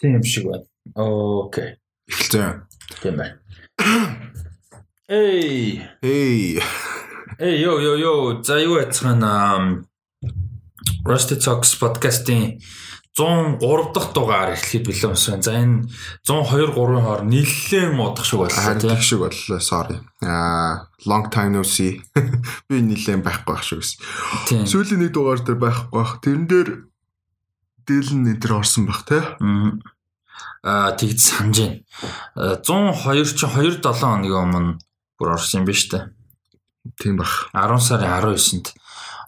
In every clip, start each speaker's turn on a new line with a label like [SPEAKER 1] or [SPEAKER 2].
[SPEAKER 1] Тийм шиг байна. Окей.
[SPEAKER 2] Эхэлцэн.
[SPEAKER 1] Тийм байна. Эй,
[SPEAKER 2] Эй.
[SPEAKER 1] эй, ёо, ёо, ёо. За юу яцгаана? Rusty Talks podcast-ийн 103 дахь дугаар эхлэхэд бэлэн байна. За энэ 102 3-ын хоор нэлээд муудах шиг боллоо
[SPEAKER 2] Харин
[SPEAKER 1] тийм.
[SPEAKER 2] шиг боллоо. Sorry. Аа, long time no see. Би нилээн байхгүй байх гэсэн.
[SPEAKER 1] Тийм.
[SPEAKER 2] Сүүлийн нэг дугаар дээр байхгүй байх. Тэрэн дээр дээлэн энэ төр орсон байх те.
[SPEAKER 1] Аа тэгж санаж байна. Аа, 102 чи 2 7 хоногийн өмнө бүр орсон юм ба штэ.
[SPEAKER 2] Тийм бах.
[SPEAKER 1] 10 сарын 19-нд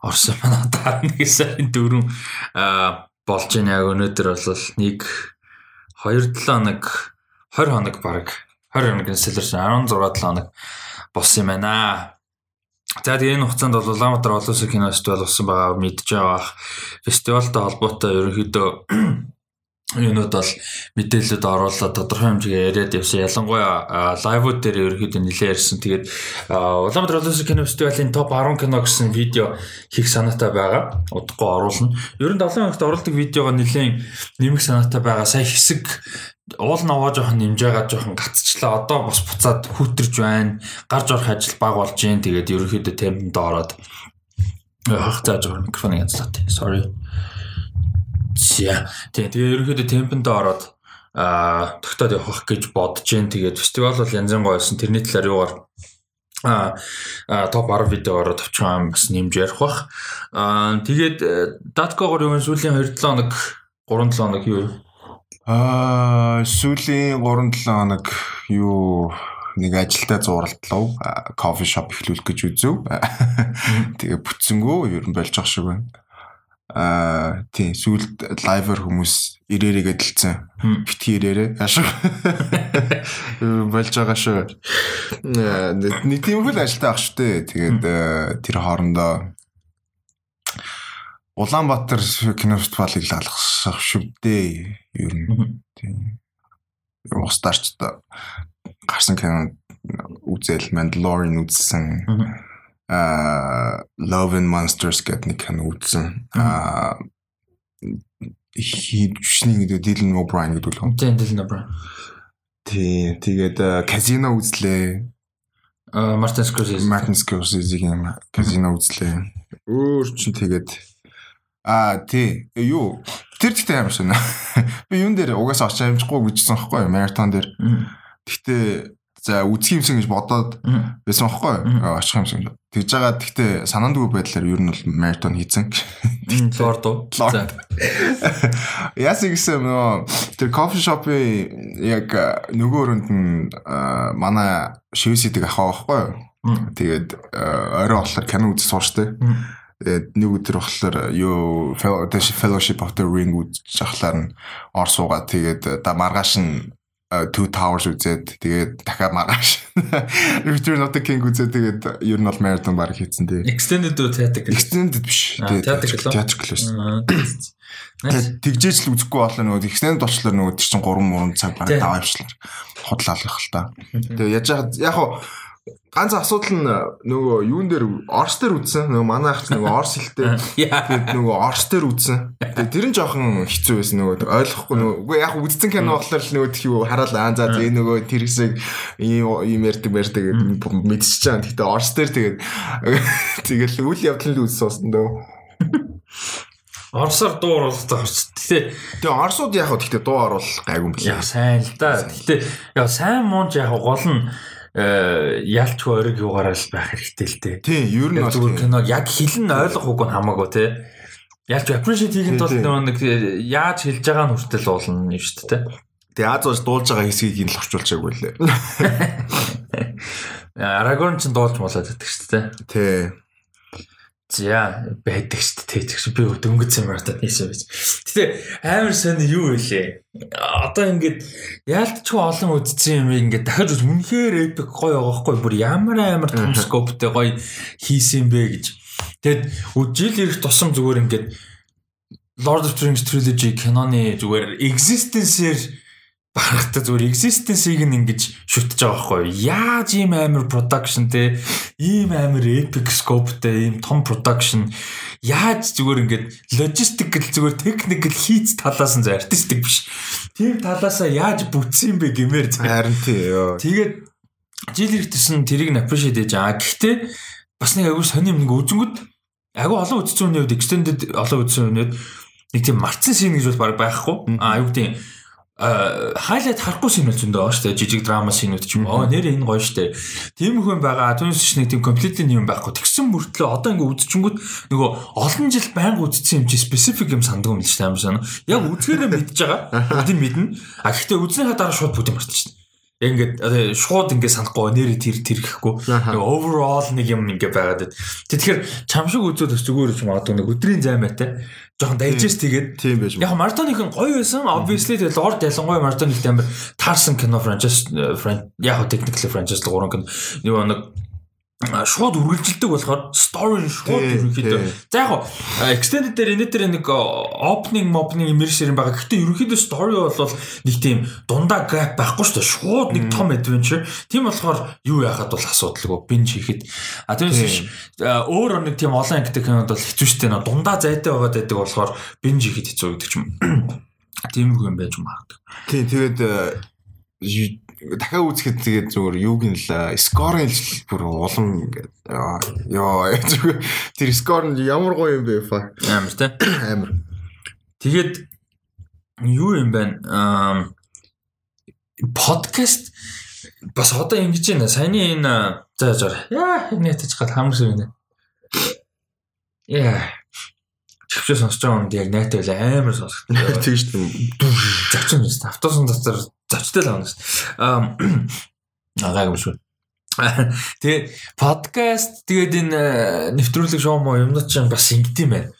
[SPEAKER 1] орсон. Одоо 11 сарын 4 аа болж байна яг өнөөдөр бол нэг 2 7 хоног 20 хоног баг 20 хоног нэлэрсэн 16 7 хоног болсон юм байна. За тэгээ энэ хугацаанд бол Улаанбаатар олон улсын кино фестивал болсон байгаа мэдж байгаа бах. Фестивалтай холбоотой ерөнхийдөө юунууд бол мэдээлэлд оруулаад тодорхой хэмжээгээр яриад явсан. Ялангуяа лайвууд дээр ерөөхдөө нэлээд ярьсан. Тэгээд Улаанбаатар улсын кино фестивалийн топ 10 кино гэсэн видео хийх санаатай байгаа. Удахгүй оруулна. Ер нь 7 хоногт оруулдаг видеого нэлээд нэмэх санаатай байгаа. Сая хэсэг уул наваа жоохон нэмж байгаа жоохон гацчлаа. Одоо бас буцаад хүүтэрж байна. Гарч орох ажил баг болж байна. Тэгээд ерөөхдөө темпэнд ороод хах зааж байгаа микрофоныг янзлаа. Sorry. За. Тэгээ тэгээ ерөнхийдөө темпэнд ороод аа тогтоод явах гэж бодож जैन. Тэгээд фестивал бол янзын гоё байсан. Тэрний талаар юугаар а топ 10 видеогоор товчхон бас нэмж ярих бах. Аа тэгээд даткогоор юу сүүлийн 2 7 хоног 3 7 хоног юу
[SPEAKER 2] Аа, сүүлийн 3 7 хоног юу нэг ажилдаа зурлалаа. Кофе шоп эхлүүлэх гэж үзв. Тэгээ бүтсэнгөө ер нь болж байгаа шиг байна. Аа, тийм сүүлд лайвер хүмүүс ирээрээ гэдэлцэн.
[SPEAKER 1] Мм.
[SPEAKER 2] Битгий ирээрээ. Ашиг. болж байгаа шүү. Нэ, Нэг тийм хөл ажилтаа ах штэ. Тэгээд э, тэр хоорондоо Улаанбаатар кино фестивалыг л алгасах шүү дээ. Ер нь тийм. Устарч та гарсан кино үзэл Mandalorian үзсэн. Аа Love and Monsters гэдэг нэг кино үзсэн. Аа хийвчний гэдэг Dylan O'Brien гэдэг л.
[SPEAKER 1] Тийм дэл нэ.
[SPEAKER 2] Тий, тэгээд казино үзлээ.
[SPEAKER 1] Аа Мартин Скорсезе.
[SPEAKER 2] Martin Scorsese-ийн казино үзлээ. Өөр чин тэгээд аа тий юу тэр ихтэй амар шина. Би юун дээр угаасаа очиж амжихгүй гэжсэн байхгүй? Маратон дээр. Гэхдээ за үзэх юмсан гэж бодоод байсан байхгүй Очих юмсан. Тэгж байгаа гэхдээ санаандгүй байдлаар ер нь бол маратон хийцэн.
[SPEAKER 1] Лорд уу?
[SPEAKER 2] Яасан гэсэн нөө тэр кофе шопын яг нөгөө өрөнд нь манай шивсидэг ахаа байхгүй. Тэгээд орой болохоор кино үзэж сууштай. Тэгээд нэг өдөр болохоор юу Fellowship of the Ring үзэж ахлаар нь ор суугаад тэгээд да маргааш нь Two Towers үзээд тэгээд дахиад маргааш Return of the King үзээд тэгээд ер нь бол marathon баг хийцэн тий.
[SPEAKER 1] Extended үү theatrical?
[SPEAKER 2] Extended биш. Биш.
[SPEAKER 1] Аа. Nice.
[SPEAKER 2] Тэгээд тэгжээч л үзэхгүй болоо нөгөө extended болчлоо нөгөө чин 3 3 цаг баг
[SPEAKER 1] Тий.
[SPEAKER 2] даваавчлаар худлаалгах л та. Тэгээ яаж яа яг хуу ганц асуудал нь нөгөө юун дээр орс дээр үзсэн нөгөө манай ахч нөгөө орс хэлтэй
[SPEAKER 1] Яа.
[SPEAKER 2] тэгээд нөгөө орс дээр үзсэн. Тэгээд тэр нь жоохон хэцүү байсан нөгөө ойлгохгүй нөгөө яг үзсэн кино болохоор л нөгөө тхий хараал аа за энэ нөгөө тэр хэсэг ийм ийм ярьдаг ярьдаг мэдчихэж байгаа. Гэхдээ орс дээр тэгээд тэгэл үйл явдлын л үзсэн уусан дөө.
[SPEAKER 1] Орсоор дуур болтой орс. Гэтэ
[SPEAKER 2] Тэгээ орсууд яг хөө гэхдээ дуу оруулах гайгүй юм
[SPEAKER 1] яа
[SPEAKER 2] билээ.
[SPEAKER 1] сайн л да. Гэтэ яа сайн муунч яг гол нь э, ялч өрөг юугаараа л байх хэрэгтэй л дээ.
[SPEAKER 2] Тийм, ер нь бол тийм.
[SPEAKER 1] киног яг хэлэн ойлгох үг нь хамаагүй те. Ялч appreciate хийхэд бол нэг э, яаж хэлж байгаа нь хүртэл уулна юм шүү дээ.
[SPEAKER 2] Тэгээ Аз ууж дуулж байгаа хэсгийг нь л орчуулчихаагүй лээ.
[SPEAKER 1] Арагорн ч дуулж болоод байдаг шүү дээ.
[SPEAKER 2] Тий.
[SPEAKER 1] За байдаг шүү дээ. Тэгш би дөнгөж юм байна тийш байж. Гэтэ амар сайн юу вэ? Одоо ингээд яалтчгүй олон үдцсэн юм ингээд дахиж үнэхээр эпик гоё байгаа хгүй бүр ямар амар том скоптэй гоё хийсэн бэ гэж. Тэгэд жил ирэх тусам зүгээр ингээд Lord of the Rings trilogy киноны зүгээр existence-ээр барахтаа зүгээр existence-ийг нь ингэж шүтж байгаа байхгүй? Яаж ийм амар production те ийм амар epic scope-тэй ийм том production яаж зүгээр ингээд logistical зүгээр technical хийц талаас нь зөв artistic биш. Тийм талаасаа яаж бүтсэн бэ гэмээр
[SPEAKER 2] Харин тий ёо.
[SPEAKER 1] Тэгээд жил иртсэн тэрийг нь appreciate хийж байгаа. Гэхдээ бас нэг аягүй сони юм нэг үзэнгүүд аягүй олон үзсэн үний үед extended олон үний үед нэг тийм марцсан шин гэж бол баг байхгүй. А аюу гэдэг хайлайт харахгүй бол зөндөө шүү дээ. Жижиг драма шинүүд ч юм уу. Нэр энэ гоё шүү дээ. Тийм хүн байгаа. Түүнээс ч нэг тийм completely юм байхгүй. Тэгсэн мөртлөө одоо ингээ үзчихэнгүүт нөгөө олон жил байнга үзсэн юм чи specific юм санддаг юм л шүү дээ. Яг үзгээрээ мэдж байгаа. Бүгдийг мэднэ. А гэхдээ үзнийхаа дараа шууд бүгдийг мартчихна. Яг ингээд шууд ингээд санахгүй нэр тэр тэр гэхгүй. Нэг overall нэг юм ингээд байгаад байд. Тэгэхээр чам шиг үзээд бас зүгээр ч магадгүй нэг өдрийн займаатай жоохон digest хийгээд
[SPEAKER 2] Тийм байж
[SPEAKER 1] Яг маратоныхын гоё байсан. Obviously тэгэл Lord ялангуяа маратоных амар таарсан кино franchise фран яг technically franchise гурван кино. Нэг шууд үргэлжилдэг болохоор story шууд ерөнхийдөө. За яг extended дээр энэ дээр нэг opening opening immersion байгаа. Гэхдээ ерөнхийдөө story бол нэг тийм дундаа gap байхгүй шүү дээ. Шууд нэг том adventure. Тийм болохоор юу яхад бол асуудалгүй binge хийхэд. А а, өөр нэг тийм олон ангитай кинод бол хэцүү шүү дээ. Дундаа зайтай байгаад байдаг болохоор binge хийхэд хэцүү гэдэг юм. Тиймэрхүү юм байж магадгүй.
[SPEAKER 2] Тийм тэгээд дахиад үзэхэд тэгээд зүгээр юуг нь л скорын л бүр улам ингээд ёо зүгээр тэр скор нь ямар гоё юм бэ фа
[SPEAKER 1] Амар тий.
[SPEAKER 2] амар
[SPEAKER 1] Тэгээд юу юм бэ? Аа подкаст бас одоо ингэж байна. Саяны энэ за за. Яа, нэтэж гал хамарсан юм. Яа. Чивчээ сонсож байгаа юм яг найтай байла амар сонсогдсон.
[SPEAKER 2] тэгж тийм
[SPEAKER 1] Завчин юм шүү. Автобусын дотор завчтай л авна шүү. Аа шүү. Тэгээ подкаст тэгээд энэ э, нэвтрүүлэг шоу мó юмнууд чинь бас ингэдэм байна.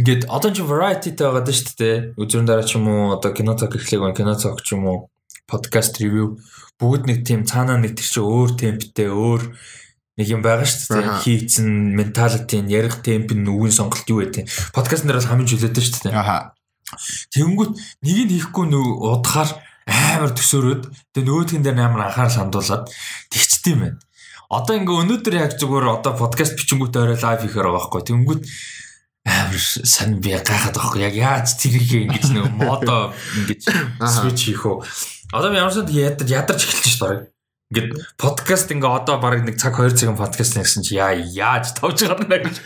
[SPEAKER 1] Ингээд одоо чи variety та байгаа шүү дээ. Үзүүн дараа ч юм уу одоо кино цаг эхлэх кино цаг ч юм уу подкаст ревю бүгд нэг тийм цаанаа нэг чи өөр темптэй өөр нэг юм байгаа шүү дээ. Хийцэн менталити нь ярих темп нь үгийн сонголт юу вэ? Подкаст нэр бас хамгийн чөлөөтэй шүү дээ.
[SPEAKER 2] аха
[SPEAKER 1] Тэнгүүт нэг нь хийхгүй нүү удахаар амар төсөөрөөд тэгээ нөгөөдгөн дээр амар анхаарал хандуулад тэгчтэй юм байна. Одоо ингээ өнөөдөр яг зүгээр одоо подкаст бичингүүт орой лайв хийхээр байгаа байхгүй. Тэнгүүт амар сайн би гайхаад байхгүй. Яг яаж тэрийг ингэж нэг модо ингэж switch хийх үү. Одоо би ямарсаа ядарч ядарч эхэлж шүү дээ. Ингээд подкаст ингээ одоо баг нэг цаг 2 цагийн подкаст нэгсэн чи яа яаж тавж гарна гэж.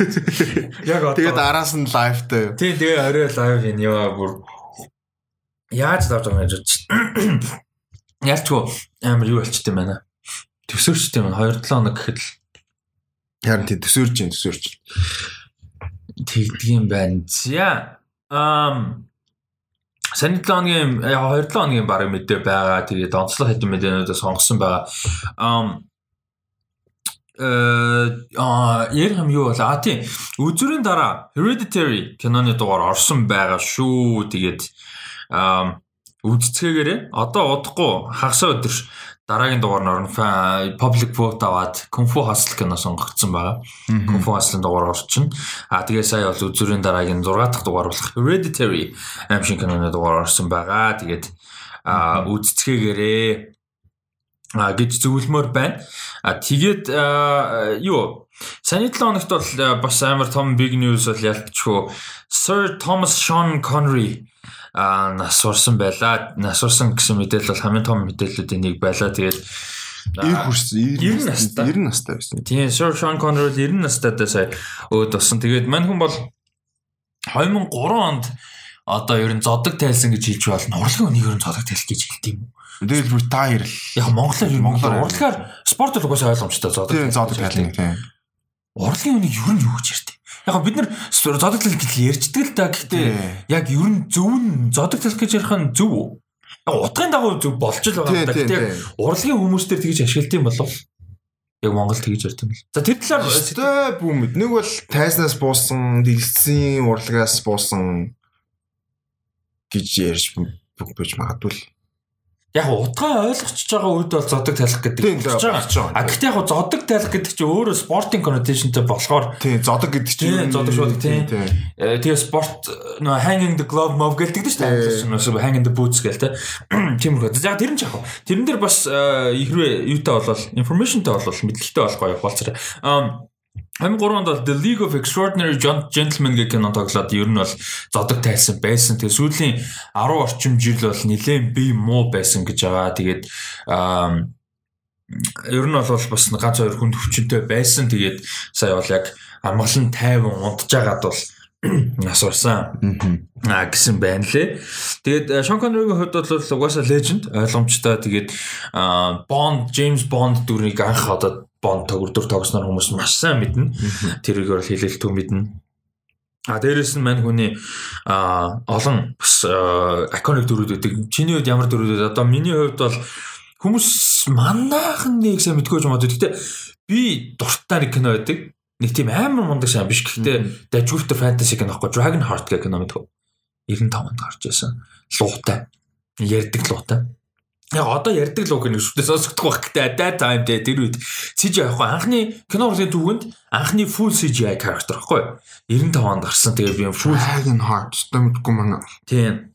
[SPEAKER 1] Яг одоо
[SPEAKER 2] тэгээд араас нь лайвтай
[SPEAKER 1] Тий, тэгээ орой лайв хийн яа бүр яаж давж байгаа юм гэж. Ялчгүй амар юу болчтой юм байна. Төсөөрчтэй юм 2 7 хоног гэхэд л
[SPEAKER 2] харин тийм төсөөрч юм төсөөрч
[SPEAKER 1] тэгдэг юм байна. За. Ам Сани 7 хоногийн яг 2 7 хоногийн баг мэдээ байгаа. Тэгээд онцлог хэдэн мэдээнүүдээ сонгосон байгаа. Ам э а ярих юм юу бол а тийм үзүрийн дараа Hereditary киноны дугаар орсон байгаа шүү. Тэгээд үдцгээгээрээ одоо удахгүй хагасаа өдөр дараагийн дугаар нь public vote аваад Fu Hustle кино сонгогдсон байгаа. Fu Hustle-ын дугаар орчин. А тэгээ сая бол үзүрийн дараагийн 6 дахь дугаар болох Hereditary аим шиг киноны дугаар орсон байгаа. Тэгээд а үдцгээгээрээ а гэж зөвлөмөр байна. А тэгээд юу Саяны 7 хоногт бол бас амар том big news бол ялтчгүй Sir Thomas Sean Connery нас урсан байла. Нас урсан гэсэн мэдээлэл бол хамгийн том мэдээллүүдийн нэг байла. Тэгээд
[SPEAKER 2] ир хүрсэн
[SPEAKER 1] 90 настай.
[SPEAKER 2] 90 настай байсан
[SPEAKER 1] Тийм, Sir Sean Connery бол 90 настайдаа сая өөд болсон. Тэгээд мань хүн бол 2003 онд одоо ер нь зодог тайлсан гэж хэлж болно. Урлагийн үнийг ер нь зодог тайлх гэж хэлдэг юм уу?
[SPEAKER 2] тэгэл retire л
[SPEAKER 1] Яг монголоор ер нь
[SPEAKER 2] Монголоор
[SPEAKER 1] урлагаар спорт бол угаасаа ойлгомжтой зодог.
[SPEAKER 2] тийм
[SPEAKER 1] тайлх
[SPEAKER 2] зодог тайлна тийм
[SPEAKER 1] Урлагийн үнийг ер нь юу гэж۔ Яг бид нар зодог тайлх гэж ярьждаг л да. Гэхдээ яг ер нь зөв нь зодог тайлх гэж ярих нь зөв үү? Яг утгын дагуу зөв болж л байгаа юм да. Гэхдээ яг урлагийн хүмүүстэр тэгж ашиглаж юм болов Яг Монгол тэгж ярьд юм л. За тэр талаар
[SPEAKER 2] Өстой бүүмэд нэг бол тайснаас буусан, дэлгэцийн урлагаас буусан гэж ярьж байж магадгүй л.
[SPEAKER 1] Яг утгаа ойлгочихж байгаа үед бол зодог тайлах гэдэг болж байгаа. А гэхдээ яг зодог тайлах гэдэг чинь өөрөө спортын connotationтэй болохоор
[SPEAKER 2] Тийм зодог гэдэг чинь
[SPEAKER 1] зодог шууд, тийм. э, тэгээ спорт нөө hanging the glove move гэлдэг шүү дээ.
[SPEAKER 2] Тийм.
[SPEAKER 1] Англиар нь hanging the boots гэлтэй. Тиймэрхүү. За тэр нь ч яг. Тэрэн дээр бас э, ихрээ юутай болол informationтай болол мэдлэгтэй болох гоё болцорой. Um 2003 онд бол The League of Extraordinary Gen- Gentlemen гэх кино тоглоод ер нь бол зодог тайсан байсан. Тэгээ сүүлийн 10 орчим жил бол нэлээд бие муу байсан гэж байгаа. Тэгээд ер нь бол бас ганц хоёр хүнд хүчинтэй байсан. Тэгээд сая бол яг амгалан тайван унтж байгаад бол нас урсан а гэсэн байна лээ. Тэгээд Шон Коннеригийн хувьд бол угаасаа legend ойлгомжтой. Тэгээд Bond, James Bond дүрийг анх одоо Bond төгөрдөр тогсноор хүмүүс маш сайн мэднэ. Тэрийг бол хэлэлтүү мэднэ. А дээрэс нь мань хүний а олон бас iconic дүрүүд үүдэг. Чиний хувьд ямар дүрүүд вэ? Одоо миний хувьд бол хүмүүс манайхан нэг сайн мэдгүй юм аа. Гэхдээ би дуртай нэг кино байдаг. Нэг тийм амар мундаг сайн биш. The Jupiter Fantasy кино аахгүй Dragon Heart гэх кино мэдгүй. 95 онд гарч байсан. Луутай. Ярддаг луутай. Яг одоо ярддаг луг нэг шүтээ сонсогдох байх гэдэг at that time дээр тэр үед. CGI ахгүй анхны кино урлын түүхэнд анхны full CGI character ахгүй 95 онд гарсан. Тэгээ би full
[SPEAKER 2] Dragon Heart. Стомдгүй манай.
[SPEAKER 1] тийм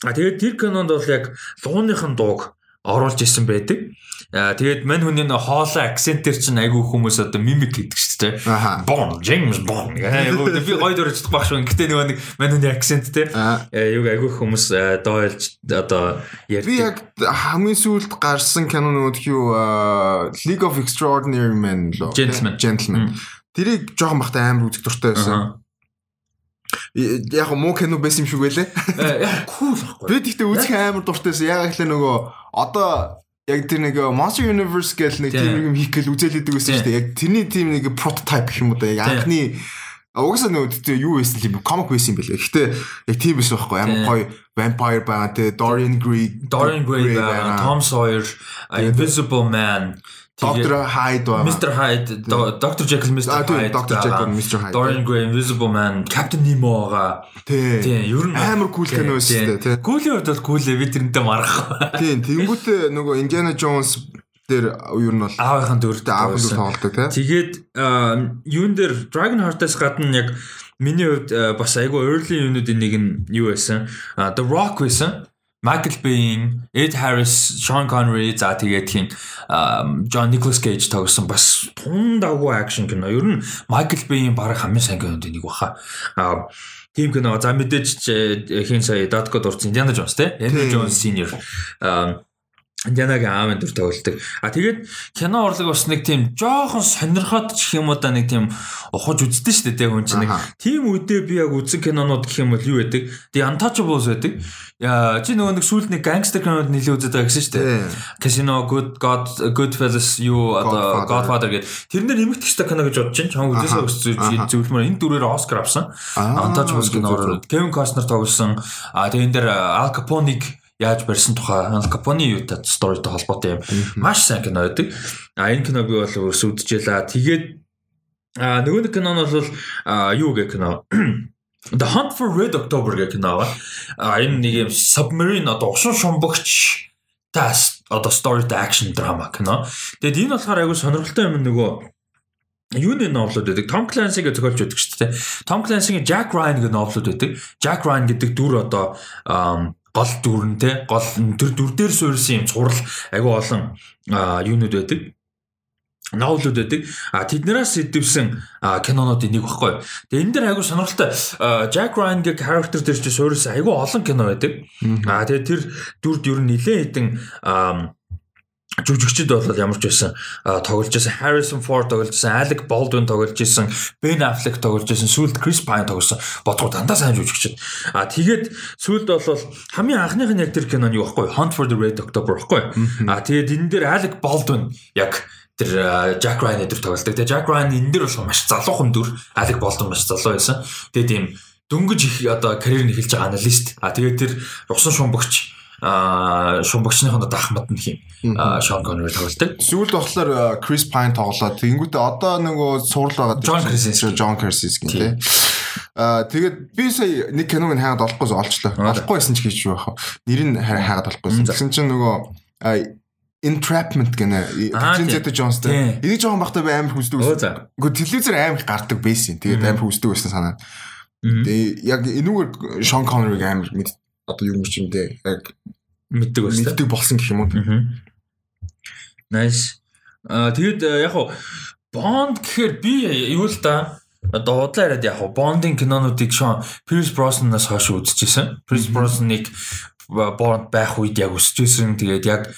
[SPEAKER 1] а тэгээд тэр кинонд бол яг лууныхын дууг оруулж исэн байдаг. Аа тэгээд мань хүний нөө хоолой акцентэр чинь айгүй хүмүүс одоо мимик гэдэг шүү дээ. Бон, James Bond. Айгүй би гоё дөрөж баг шүү. Гэтэ нөгөө нэг мань хүний акцент те.
[SPEAKER 2] Аа.
[SPEAKER 1] Юг айгүй хүмүүс э, дойлж одоо
[SPEAKER 2] Би
[SPEAKER 1] ярьдаг.
[SPEAKER 2] яг хамгийн сүүлд гарсан кино нөгөө юу League of Extraordinary Men лөө.
[SPEAKER 1] Gentlemen.
[SPEAKER 2] Gentlemen. Тэрийг жоохон бахта амар үзэх дуртай байсан. Яг муу кино байсан юм шиг байлээ.
[SPEAKER 1] Э, Яг cool байхгүй.
[SPEAKER 2] Би тэгтээ үзэх амар дуртай байсан. Яг ихлэ нөгөө одоо яг тэр нэг Monster Universe гэх нэг
[SPEAKER 1] Тийм.
[SPEAKER 2] юм хийх гээл үзэлээдэг байсан шүү дээ. Яг тэрний тийм нэг прототип гэх юм уу да. Яг анхны Угсаа тэ юу байсан юм бэ? Comic байсан юм бэлээ. Гэхдээ яг тийм байсан байхгүй амар гоё vampire байгаа тэ Dorian Gray
[SPEAKER 1] Dorian Gray Tom Sawyer, Invisible Man,
[SPEAKER 2] Dr. Hyde байгаа.
[SPEAKER 1] Mr. Hyde, Do- Dr. Jekyll, Mr.
[SPEAKER 2] А тийм
[SPEAKER 1] Hyde,
[SPEAKER 2] Dr. Jekyll,
[SPEAKER 1] байгаа.
[SPEAKER 2] Mr. Hyde.
[SPEAKER 1] Dorian Gray, Invisible Man, Captain Nemo байгаа.
[SPEAKER 2] Тийм.
[SPEAKER 1] Ер нь
[SPEAKER 2] Амар cool кино байсан шүү дээ, тийм.
[SPEAKER 1] Куулийн хувьд бол кул би тэрнтэй марах.
[SPEAKER 2] Тийм, тэнгуүтээ нөгөө Indiana Jones дээр юу нь бол
[SPEAKER 1] Аавынхан дүртэй
[SPEAKER 2] аав нь
[SPEAKER 1] авсан.
[SPEAKER 2] тоглолдог тийм.
[SPEAKER 1] Тэгээд юун дээр Dragon Heart-аас гадна яг миний хувьд бас айгүй early юунуудын нэг нь юу байсан? The Rock байсан. Michael Biehn, Ed Harris, Sean Connery за тэгээд хин John Nicholas Cage тоглосон бас тун дагуу акшн кино. Ер нь Michael Biehn баг хамгийн сайн кинонд нэг баха. Аа тийм кино. За мэдээж ч, хин сая Datco дурсан Indiana Jones те. Indiana. Jones Senior. Аа Янагийн аавын дүр тоглолдог. А тэгээд кино урлаг бас нэг тийм жоохон сонирхоод ч юм уу да нэг тийм ухаж үздэг шүү дээ хүн чинь тийм үедээ би яг үзэн кинонууд гэх юм бол юу байдаг? The Untouchables байдаг. Яа чи нөгөө нэг сүүлд нэг gangster кинод нэлээд үздэг гэсэн шүү дээ. Casino Good God Goodfellas юу одоо
[SPEAKER 2] Godfather.
[SPEAKER 1] Гэдэг. Тэрнэр нэмэгдэхтэй кино гэж бодож чинь чам үзээс
[SPEAKER 2] Аха.
[SPEAKER 1] зөвлөмөр энэ дүрээр Оскар авсан. Untouchables киноор Kevin Costner тоглосон. А тэгээ энэ дээр Al Capone-ыг яаж барьсан тухай Al Capone юутай сторитой холбоотой юм. Маш сайн кино байдаг. А энэ кино би бол өөс үдчихлээ. Тэгээд а нөгөө нэг кино нь бол юу гэх кино The Hunt for Red October гэх кино байгаа. А энэ нэг юм submarine одоо усан шумбагч тас одоо story to action drama кино. Тэгэд энэ болохоор айгүй сонирхолтой юм нөгөө юуны новлууд байдаг. Том Clancy-г зохиолч байдаг шүү дээ. Том Clancy-гийн Jack Ryan гэх новлууд байдаг. Jack Ryan гэдэг дүр одоо гол дүрнтэй гол тэр дүр дээр суурьсан юм цуврал айгүй олон юунууд байдаг новлууд байдаг. А тэднээс идэвсэн а, кинонуудын нэг баггүй. Тэгээ энэ дэр айгүй сонирхолтой. Jack Ryan гэх character дээр чи суурьсан айгүй олон кино байдаг. А тэгээ тэр дүрд ер нь нэлээд хэдэн жүжигчд бол ямар ч байсан тоглож байсан Harrison Ford тоглож байсан Alec Baldwin тоглож байсан Ben Affleck тоглож байсан сүүлд Chris Pine тоглосон бодгоо дандаа сайн жүжигчд а тэгээд сүүлд бол хамгийн анхных нь яг тэр киноны юу байхгүй Hunt for the Red October байхгүй а тэгээд энэ дээр Alec Baldwin яг тэр Jack Ryan дээр тоглолдог. Тэгээ Jack Ryan энэ дээр бол маш залуухан дүр. Alec Baldwin маш залуу байсан. Тэгээ тийм дөнгөж их одоо карьер нь эхэлж байгаа аналист. А тэгээ тэр усан шумбагч а шумбагчныхын одоо ахмад нь хин Sean Connery тоглолдог.
[SPEAKER 2] Сүүлд болохоор э, Chris Pine тоглоод тэгэнгүүтээ одоо нөгөө сурал байгаа.
[SPEAKER 1] John Krasinski.
[SPEAKER 2] John Krasinski тий. Аа тэгээд би сая нэг киног нь олчлоо. Олохгүй байсан ч гэж вэ? Нэр нь хайгаад олохгүйсэн. Тэгсэн чинь нөгөө entrapment гэнэ Zeta Jones-тэй. Энийг жоохон бахтай амар хүсдэг байсан. Гэхдээ телевизээр амар гардаг байсан. Тэгээд амар хүсдэг байсан санаа. Тэгээ яг энүүгээр Sean Connery-г амар мэд одоо юу юм бэ? Яг
[SPEAKER 1] мэддэг байсан.
[SPEAKER 2] Мэддэг болсон гэх юм уу?
[SPEAKER 1] Nice. Аа тэгэд яг хуу Bond гэхээр би юу л да одоо удлаа яриад яг Bond-ын кинонуудыг шон Pierce Brosnan-аас хойш үзчихсэн. Pierce Brosnan-ыг Bond байх үед яг өсчихсэн. Тэгээд яг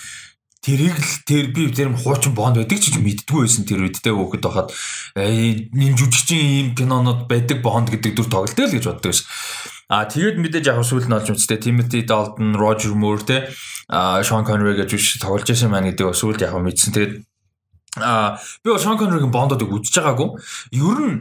[SPEAKER 1] тэрийг л тэр би тэр хуучин бонд байдаг ч мэддгүй байсан тэр үед те хөөхд байхад энэ жүжигчин ийм кинонод байдаг бонд гэдэг дүр тоглолтой л гэж боддог байсан. А тэгээд мэдээж яг сүүл нь олж үзтээ Timothy Dalton, Roger Moore те Sean Connery гэж үш тоглож байсан маань гэдэг сүүлд яг мэдсэн. Тэгээд а би Sean Connery-гийн бондодыг үзэж байгаагүй. Ер нь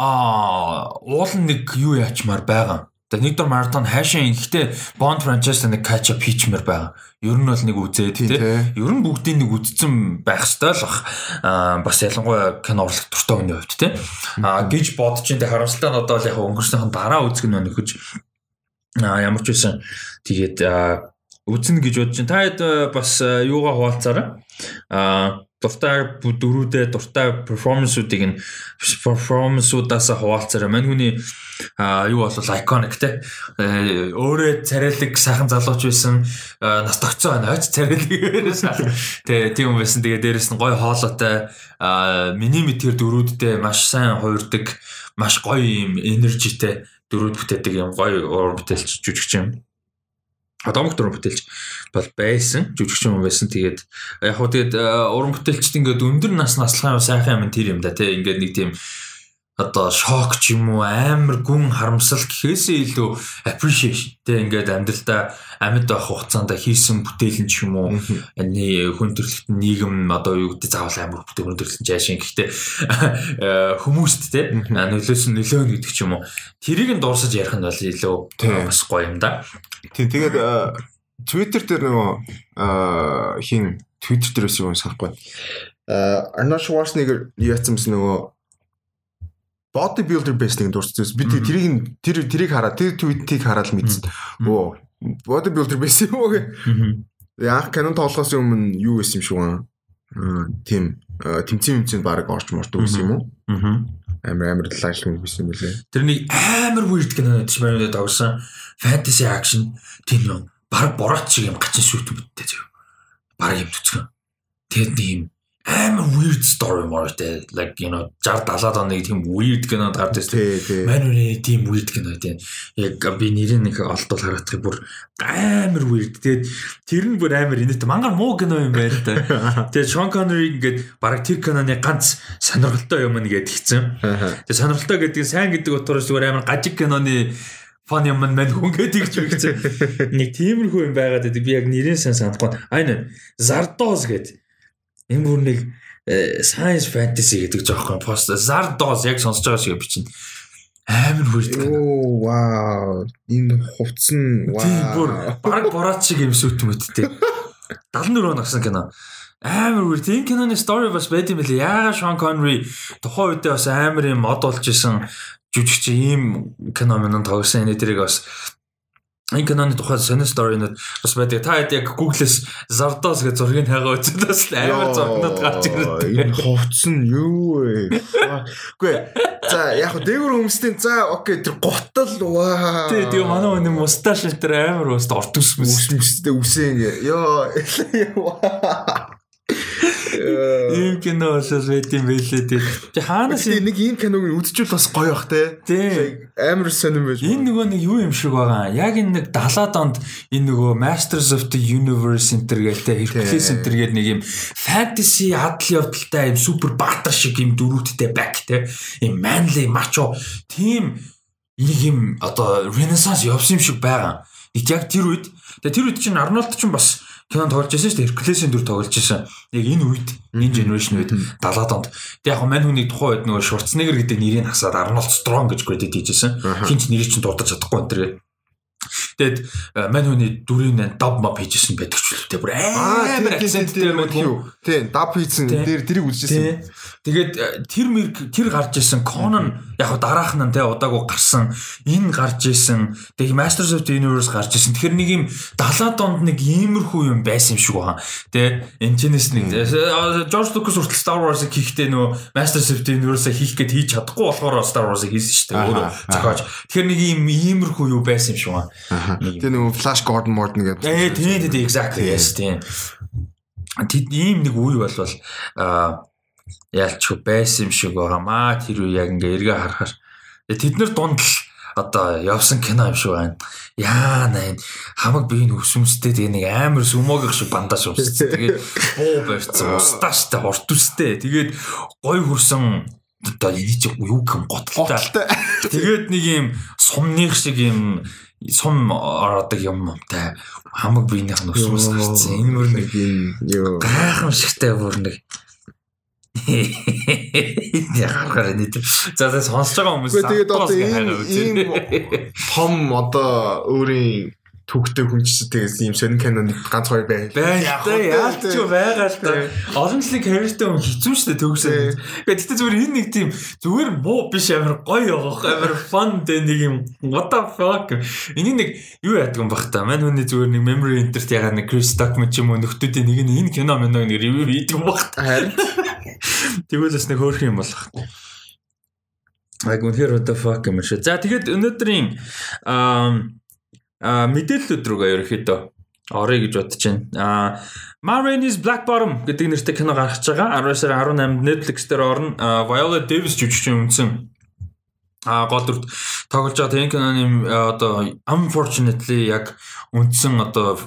[SPEAKER 1] а уул нэг юу яачмаар байгаа Тэгээ нэг дор маратон хайшаа ихтэй Bond franchise нэг catch up хийчмээр байгаа. Ер нь бол нэг үзээд тий. Ер нь бүгдийн нэг үдцэн байх ёстой л бах. Аа бас ялангуяа кино урлах дуртай хүний хувьд тий. Аа гэж бодож ин тэ харамсалтай нь одоо л яг өнгөрснөхийн дараа үзэх нь нөхөж аа ямар ч байсан тэгээд үзнэ гэж бодож ин та хэд бас юугаа хуваалцаараа. Аа дуртай дөрүүдээ дуртай перформансуудыг нь перформансуудаас хуваалцаараа мань хүний юу бол iconic те? Өөрөө царайлаг сайхан залууч байсан нас тогтцоо байна. Ач царайлгээс те тийм байсан. Тэгээ дээрэс нь гой хоолойтой миний мэтэр дөрүүдтэй маш сайн хуурдаг маш гоё юм энержитэй дөрүүд бүтээдэг юм гоё уран бүтээлч жүжигч юм Одоомог дөрөв бүтээлч бол байсан. Жүжигчин хүн байсан. Тэгээд яг хөө тэгээд уран бүтээлчд ингээд өндөр нас наслахын сайхан юм тэр юм да тий. Ингээд нэг тийм одоо шок ч юм уу амар гүн харамсал гэхээсээ илүү appreciationтэй ингээд амьдралдаа амьд байх хугацаанд хийсэн бүтээл нь ч юм уу. Энэ хүн төрөлхт нийгэм одоо юу гэдэг заавал амар бүтээл хүн төрөлхт жаашин гэхдээ хүмүүст те нөлөөс нь нөлөөнө гэдэг ч юм уу. Тэрийг нь дуусаж ярих нь бол илүү бас гоё юм да.
[SPEAKER 2] Тийм тэгээд Twitter дээр нөгөө хин Twitter дээрээс юу санахгүй Arnold Schwarzenegger яатсан нөгөө bodybuilder based нэг дурдсан. Би тэрийг тэр тэрийг хараад тэр tweet-ийг хараад мэдсэн. Оо bodybuilder based юм уу гэ. Яг канон тоглохоос өмнө юу гэсэн юм шиг байна. Тийм тэмцээн тэмцээнд баг орч морт үсэн юм уу? Амар амар лайш юм биш юм лээ.
[SPEAKER 1] Тэрний амар weird кино гэж байна дагсан. Fantasy action тийм юм. Баг борооч шиг юм гачин шүүт бүттэй зөө. Баг юм төцгөн. Тэгээд нэг юм амар weird story мортэй like you know 60 70 оны тийм weird кинод гардаг тийм мануны тийм weird кино тийм яг би нэрийг нэг олдвол харагдахыг бүр амар weird. Тэгээд тэр нь бүр амар инээт. Мангар муу кино юм байна та. Тэгээд Sean Connery ингээд баг тэр киноны ганц сонирхолтой юм нэгэд хийцэн тэгээд сонирхолтой гэдэг сайн гэдэг утгаараас зүгээр амар гажиг киноны фан юм мань хүн гэдэг ч үгчээ нэг тиймэрхүү юм байгаад би яг нэрээ сайн санахгүй. Аа Zardoz гэдэг Энэ бүр нэг э, science fantasy гэдэг жоохон пост Zardoz яг сонсож байгаа шиг бичнэ. Амар хүрдэг.
[SPEAKER 2] Оо вау. Энэ хувцсан
[SPEAKER 1] вау. Тийм бүр баг бороод шиг юм сүт мөттэй. 74 он агсан кино. Амар үрд энэ киноны story бас байт юм лээ. Яагаад Sean Connery тухайн үедээ бас амар юм мод болж исэн жүжигч ийм кино мөн тоглосон энэ тэрийг бас энэ киноны тухай сонир сторинууд бас байдаг. Та хэд яг Google-с Zardos гэж зургийг хайгаа үзээд бас амар зургнууд гарч ирдэг.
[SPEAKER 2] Энэ хувцс нь юу вэ? Үгүй за яг дээгүр хүмүүсийн за окей тэр гутал ваа.
[SPEAKER 1] Тий, тий манай хүний мусташ тэр амар уст орт ус
[SPEAKER 2] үстэй үсээ ингээ. Йоо.
[SPEAKER 1] Ийм кино болоод байт юм байлээ тий. Чи хаанаас
[SPEAKER 2] нэг ийм киног үзчихвэл бас гоё бах те.
[SPEAKER 1] Тий.
[SPEAKER 2] Амар сонирм байж.
[SPEAKER 1] Энэ нөгөө нэг юу юм шиг байгаа. Яг энэ нэг 70-аад онд энэ нөгөө Masters of the Universe Center гэлтэй Hercules Center гээд нэг юм fantasy адал явдалтай юм супер баатар шиг юм дөрүүдтэй back те. Ийм manly macho тийм нэг юм одоо renaissance явсан юм шиг байгаа. Яг тэр үед тэгээ тэр үед чинь Арнольд чинь бас кинонд тоглож байсан шүү дээ. Hercules-ийн дүр тоглож байсан. Яг энэ үед, энэ generation үед 70-аад онд. Тэг яг мань хүний тухайн үед нөгөө Schwarzenegger гэдэг нэрийг хасаад Arnold Strong гэж credit хийжсэн. Хинч нэрийг чинь дурдаж чадахгүй энэ. Тэгэд мань хүний дүрийн даб мап хийжсэн байдаг ч үлээ бүр амар акценттэй
[SPEAKER 2] юм юу. Тий, даб хийсэн дээр тэрийг үзчихсэн.
[SPEAKER 1] Тэгээд тэр мэр тэр гарч исэн Conan яг дараах нь те удаагүй гарсан энэ гарч исэн. Тэгээд Masters of the Universe гарч исэн. Тэгэхээр нэг юм 70 донд нэг иймэрхүү юм байсан юм шиг байна. Тэ энэчнээс нэг George Lucas хүртэл Star Wars-ыг хийхдээ нөө Masters of the Universe хийх гээд хийж чадахгүй болохоор Star Wars-ыг хийсэн шүү дээ. Өөрөө зохиож. Тэгэхээр нэг ийм иймэрхүү юу байсан юм шиг байна.
[SPEAKER 2] Тэгээ нөгөө Flash Gordon Morton гэдэг.
[SPEAKER 1] Ээ тийм тийм exactly yes тийм. Тэд ийм нэг үе болвол ялчгүй байсан юм шиг байгаамаа. Тэр үе яг ингээ эргээ харахаар тэд нар дунд л одоо явсан кино юм шиг байна. Яа наа хамаг биеийн өсөмстэй тэгээ нэг амар сүмөөгөх шиг бандаж өмссөн. Тэгээд буу барьцсан, устааштай, хорт үстэй. Тэгээд гой хөрсөн одоо чи юу гэм готалтай. Тэгээд нэг юм сумных шиг юм сум ороодаг юмтай. Хамаг биенийх нь өсмөс гарцсан. Энэ мөр нэг
[SPEAKER 2] юу
[SPEAKER 1] гайхамшигтай бүр нэг. Яагаад нэг за за сонсож байгаа хүмүүс
[SPEAKER 2] тэгээд одоо ийм том одоо өөрийн түүхтэй хүнчс тэгээс ийм сонин киноны ганц хоёр байл.
[SPEAKER 1] Яалт ч байгаа л та. Олон жилийн карьертэй хүн хэцүү шүү дээ төгсөө. Гэхдээ тэгтээ зүгээр энэ нэг тийм зүгээр муу биш амар гоё явах амар fun дээ нэг юм what the fuck. Энийг нэг юу яадаг юм бах та. Мань хүний зүгээр нэг memory interest ягаа нэг Chris Stockman ч юм уу нөхдүүдийн нэг нь энэ кино мэнэ нэг review хийдэг бах та. Харин Тэгвэл бас нэг хөөрхөн юм болох. Аг үнэхээр what the fuck юм шиг. За тэгээд өнөөдрийн аа мэдээллүүд рүү ерөөхдөө орё гэж бодож байна. Аа Marines Black Bottom гэдэг нэртэй кино гарч байгаа. 10 сарын 18-нд Netflix дээр орно. Viola Davis жүжигчин үнсэн а гол дүрт тоглож байгаа энэ киноны одоо unfortunately яг үндсэн одоо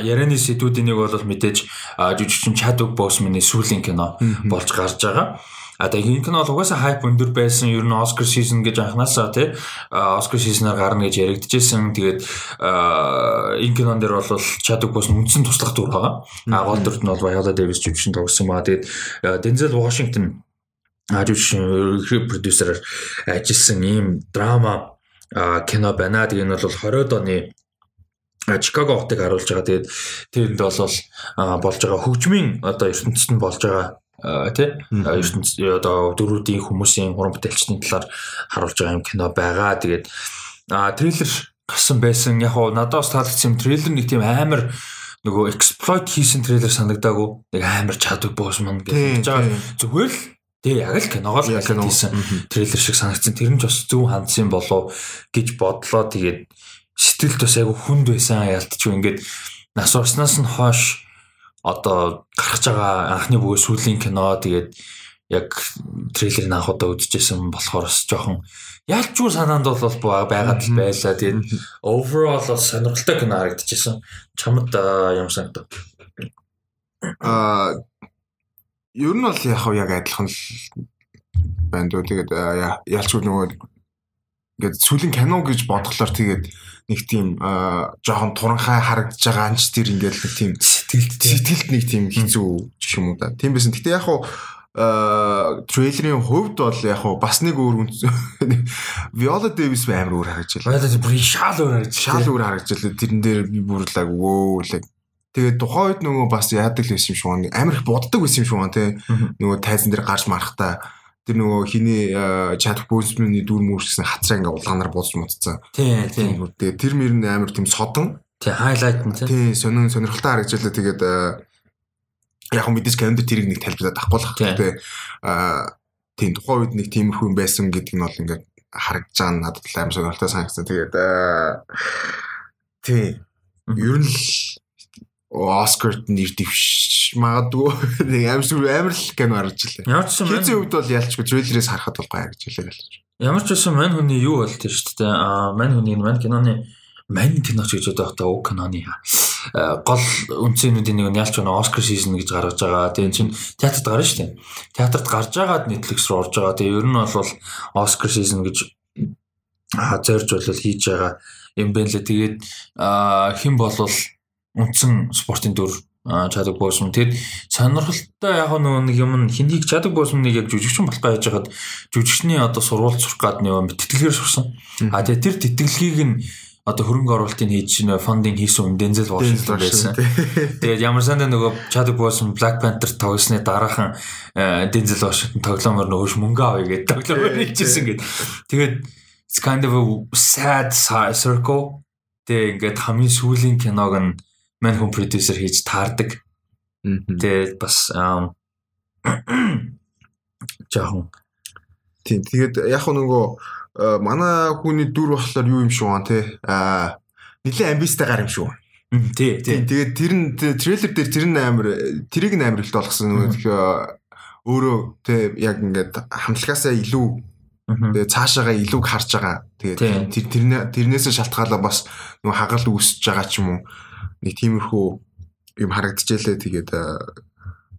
[SPEAKER 1] ярианы сэдвүүдийн нэг бол мэдээж жүжигчин Chadwick Boseman-ы сүүлийн кино болж гарч байгаа. Тэгээ энэ кино бол угаасаа хайп өндөр байсан. Ер нь Oscar season гэж анханасаа тий Oscar season-аар гарна гэж яригдчихсэн. Тэгээд энэ кинон дээр бол Chadwick Boseman үндсэн туслах дүр байгаа. А гол дүрт нь бол Viola Davis жүжигчин тоглосон ба тэгээд Denzel Washington ажиж продюсераар ажилласан ийм драма кино байна. Тэгээ энэ бол 20-од оны Чикаго хотыг харуулж байгаа. Тэгээд тэрэнд бол болж байгаа хөгжмийн одоо ертөнцид нь болж байгаа тий ертөнц одоо дөрүүдийн хүмүүсийн уран бүтээлчдийн талаар харуулж байгаа юм кино байгаа. Тэгээд трейлер гарсан байсан. Яг нь надад бас таалагдсан трейлер нэг тийм амар нөгөө exploit хийсэн трейлер санагдаагүй. Нэг амар чадвар боосмон гэж байгаа. Зүгээр л Тэгээ яг л киногоо л хийсэн трейлер шиг санагдсан. Тэр нь ч бас зөв хандсан болов гэж бодлоо. Тэгээд сэтгэлд бас айгу хүнд байсан ялтч ингээд нас орсноос нь хойш одоо гарч байгаа анхны бүгэ сүүлийн кино тэгээд яг трейлерыг анх удаа үзчихсэн болохоор бас жоохон ялчгүй санаанд бол байгаад л байлаа. Тэгээд overall бол сонирхолтой кино харагдчихсан. Чамд юм санагдав?
[SPEAKER 2] Аа ер нь бол яг яг адилхан л байна дөө. Тэгээд ялчгүй нөгөө ингээд сүлийн кино гэж бодглохлоор тэгээд нэг тийм жоохон туранхай харагдаж байгаа анч тэр ингээд нэг тийм
[SPEAKER 1] сэтгэлд
[SPEAKER 2] сэтгэлд нэг тийм хэцүү юм уу да. Тийм байсан. Гэтэ яг хуу трейлерийн хувьд бол яг хуу бас нэг өөр Viola Davis амар өөр харагдаж
[SPEAKER 1] байна. Viola Davis шал өөр харагдаж
[SPEAKER 2] шал өөр харагдаж байна. Тэрэн дээр би бүр лаг вөө лаг Тэгээд тухайн үед нөгөө бас яадаг л байсан юм шиг байна. Амар их боддог байсан юм шиг байна тий. Нөгөө тайзан дээр гарч марахтаа тэр нөгөө хиний чат бөөсмөний дүр мөрсөн хацраа ингээ улгаанаар бууж мутцсан.
[SPEAKER 1] Тий, тий.
[SPEAKER 2] Тэгээд тэр мөр нь амар тийм содон.
[SPEAKER 1] Тий, хайлайт нь тий.
[SPEAKER 2] Сонин сонирхолтой харагдчихлаа. Тэгээд яг хөө мэдээж календар тэрийг нэг тайлбарлаад авахгүй л хэрэгтэй. Аа тийм тухайн үед нэг тиймэрхүү юм байсан гэдэг нь бол ингээд харагдаж байгаа нь надад амар сонирхолтой санагдсан. Тэгээд тий. Ер нь Оскарт нэр дэвш магадгүй нэг сүр амар л кино харж илээ.
[SPEAKER 1] Ямар ч юм
[SPEAKER 2] хэзээ үед бол ялчгүй трейлерээс харахад бол гоё гэж хэлээ гэлж.
[SPEAKER 1] Ямар ч байсан мань хүний юу болт тийм шүү дээ. Аа мань хүний мань киноны мань киноч гэж одоо та уг киноны гол үнцэнүүдийн нэг нь ялч нэг Оскар сизон гэж гаргаж байгаа. Тэгээ чинь театрт гарна шүү дээ. Театрт гарч байгаад Netflix руу орж байгаа. Тэгээ ер нь бол Оскар сизон гэж зорж болол хийж байгаа юм байна лээ. Тэгээд хэн болвол үндсэн спортын дүр чадаг босмон тэгэд сонирхолтой яг нэг юм хинийг чадаг босмоныг яг жүжигчин болох гэж яжгаад жүжигчний одоо сурвалж сурах гад нөгөө тэтгэлгээр сурсан. А тэгээ тэр тэтгэлгийг нь одоо хөрөнгө оруулалтыг хийж нөө фондинг хийсэн хүн Дензел Вашингтон байсан. Тэгээд ямар сандаа нөгөө Chadwick Boseman Black Panther тоглосны дараахан Дензел Вашингтон тоглоомор нөгөө мөнгө авъя гэдэг тоглоомор хийжсэн гэдэг. Тэгээд it's kind of a sad circle. Тэгээд ингээд хамгийн сүүлийн киног нь мань хүн продюсер хийж таардаг. Тэгээд бас жаахан
[SPEAKER 2] тийм тэгээд яг нөгөө Э, манай хүний дүр болохоор юу юм шүү гоо те а нэлээд амбицтай гар юм шүү.
[SPEAKER 1] Тий, тий.
[SPEAKER 2] Тэгээд тэр нь трейлер дээр тэр нь амар тэрийг нь амар ихтэй болгосон өөрөө те яг ингээд хамтлагаасаа илүү тэгээ цаашаага илүү харж байгаа. Тэгээд тэр тэрнээс шалтгаалаа бас нөгөө хагал үүсэж байгаа ч юм уу. Нэг тиймэрхүү юм харагдчихжээ лээ. Тэгээд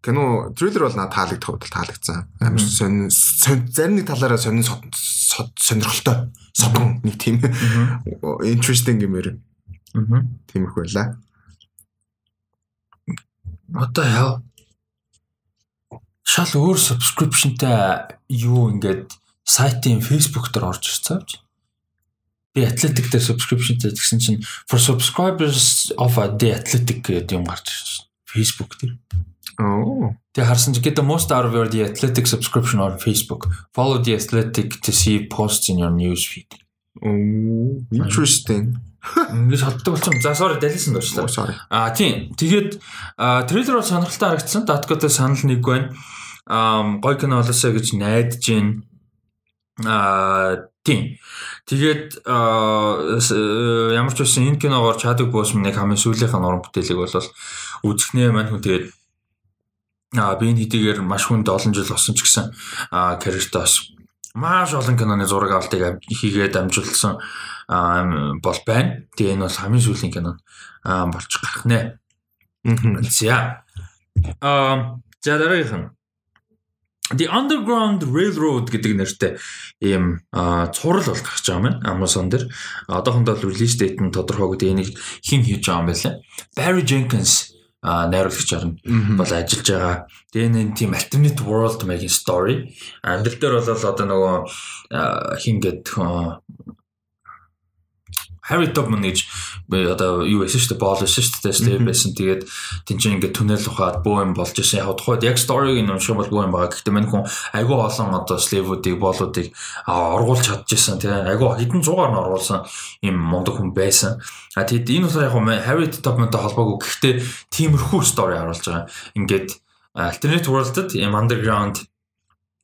[SPEAKER 2] кино трейлер бол надад таалагдах хувьд таалагдсан. Амар сонин зарим нэг талаараа сонин сонирхолтой содон нэг тийм interesting гэмээр. Аа. Тиймэрхүү байлаа.
[SPEAKER 1] Одоо яа шал өөр subscriptionтай юу ингээд сайтын Facebook дээр орж ирсэн авч. Би Athletic дээр subscriptionтай гэсэн чинь for subscribers of the Athletic гэдэг юм гарч ирсэн. Facebook дээр.
[SPEAKER 2] Oh.
[SPEAKER 1] Тэгээ харсан чи get the most out of your the athletic subscription on Facebook. Follow the athletic to see posts in your news feed.
[SPEAKER 2] Oh, interesting.
[SPEAKER 1] Ингээд холддог болсон. За sorry далилсан дуучлаа. Аа тийм. Тэгээд трейлер бол сонирхолтой харагдсан. Datkотой санал нэг байна. Аа гой кино болоосаа гэж найдаж байна. Аа тийм. Тэгээд ямар ч байсан энэ киногоор чаддаг босм нэг хамгийн сүүлийнх нь уран бүтээлэг бол үзэхнээ маань хүн тэгээд Аа би энэ хэдийгээр маш хүнд олон жил болсон ч гэсэн аа character-аас маш олон киноны зураг авалтыг хийгээд амжуулсан бол байна. Тэгээ энэ бол хамгийн сүүлийн кино болж гарах нэ. За. Аа за дараагийнх нь The Underground Railroad гэдэг нэртэй ийм цуврал бол гарч байгаа юм. Amazon дээр одоохондоо release date нь тодорхойгүй. Энийг хэн хийж байгаа юм бэ лээ? Barry Jenkins найруулагчаар нь бол ажиллаж байгаа. Тэгээ нэг тийм alternate world making story. Амьдрал дээр бол одоо нөгөө хин гэд Harry Tubman гэж одоо юу байсан шүү дээ боол байсан шүү дээ slave байсан. Тэгээд тэнцэн ингээд түнэл ухаад бөө юм болж ирсэн. Яг тухайд яг сториг нь унших бол бөө юм байгаа. Гэхдээ мань хүн айгүй олон одоо slave-уудыг боолуудыг оргуулж чадчихсан тийм айгүй хэдэн зугаар нь оруулсан юм мундаг хүн байсан. А тэгэд энэ болохоор яг Harry Tubman-тай холбоогүй. Гэхдээ тиймэрхүү стори харуулж байгаа. Ингээд alternate world-д юм underground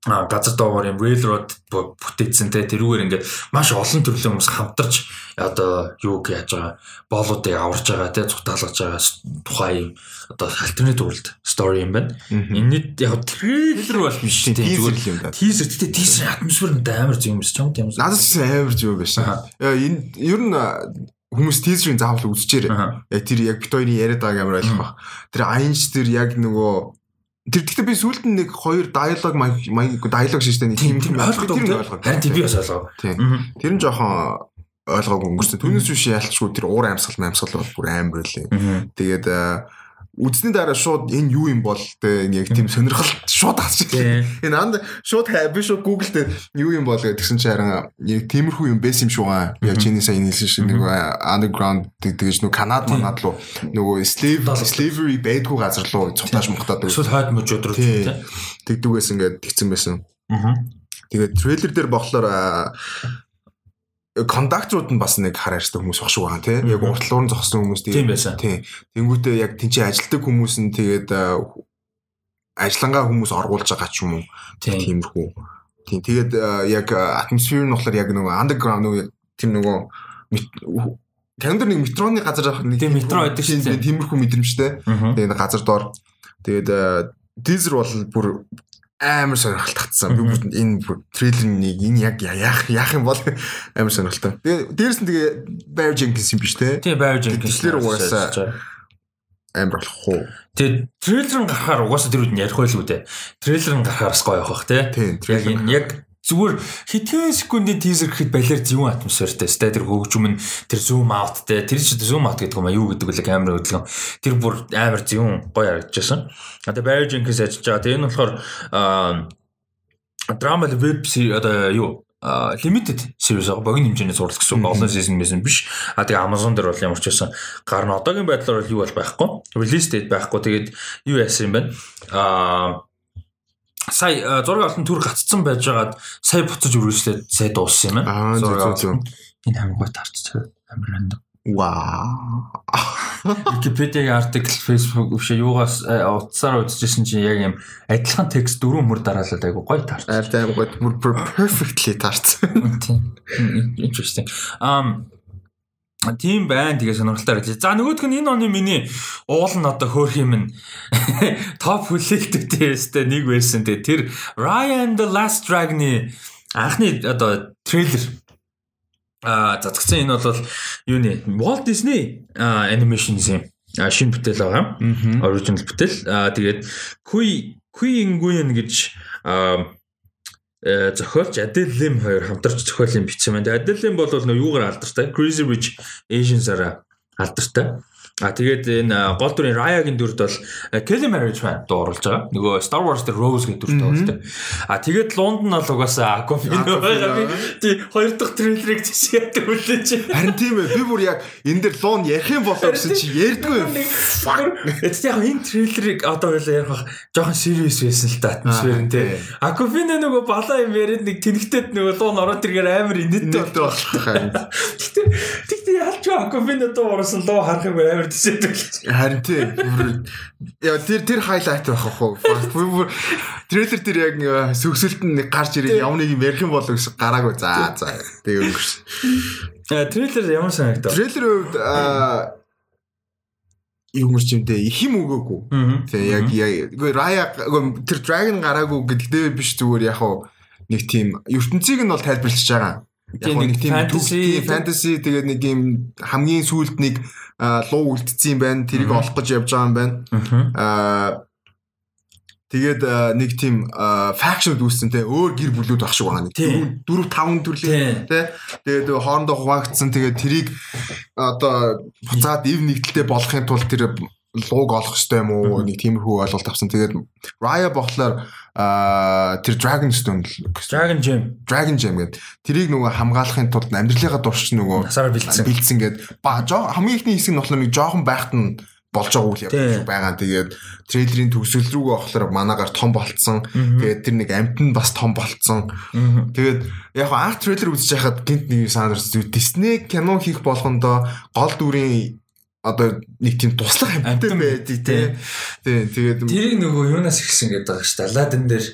[SPEAKER 1] газар доогоор юм railroad бүтээсэн те тэрүүгээр ингээд маш олон төрлийн хүмүүс хамтарч одоо юу гэж байгаа боолуудыг аварж байгаа те цутаалгаж байгаа тухай юм одоо alternate world story юм байна. Энэний яг трейлер бол биш
[SPEAKER 2] тийм зүгээр юм да.
[SPEAKER 1] Тийзер тэгтээ тийзер атмосфер нь амар зөв юм биш ч юм тийм.
[SPEAKER 2] Надад ч амар зөв биш. Энэ ер нь хүмүүс тийзерийн заавал үзчихээр. Яг тэр яг бит хоёрын яриад байгааг амар ойлгох. Тэр аянч тэр яг нөгөө Тэр гэхдээ би сүүлд нь нэг хоёр диалог маяг диалог шиштэй нэг
[SPEAKER 1] тийм тийм ойлгох тэр ойлгоо. Харин би бас ойлгоо.
[SPEAKER 2] Тэр нь жоохон ойлгоогүй өнгөрсөн. Түүнээс биш ялчгүй тэр уур амьсгал амьсгал бол бүр амар лээ. Тэгээд үзсний дараа шууд энэ юу юм бол тэ яг тийм сонирхол шууд хасчих. Энэ анд шууд би шууд Google дээр юу юм бол гэдгсэн чи харин яг тиймэрхүү юм байсан юм шүү гаа. Яг чиний сайн хэлсэн шиг нэг underground тэгж нөгөө Канад манад руу нөгөө slave slavery байдгүй газар руу цутааш мухтаад
[SPEAKER 1] шууд хойд мөж өдрөө тийм
[SPEAKER 2] тэгдүгээс ингээд тэгсэн байсан. Тэгээд трейлер дээр болохоор кондакторууд нь бас нэг хараа ярьсан хүмүүс баг шүү байгаа тийм яг уртлуур нь зогссон хүмүүс
[SPEAKER 1] тийм байсан.
[SPEAKER 2] Тийм. Тэнгүүтээ яг тэнцээ ажилтдаг хүмүүс нь тэгээд ажиллангаа хүмүүс оргуулж байгаа ч юм уу. Тиймэрхүү. Тийм. Тэгээд яг атмосфер нь болохоор яг нөгөө underground нөгөө тийм нөгөө Календар нэг метроны газар
[SPEAKER 1] нэг тийм метро байдаг
[SPEAKER 2] дээ. Тиймэрхүү мэдрэмжтэй. Тэгээд газар доор. Тэгээд дизер бол бүр амар сонирхолтой татсан. Би бүр энэ трейлерыг энэ яг яах яах юм бол амар сонирхолтой. Тэгээ дээрэс нь тэгээ Barry Jenkins юм биш те.
[SPEAKER 1] Тийм Barry Jenkins.
[SPEAKER 2] Тэр угаасаа амар болох уу.
[SPEAKER 1] Тэгээ трейлер нь гарахаар угаасаа тэр үед ярих байлгүй дээ. Трейлер нь гарахаар бас гоё явах те. Яг энэ яг зүгээр хэдхэн секундын тизер гэхэд балер зөвүүн атмосфертэй сте тэр хөгжим нь тэр зум ауттэй тэр чи зум аут гэдэг юм а юу гэдэг вэ камер хөдөлгөөн тэр бүр амар зөвүүн гоё харагдчихсан. Одоо Barry Jenkins ажиллаж байгаа. Тэгээ энэ болохоор драма веб одоо юу limited series байгаа богино хэмжээний зурлал гэсэн олон season мэсэн биш. А тэгээ Amazon дээр бол ямар ч байсан гарна одоогийн байдлаар бол юу бол байхгүй. Release date байхгүй. Тэгээд юу яасан юм бэ? А сая зураг алтан төр гацсан байжгаад сая буцаж үргэлжлээд сая дууссан юм
[SPEAKER 2] байна. Зураг
[SPEAKER 1] энэ хамгийн гой тарч амар рандом.
[SPEAKER 2] Вау.
[SPEAKER 1] Википедиагийн артикл Facebook биш юугаас утсаар үзчихсэн чинь яг юм адилхан текст дөрвөн мөр дараалал айгу гоё таарч.
[SPEAKER 2] Аль тайм гоё мөр perfectly таарсан.
[SPEAKER 1] Тийм. Interesting. Um тийм байна тэгээ сонирхолтой харагдаж. За нөгөөх нь энэ оны миний уул нь одоо хөөх юм нь топ хүлээлттэй өстэй нэг байсан. Тэгээ тэр Ryan the Last Dragon-ы анхны одоо трейлер А цацгцсан энэ бол юу нэ Walt Disney Animations юм. шинэ бүтээл байгаа. Original бүтээл. А тэгээд Kui Kui Nguyen гэж зохиолч Adele Lim хоёр хамтарч зохиолын бичсэн байна. Adele Lim бол нөө юугаар алдартай? Crazy Rich Asians-аараа алдартай. А тэгээд энэ гол дүрийн Raya-гийн дүрд бол Kelly Marie Tran дууруулж байгаа. Нөгөө Star Wars дээр Rose гэдэг дүртэй байна. А тэгээд London бол угаасаа Aquafina байгаа. Тий хоёр дахь трейлерыг тийш яадаг үлээж.
[SPEAKER 2] Харин тийм ээ. Би бүр яг энэ дээр Lon ярих юм болоо гэсэн чи ярьдгүй.
[SPEAKER 1] Эцэст яг энэ трейлерыг одоо хоёлаа ярих бах жоохон serious байсан л та атмосфер нь тий. Aquafina нөгөө балаа юм яриад нэг тэнхтэд нөгөө Lon ороод иргээр амар инээдтэй
[SPEAKER 2] харин.
[SPEAKER 1] Гэтэ гэтэ ялч Aquafina дуу орсон лоо харах юм амар амар төсөөдөг.
[SPEAKER 2] Харин тийм. Яа тэр тэр хайлайт байх хөө. Бүр трейлер дээр яг сүгсэлт нь гарч ирээд явныг юм ярих юм болов гэсэн гараагүй. За за. Тэгээ өнгөрсөн.
[SPEAKER 1] А трейлер ямар санагдав?
[SPEAKER 2] Трейлер хувьд юмэрч юм дээ их юм өгөөгүй. Тэгээ яг яг Рая тэр Dragon гараагүй гэдэгтэй биш зүгээр яг нэг тийм ертөнцийг нь бол тайлбарлаж байгаа. Яг нэг fantasy fantasy тэгээд нэг юм хамгийн сүүлд нэг луу үлдсэн юм байна. Тэрийг олох гэж явж байгаа юм байна. Аа Тэгээд нэг тийм факшн үүссэн те. Өөр гэр бүлүүд баг шиг байгаа нэг 4 4 5 төрлийн те. Тэгээд хоорондоо хуваагдсан. Тэгээд тэрийг одоо буцаад ив нэгдэлтэй болохын тулд тэр луг олох хэрэгтэй юм уу? Нэг тиймэрхүү ойлголт авсан. Тэгээд Raya болохоор тэр Dragon Stone
[SPEAKER 1] Dragon Gem
[SPEAKER 2] Dragon Gem гэдэг. Тэрийг нөгөө хамгаалахын тулд амьдралынхаа дурч нөгөө
[SPEAKER 1] насаараа бэлдсэн.
[SPEAKER 2] бэлдсэн гээд ба хамгийн ихний хэсэг нь болохоор нэг жоохон байхад нь болж байгаа үйл явдал байгаа. Тэгээд трейлерийн төгсгөл рүүгээ болохоор манагаар том болцсон. Тэгээд тэр нэг амт нь бас том болцсон. Тэгээд яг анх трейлер үзэж байхад гинт нэг санаарс Disney кино хийх болгондоо гол дүрийн одоо нэг тийм туслах амьтан байдаг тий. Тий тэгээд
[SPEAKER 1] тэрийг нөгөө юунаас ихсэн гэдэг байгаа шүү дээ. Аладдин дээр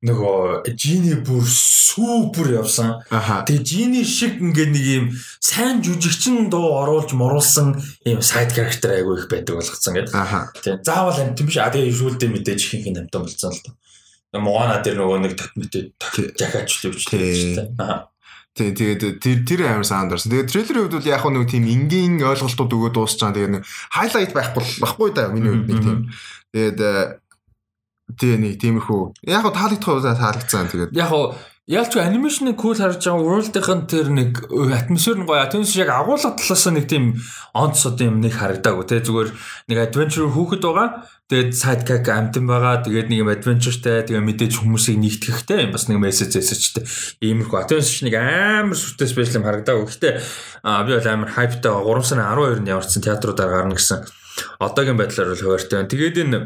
[SPEAKER 1] нөгөө жини бүр супер явсан. Тэгээ жини шиг ингээд нэг юм сайн жүжигчин дуу оруулж моруулсан юм сайд character айгүй их байдаг болгоцсон гэдэг. Тэгээ заавал амт биш. А тэгээ юулдэ мэдээж ихэнх нь амтан болсон л доо. Могона дээр нөгөө нэг татмэтэй жахаач л өвчлээ. Аа.
[SPEAKER 2] Тий, тэгээд тэр тэр амар саунд орсон. Тэгээд трейлерийн хувьд бол яг нэг тийм энгийн ойлголтууд өгөө дуусчаа. Тэгээд нэг хайлайт байхгүй байхгүй да миний хувьд нэг тийм. Тэгээд тий нэг тиймэрхүү. Яг таалагдах удаа таалагдсан. Тэгээд
[SPEAKER 1] яг го Ялч анимашны кул харж байгаа world-ийн тэр нэг атмосфер нь гоё. Түүнээс яг агуулга талаас нэг тийм онц одоо юм нэг харагдаагүй те зүгээр нэг adventure хүүхэд байгаа. Тэгээд sidekick амтан байгаа. Тэгээд нэг юм adventureтэй тэгээд мэдээж хүмүүсийг нэгтгэхтэй юм бас нэг message эсэжтэй. Иймэрхүү. Түүнээс нэг амар сүртэй special юм харагдаагүй. Гэхдээ би бол амар hype-тай 3 сарын 12-нд яварсан театруудаар гарна гэсэн одоогийн байдлаар бол хуваартай байна. Тэгээд энэ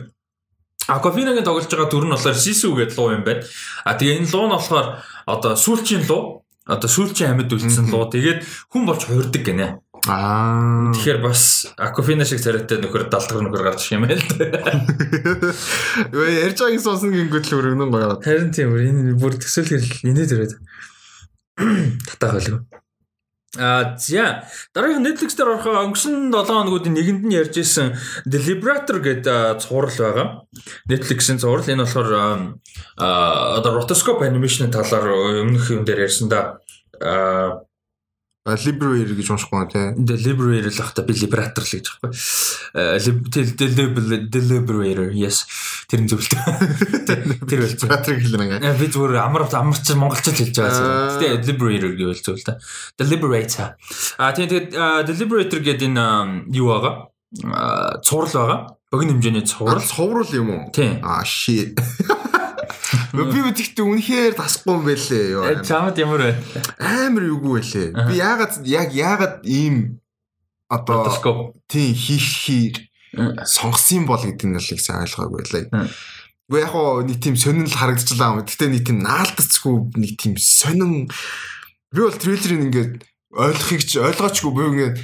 [SPEAKER 1] Акофинагийн тоглож байгаа дүр нь болохоор Сисү гэдэг луу юм байна. А тэгээ энэ луу нь болохоор одоо сүүлчийн луу одоо сүүлчийн амьд үлдсэн луу тэгээд хүн болж хуурдаг гинэ.
[SPEAKER 2] Аа.
[SPEAKER 1] Тэгэхээр бас Акофина шиг царайтай нөхөр далдгар нөхөр гарч ирэх юм байл та.
[SPEAKER 2] Вэ ярьж байгааг сонсон гингүүт л өргөнөн байгаа.
[SPEAKER 1] Харин тийм энэ бүр төсөөл хэрэг инээд ирээд. Татах байлгүй. А за дараагийн Netflix дээр орох өнгөрсөн 7 хоногуудын нэгэнд нь ярьж исэн The Liberator гэдэг цуврал байгаа. Netflix-ийн цуврал энэ болохоор одоо rotoscope animation талаар өмнөх юм дээр ярьсан да. А
[SPEAKER 2] Liberator гэж уншихгүй байна тий.
[SPEAKER 1] The Liberator л ахта би Liberator л гэж байхгүй. The Liberator yes тэр нь зөвлөлт. Тэр бол
[SPEAKER 2] Liberator хэлнэ.
[SPEAKER 1] Би зүгээр амар амарч монголчууд хэлж байгаа. Гэтэ Liberator гэвэл зөв л та. The Liberator. А тэгээд The Liberator гэдэг энэ юу байгаа? Цуврал байгаа. Богино хэмжээний цуврал.
[SPEAKER 2] Цуврал юм уу?
[SPEAKER 1] Тийм.
[SPEAKER 2] А shit. Би үтгэхдээ үнэхээр тасахгүй юм байлээ ёо.
[SPEAKER 1] Чамд ямар вэ?
[SPEAKER 2] Амар юугүй байлээ. Би яагаад яг яагаад ийм одоо тийм хийх хий сонгосон бол гэдэг нь л их сайн ойлгоогүй байлаа. Гэхдээ яг хоо нэг тийм сонин л харагдчихлаа. Гэхдээ нэг тийм наалдацгүй нэг тийм сонин би бол трейлерыг ингээд ойлгохыг ч ойлгоочгүй би ингээд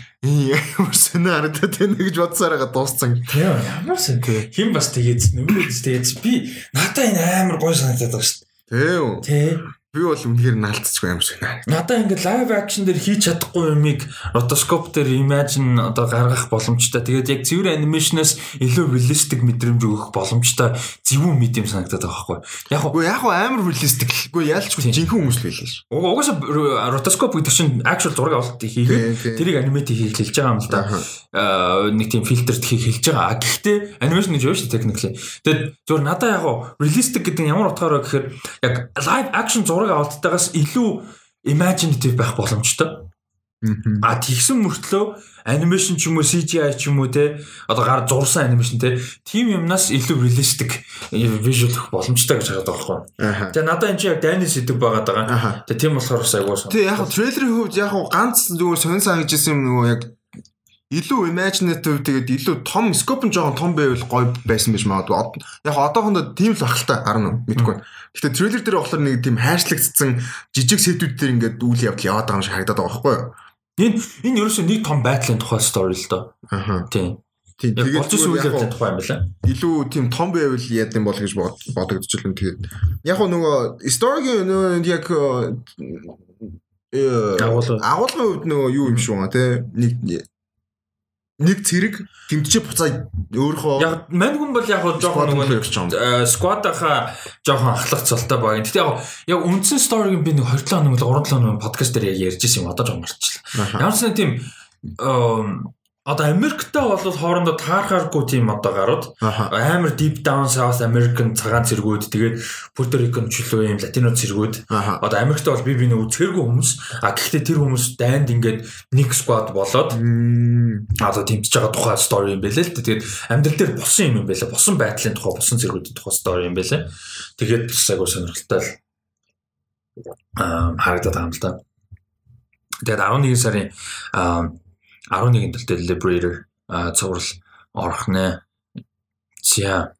[SPEAKER 2] ямар сонин харагдаад байна гэж бодсоор байгаа дууссан.
[SPEAKER 1] Тийм ямар сэн хин бас тэгээд нөгөө тэгээд би надаа энэ амар гой санагдаад байгаа шүү
[SPEAKER 2] Тийм.
[SPEAKER 1] дээ. Тэ.
[SPEAKER 2] Би бол үнэхээр наалдчихгүй амар сонин.
[SPEAKER 1] Надаа ингээд лайв акшн дээр хийж чадахгүй юмыг ротоскоп дээр imagine одоо гаргах боломжтой. Тэгээд яг цэвэр анимашнаас илүү реалистик мэдрэмж өгөх боломжтой зөвүүн юм санагдаад байгаа байхгүй. Яг
[SPEAKER 2] Үгүй яг хоо амар реалистик. Үгүй яалчгүй жинхэнэ хүмүүс л.
[SPEAKER 1] Уг- угаасаа ротоскоп гэдэг чинь actual зураг авалт хийгээд тэрийг анимат хийх хэлж байгаа юм л да. Аа, нэг тийм фильтрт хийх хэлж байгаа. Гэхдээ анимашн гэж юу шүү technically. Тэгээд зөвөр надаа яг гоо realistic гэдэг нь ямар утгаараа гэхээр яг live action зураг авалттайгаас илүү imaginative байх боломжтой. А тэгсэн мөртлөө анимашн ч юм уу CGI ч юм уу те одоо гар зурсан анимашн те тийм юмнаас илүү realistic visual өгөх боломжтой гэж хараад байгаа байхгүй. Тэгээ надад энэ чинь яг дайны сэдв байгаад байгаа. Тэгээ тийм болохоор бас айгуу сан.
[SPEAKER 2] Тэг яг трейлерийн хувьд яг ганц нөгөө сонин санагдчихсан юм нөгөө яг илүү imaginative тэгээд илүү том scope нь жоохон том байвал гоё байсан байж магадгүй. Яг одоохондоо тийм л харна уу мэдгүй. Гэхдээ трейлер дээр болохоор нэг тийм хайрчлагдсан жижиг сетүүд дээр ингээд үйл явдал яваад байгаа юм шиг харагдаад байгаа байхгүй юу?
[SPEAKER 1] Энэ энэ ерөөсөө нэг том байдлын тухай story л доо.
[SPEAKER 2] Аха.
[SPEAKER 1] Тийм.
[SPEAKER 2] Тийм тэгээд
[SPEAKER 1] болж исэн үйл явдлын тухай юм байна.
[SPEAKER 2] илүү тийм том байвал яад юм бол гэж бод- бодогдчихлоо тэгээд яг нөгөө story-гийн нөгөө яг э
[SPEAKER 1] Агуулга.
[SPEAKER 2] агуулгын хувьд нөгөө юу юм шиг байгаа те нэг нэг цэрэг гимтчээ буцаа өөрөө
[SPEAKER 1] Яг мань хүн бол яг жоохон нөгөө нэг сквадаха жоохон ахлах цолтой баг. Гэтэ яг яг үндсэн сториг би нэг 20 хоног мөн 3 хоног подкаст дээр яг ярьж исэн юм одоо жоохон марчихлаа. Ямар ч нэг тийм одоо Америктэй бол хоорондоо таархааргүй тийм одоо гарууд амар deep down south American цагаан цэргүүд тэгээд Puerto Rican чөлөө юм латино цэргүүд одоо Америкт бол би биний үзэхэргүй хүмүүс а гэхдээ тэр хүмүүс дайнд ингээд нэг squad болоод одоо тэмцэж байгаа тухай story юм байлээ л. Тэгээд амьдрал дээр болсон юм юм байлээ. Босон байдлын тухай, босон зэргүүдийн тухай story юм байлээ. Тэгээд бас айгуу сонирхолтой л аа харагдаад байгаа юм л да. Тэгээд 11 сарын аа 11-нд л дээ Liberator цуврал орох нэ. За.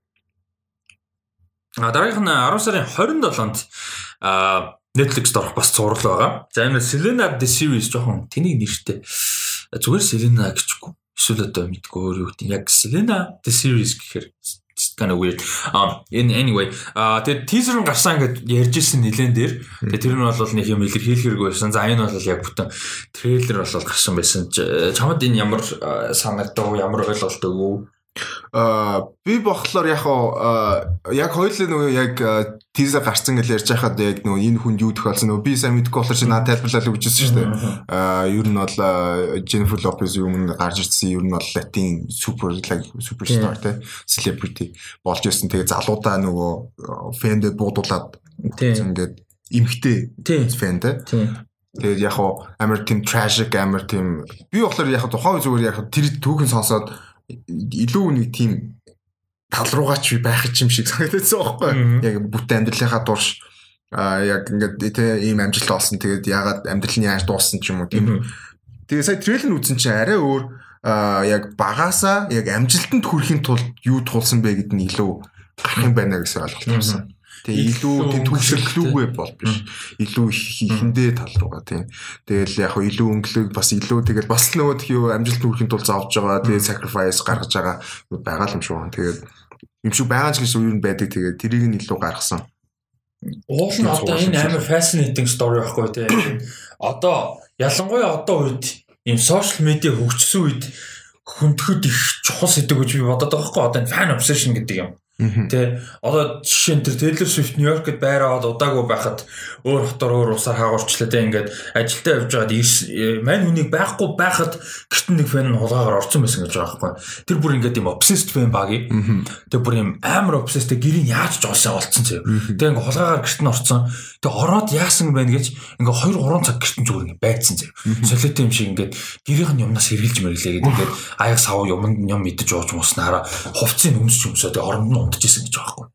[SPEAKER 1] А дараагийнх нь 10 сарын 27-нд аа Netflix-д орох бас цуврал байгаа. За энэ Selena the series жоохон тэнийг нэртэй. Зүгээр Selena гэчихгүй. Эсвэл одоо мэдгүй өөр юу гэдэг. Яг Selena the series гэхээр kind of weird. Um in anyway, а тэгээд teaser нь гарсан гэд ярьжсэн нэлен дээр. Тэгээд тэр нь бол нэг юм илэрхийлэхэргүй байсан. За энэ бол яг бүтэн трейлер бол гарсан байсан. Чамд энэ ямар а, санагдав, ямар ойлголт өгөө?
[SPEAKER 2] Аа би болохоор яг аа, яг хоёулаа нөгөө яг тизер гарцсан гэж ярьж байхад яг нөгөө энэ хүнд юу тохиолсон нөгөө би сайн мэдэхгүй болохоор чи надад тайлбарлал өгчээсэн шүү дээ. Аа ер нь бол Jennifer Lopez юм гарч ирсэн ер нь бол латин супер суперстар те celebrity болж ирсэн. Тэгээ залуудаа нөгөө фэндээ буудуулаад ингээд эмхтэй фэн те. Тэгээд яг амар тийм tragic амар тийм би болохоор яг тухайн зүгээр яг тэр түүхэн сонсоод илүү нэг тийм тал руугаа ч байх юм шиг санагдсан байхгүй. Яг бүтэн амьдралынхаа турш а яг ингээд тэ ийм амжилт олсон. Тэгээд ягаад амьдрал нь яаж дууссан ч юм уу тийм. Тэгээд сая трейлер үзсэн чинь арай өөр а яг багасаа яг амжилтанд хүрэхин тулд юу тулсан бэ гэд нь илүү гарах юм байна гэсэн ойлголт авсан. Тэгээ илүү тийм төвшөрлүүгүй бол биш. Илүү их- ихэндээ тал руугаа тийм. Тэгэл яг хөө илүү өнгөлөг бас илүү тэгэл бас л нөгөө тхий юу амжилт хүрэхин тулд зовж байгаа. Тэгээ sacrifice гаргаж байгаа байгаа юм шиг байна. Тэгээд юм шиг байгаа ч гэж юу юм байдаг. Тэгээд тэрийг нь илүү гаргасан.
[SPEAKER 1] Уул нь одоо энэ амар fascinating story байхгүй тий. Одоо ялангуяа одоо үед ийм social media хөгжсөн үед хүндэхэд их чухал сэдв гэж би бодоод байгаа байхгүй одоо энэ fan obsession гэдэг юм. Тэ одоо жишээ нь тэр Taylor Swift Нью-Йоркд байраад удаагүй байхад өөр хотоор өөр усаар хаагуурчлаа тэ ингээд ажилдаа явж байгаад э, мань хүнийг байхгүй байхад гэртэн нэг фэн нь хулгаагаар орсон байсан гэж байгаа байхгүй. Тэр бүр ингээд юм obsessed fan багий. Тэр бүр юм амар obsessed гэрийг яаж ч олсон олцсон зөө. Тэгээ ингээд хулгаагаар гэрт нь орцсон. Тэгээ ороод яасан байна гэж ингээд 2 3 цаг нь зүгээр ингээд байцсан зөө. Солиотой юм шиг ингээд гэрийнх нь юмнаас хэрглэж мэрлээ гэдэг ингээд аяг сав юм юм мэдэж ууж мууснараа хувцсыг өмсч өмсөө тэгээ оронд нь унтж исэн гэж байгаа байхгүй.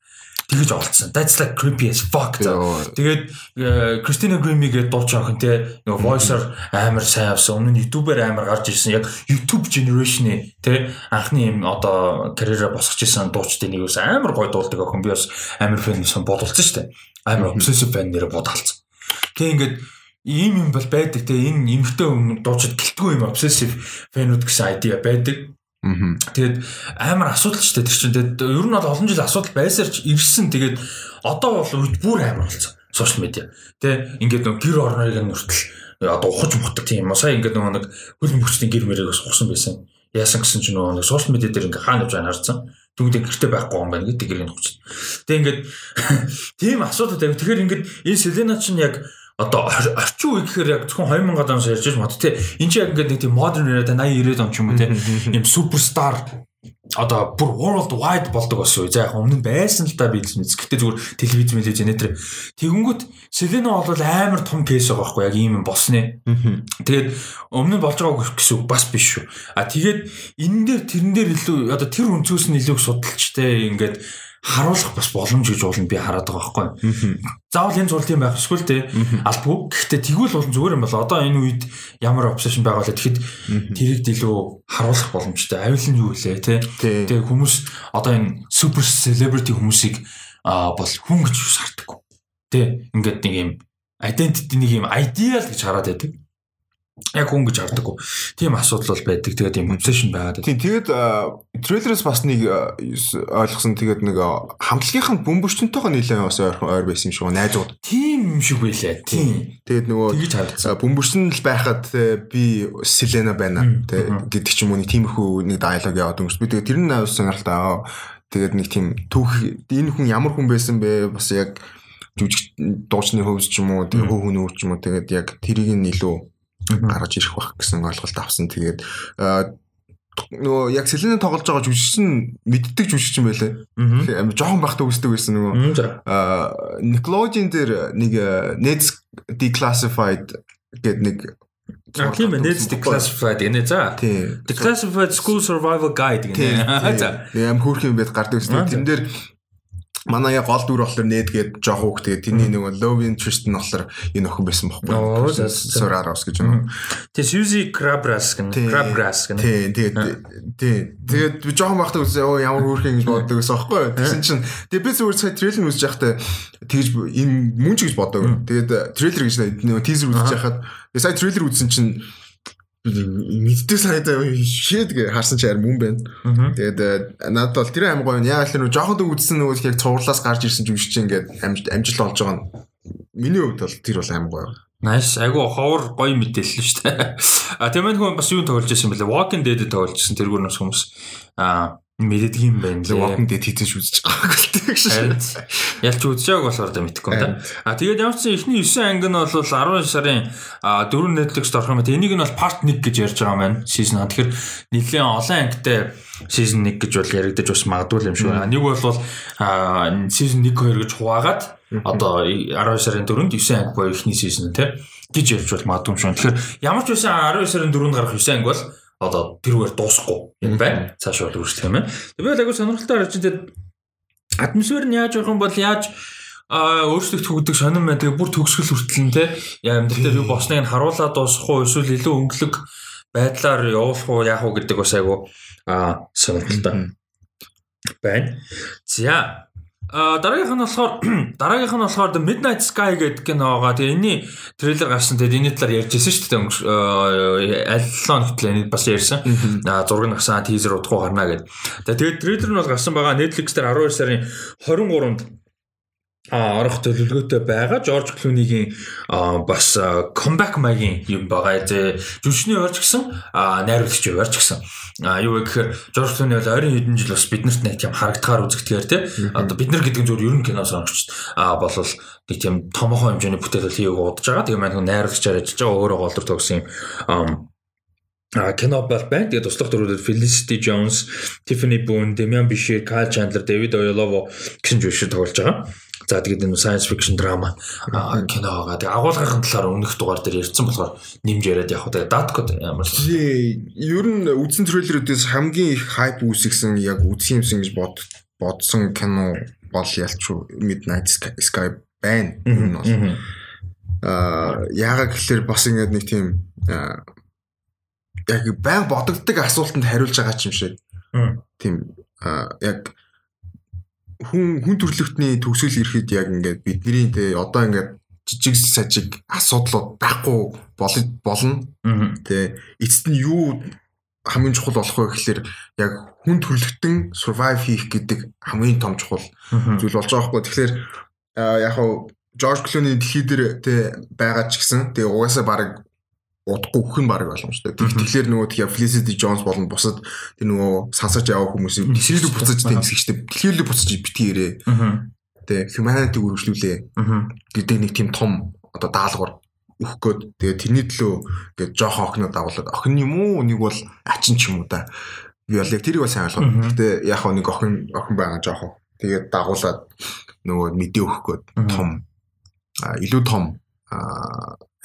[SPEAKER 1] тэгэж олцсон. That's like creepy as fuck. Тэгээд Кристина Грими гэдэг дуу жоохон те нөгөө voice-оор амар сайн авсан. Өмнө нь YouTube-аар амар гарч ирсэн. Яг YouTube generation-ы те анхны юм одоо карьераа босгож исэн дуучдын нэг ус амар гоё дуулдаг охин би бас амар фэн сон бодолцсон шүү дээ. Амар obsessive fan нэрэ бодолцсон. Тэгээ ингээд ийм юм бол байдаг те энэ эмхтэй хүн дуучид гэлтгүй юм obsessive фэнүүд гэсэн idea байдаг. Тэгээд амар асуудал ч тэр чинь тэгээд ер нь бол олон жил асуудал байсаар ч ирсэн тэгээд одоо бол бүр амар болсон сошиал медиа. Тэ ингээд нэг гэр орныг нь хүртэл одоо ухаж мутдаг тийм. Сая ингээд нэг хөл мөчтийн гэр мэрийг бас ухсан байсан. Яасан гэсэн чинь нөгөө нэг сошиал медиа дээр ингээд хаана явж байгааг харсан. Түүнтэй гэрте байхгүй юм байна гэдэг гэрийг ухаж. Тэ ингээд тийм асуудал тавь. Тэгэхээр ингээд энэ Селена чинь яг одоо орчин үе гэхээр яг зөвхөн 2000 оноос ярьж байгаа мод тий. Энд чинь яг ингээд нэг тийм модерн era 80 90 он ч юм уу тий. Ийм суперстар одоо бүр world wide болдог болсон үе. За яг өмнө нь байсан л да би мэдс. Гэтэ зүгээр телевиз мэлэж нэтэр. Тэгэнгүүт Селена бол амар том кейс байгаа байхгүй яг ийм юм болсны. Тэгээд өмнө нь болж байгааг гэсэн үг бас биш шүү. А тэгээд энэ дээр тэрэн дээр илүү одоо тэр өнцгөөс нь илүү судалж те ингээд харуулах бас боломж гэж уулын би хараад байгаа байхгүй. Заавал энэ зурлын байх эсвэл те алдгүй. Гэхдээ тэгвэл бол зүгээр юм бол одоо энэ үед ямар обсешн байгаа л тэгэхэд тэрийг илүү харуулах боломжтой. Авил нь юу вэ те. Тэгээ хүмүүс одоо энэ супер селебрити хүмүүсийг бол хүн гэж шаардлагагүй. Тэ ингээд нэг юм identity нэг юм ideal гэж хараад байдаг яг хүн гэж хардаггүй. Тийм асуудал бол байдаг. Тэгээд тийм obsession байгаад.
[SPEAKER 2] Тийм тэгээд трейлерээс бас нэг ойлгосон тэгээд нэг хамтлагийнх нь бөмбөрчөнтэйгөө нэлээд бас ойрхон ойр байсан юм шиг найзууд.
[SPEAKER 1] Тийм юм шиг байлаа. Тийм.
[SPEAKER 2] Тэгээд нөгөө. Бөмбөрчөн л байхад би Селена байна гэдэг ч юм уу нэг тиймэрхүү нэг диалог яваад өнгөрс. Би тэгээд тэр нь авсан сонирхолтой. Тэгээд нэг тийм түүх энэ хүн ямар хүн байсан бэ? Бас яг жүжиг дуучны хөвс ч юм уу, тэгээд хөө хүн өөр ч юм уу тэгээд яг тэрийг нь илүү гаргаж ирэх байх гэсэн ойлголт авсан. Тэгээд нөгөө яг Селена тоглож байгаа жүжигчин мэддэг жүжигчин байлаа. Тэгэхээр жоохон бахта үсдэг байсан нөгөө Nickelodeon дээр нэг Neds Declassified гэдэг нэг
[SPEAKER 1] Тийм ээ, Neds Declassified гэнэ за. Declassified School Survival Guide гэнэ.
[SPEAKER 2] За. Ям хөөрх юм байд гардаг гэсэн. Тэн дээр манай гол дүр болохоор нээд гээд жоох хөөх тэгээд тэрний нэг love interest нь болохоор энэ охин байсан бохгүй. Сораros гэж юм.
[SPEAKER 1] Тэгээд Suzy Crabgrass гэнэ. Crabgrass гэнэ.
[SPEAKER 2] Тий, тэгээд тий. Тэгээд би жоохон байхдаа үзээ оо ямар хөөрхөн гэж боддог гэсэн байхгүй. Тэгсэн чинь тэгээд би зүгээр сая трейлер үзэж байхдаа тэгж энэ мөн ч гэж боддог. Тэгээд трейлер гэж нэг тизер үзэж байхад сая трейлер үзсэн чинь мэддэг санагдаа гэ харсан чи харин мөн байна. Тэгээд э, надад бол тэр аим гоё. Яг л нөө жоохон дөг үзсэн нөгөө яг цувралаас гарч ирсэн юм шиг чинь ингээд амжилт олж байгаа нь миний хувьд бол тэр бол аим гоё.
[SPEAKER 1] Nice. Айгу ховор гоё мэдээлэл шүү дээ. А тийм хүн бас юу тоглож байсан бэлээ? Walking Dead тоглож байсан тэргүүр нас хүмүүс. А мэддэг юм байна
[SPEAKER 2] лээ. Walking Dead хийцэж үзэж байгааг л тийм
[SPEAKER 1] шүү. Ялч үзэж байгааг болохоор да мэдэхгүй юм да. А тэгээд ямар ч ихний 9 анги нь бол 10 сарын 4 Netflix-д орох юм байна. Энийг нь бол part 1 гэж ярьж байгаа юм байна. Season 1. Тэгэхээр нэлээд олон ангитай season 1 гэж бол яригдаж бас магадгүй юм шүү. Нэг бол season 1 2 гэж хуваагаад одоо 12 сарын 4-нд 9 анги буюу ихний season тий гэж ярьж бол магадгүй юм шүү. Тэгэхээр ямар ч байсан 12 сарын 4-нд гарах 9 анги бол одоо тэрүүгээр дуусахгүй юм байна. Цааш бол үргэлжлэх юм байна. Тэгээд айгу сонирхолтой харж тэгээд атмосфер нь яаж явах юм бол яаж а өөрсдөө төгдөг сонирн байна. Тэгээ бүр төгсгөл хүртэл нь те амьдрал дээр юу босныг нь харуулад дуусах уу эсвэл илүү өнгөлөг байдлаар явуулах уу яах уу гэдэг бас айгу а сонирхолтой байна. За А дараагийнх нь болохоор дараагийнх нь болохоор The Midnight Sky гэдэг кино байгаа. Тэгээ энэний трейлер гарсан. Тэгээд энэний талаар ярьжсэн шүү дээ. Аль 7 хоногт л бас ярьсан. Зураг нь гарсан, тизер удахгүй гарна гэдэг. Тэгээд трейлер нь бол гарсан байгаа. Netflix дээр 12 сарын 23-нд а орох төлөвлөгөөтэй байгаа. Жорж Клунигийн бас comeback маягийн юм байгаа. Тэ жүжигчний орж гисэн найруулагч орж гисэн. А юу вэ гэхээр Жорж Клуни бол 20 хэдэн жил бас биднэрт нэг тийм харагдахаар үзэгдэхээр тий. Одоо бид нар гэдэг нь зөв ерөн кино сонгогч а болол нэг тийм томоохон хэмжээний бүтээл хийгээг удаж байгаа. Тэгээ маань найруулагчаар ажиллаж байгаа өөрөө голдор төгсөн юм а кино бол байна. Тэгээд туслах дөрвөөр Felicity Jones, Tiffany Boone, Damian Bichir, Kyle Chandler, David Oyelowo гэсэн жүжигчид тоглож байгаа. За тэгээд энэ science fiction drama кино байгаа. Тэгээд агуулгын талаар өмнөх дугаар дээр ярьсан болохоор нэмж яриад явах. Тэгээд Datkod ямар.
[SPEAKER 2] Ер нь үдсэн трейлерүүдээс хамгийн их хайп үүсгэсэн яг үзэх юмсан гэж бод бодсон кино бол ялчгүй Midnight Sky байна. Энэ бол аа яагаад гэхэлэр бас ингээд нэг тийм яг баян бодогддог асуултанд хариулж байгаа юм шиг. Тийм яг хүн хүн төрөлхтний төгсөл ирэхэд яг ингээд бидний те одоо ингээд жижиг сажиг асуудлууд байхгүй болно. Тэ эцэст нь юу хамгийн чухал болох вэ гэхэлэр яг хүн төрөлхтөн survive хийх гэдэг хамгийн том чухал зүйл болж байгаа хгүй. Тэгэхээр яг хав Жорж Клуни дэлхий дээр тэ байгаа ч гэсэн тэгээ угаасаа баг удахгүй өгөх нь баг боломжтой. Тэгэхээр нөгөө тэгээ Felicity Jones болон бусад тэр нөгөө сансаж явах хүмүүсийг дэлхийд буцаж тэнцгийчтэй дэлхийд буцаж битгийрээ. Тэгээ humanity үргэлжлүүлээ гэдэг нэг тийм том одоо даалгавар өгөх гээд тэгээ тэрний төлөө ингээд жоохон охиноо дагуулад охин юм уу нэг бол ачин ч юм уу да. Би бол яг тэрийг бас сайн ойлгоо. Гэтэ яг нэг охин охин байгаа жоохон. Тэгээд дагуулад нөгөө мэдээ өгөх гээд том илүү том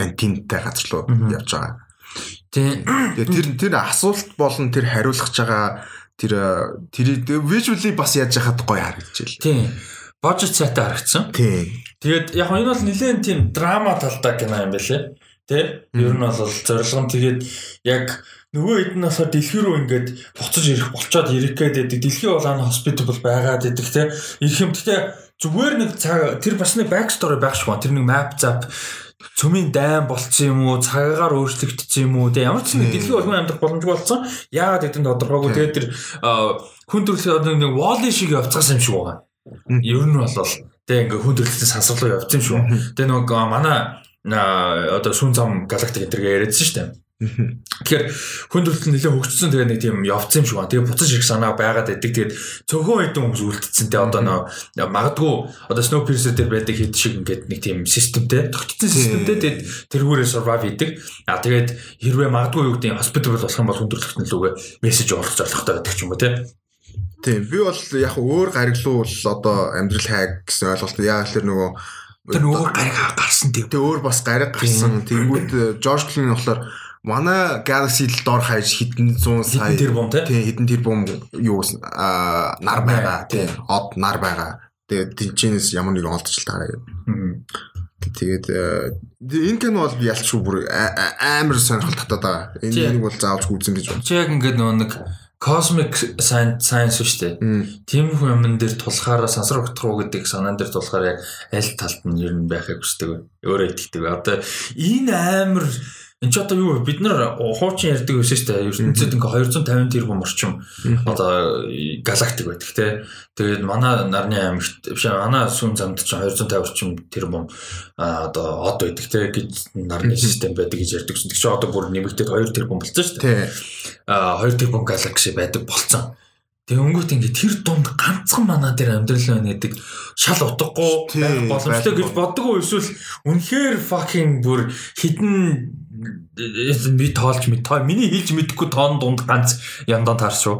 [SPEAKER 2] антинтай газар руу явж байгаа.
[SPEAKER 1] Тийм.
[SPEAKER 2] Тэр тэр асуулт болон тэр хариулах байгаа тэр тэр visually бас яаж яхад гоё харагдаж байна.
[SPEAKER 1] Тийм. Божит сайтай харагдсан.
[SPEAKER 2] Тийм.
[SPEAKER 1] Тэгээд яг энэ бол нэлээд тийм драма талтай кино юм байлээ. Тэ? Ер нь бол зорилго нь тэгээд яг нөгөө хэдэн насаар дэлхий рүү ингээд буцаж ирэх болчоод ирэх гэдэг дэлхий болон хоспитал байгаад идэг те. Ирэх юм гэхдээ зүгээр нэг тэр бас нэг back story байх шиг байна. Тэр нэг map zap цөмийн дайн болцсон юм уу? Цагаагаар өөрчлөгдсөн юм уу? Те ямар ч нэг дэлхийн улмын амьдрах боломжгүй болсон. Яагаад гэдэг нь тодорхойгүй тэгээд тэр хүн төрөлхтөн нэг walli шиг явцгаасан юм шиг байгаа. Ер нь бол тэг ингээ хүн төрөлхтөн сансгалуу явцсан юм шүү тэг нэг манай одоо сүн зам галактик энэ яриадсан шүү дээ Тэгэхээр хүн төрөлтөнд нэлээд хөгжсөн тэгээ нэг тийм явцсан юм шиг байна. Тэгээ буцаж ирэх санаа байгаад байдаг. Тэгээд цөөхөн хэдэн хүмүүс үлдсэн. Тэгээ одоо нөө магадгүй одоо Snowpiercer дээр байдаг хэд шиг ингээд нэг тийм системтэй, тогтцсон системтэй тэгээд тэргүүрээ survive хийдэг. А тэгээд хэрвээ магадгүй юу гэдэг hospital болох юм бол хүн төрөлтөнд лүгээ мессеж оруулах зорилготой байдаг ч юм уу тий.
[SPEAKER 2] Тийм би бол яг өөр гариглуу бол одоо амьдрал хайг гэсэн ойлголт яа гэхээр нөгөө
[SPEAKER 1] тэр өөр гариг гарсан тийм.
[SPEAKER 2] Тэгээ өөр бас гариг гарсан. Тэнгүүд Жорж Клуни болохоор Манай Galaxy л дор хаяж хэдэн зуун сая
[SPEAKER 1] тэрбум тий
[SPEAKER 2] хэдэн тэрбум юу аа нар байгаа тий од нар байгаа. Тэгээд тэнчэнэс ямар нэг олдчихлаа гэдэг. Тэгээд энэ кино бол ялчгүй бүр амар сонирхол татаад байгаа. Энэ нэг бол заавч үзэн гэж байна.
[SPEAKER 1] Чи яг ингээд нөгөө нэг cosmic science шүү дээ. Тийм хүн юмн дээр тулахаараа сансар өгдөх үү гэдэг санаан дээр тулахаар яг аль талд нь ер нь байхыг хүсдэг. Өөрөө итгэдэг. Одоо энэ амар Энд ч одоо юу бид нар хуучин ярьдаг байсан шүү дээ. ертөнцид ингээ 250 тэрбум орчим одоо галактик байдаг те. Тэгээд манай нарны аймагт биш манай сүм замд чинь 250 орчим тэрбум одоо од байдаг те гэж нарны систем байдаг гэж ярьдаг. Тэг чи одоо бүр нэмэгдээд 2 тэрбум болсон шүү дээ. Аа 2 тэрбум галакси байдаг болцсон. Тэгээ өнгөт ингээ тэр дунд ганцхан манаа дээр амьдрал байна гэдэг шал утгагүй байх боломжтой гэж боддог уу эсвэл үнэхээр fucking бүр хідэн би тоолж мэд тоо миний хэлж мэдэхгүй тоон дунд ганц яндаа таарч шүү.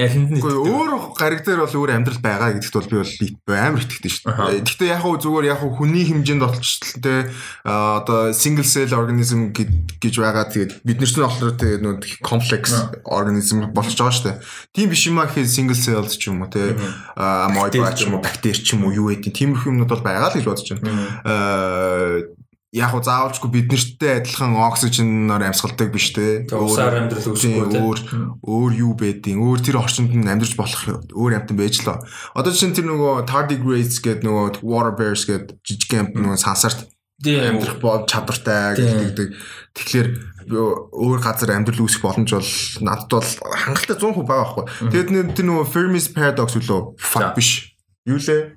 [SPEAKER 1] Яг хүнд нь
[SPEAKER 2] өөр гариг дээр бол өөр амьдрал байгаа гэдэгт бол би бол амар итгэдэг шүү дээ. Гэхдээ яг хөө зүгээр яг хөө хүний хэмжээнд болчихтой одоо single cell organism гэж байгаа тэгээд бид нар ч болохоор тэгээд нөө complex organism болж байгаа шүү дээ. Тийм биш юм аа гэхэд single cell ч юм уу те amyloid ч юм уу бактери ч юм уу юу гэдэг тиймэрхүү юмнууд бол байгаа л гэж бодож байна. Аа яг уу заавалчгүй бид нартэй адилхан оксиженоор амьсгалдаг биш те.
[SPEAKER 1] Усаар амьдрал үүсэхгүй те.
[SPEAKER 2] Өөр өөр юу байдیں۔ Өөр тэр орчинд нь амьдарч болох өөр амтан байж л. Одоо чинь тэр нөгөө tardigrades гэдэг нөгөө water bears гэдэг жижиг амт нөгөө сансарт амьдрах бод чадвартай гэдэг. Тэгэхээр өөр газар амьдрал үүсэх боломж бол надад бол хангалттай 100% байгаа байхгүй. Тэгээд тэр нөгөө Fermi's paradox үлээ факт биш. Юу лээ?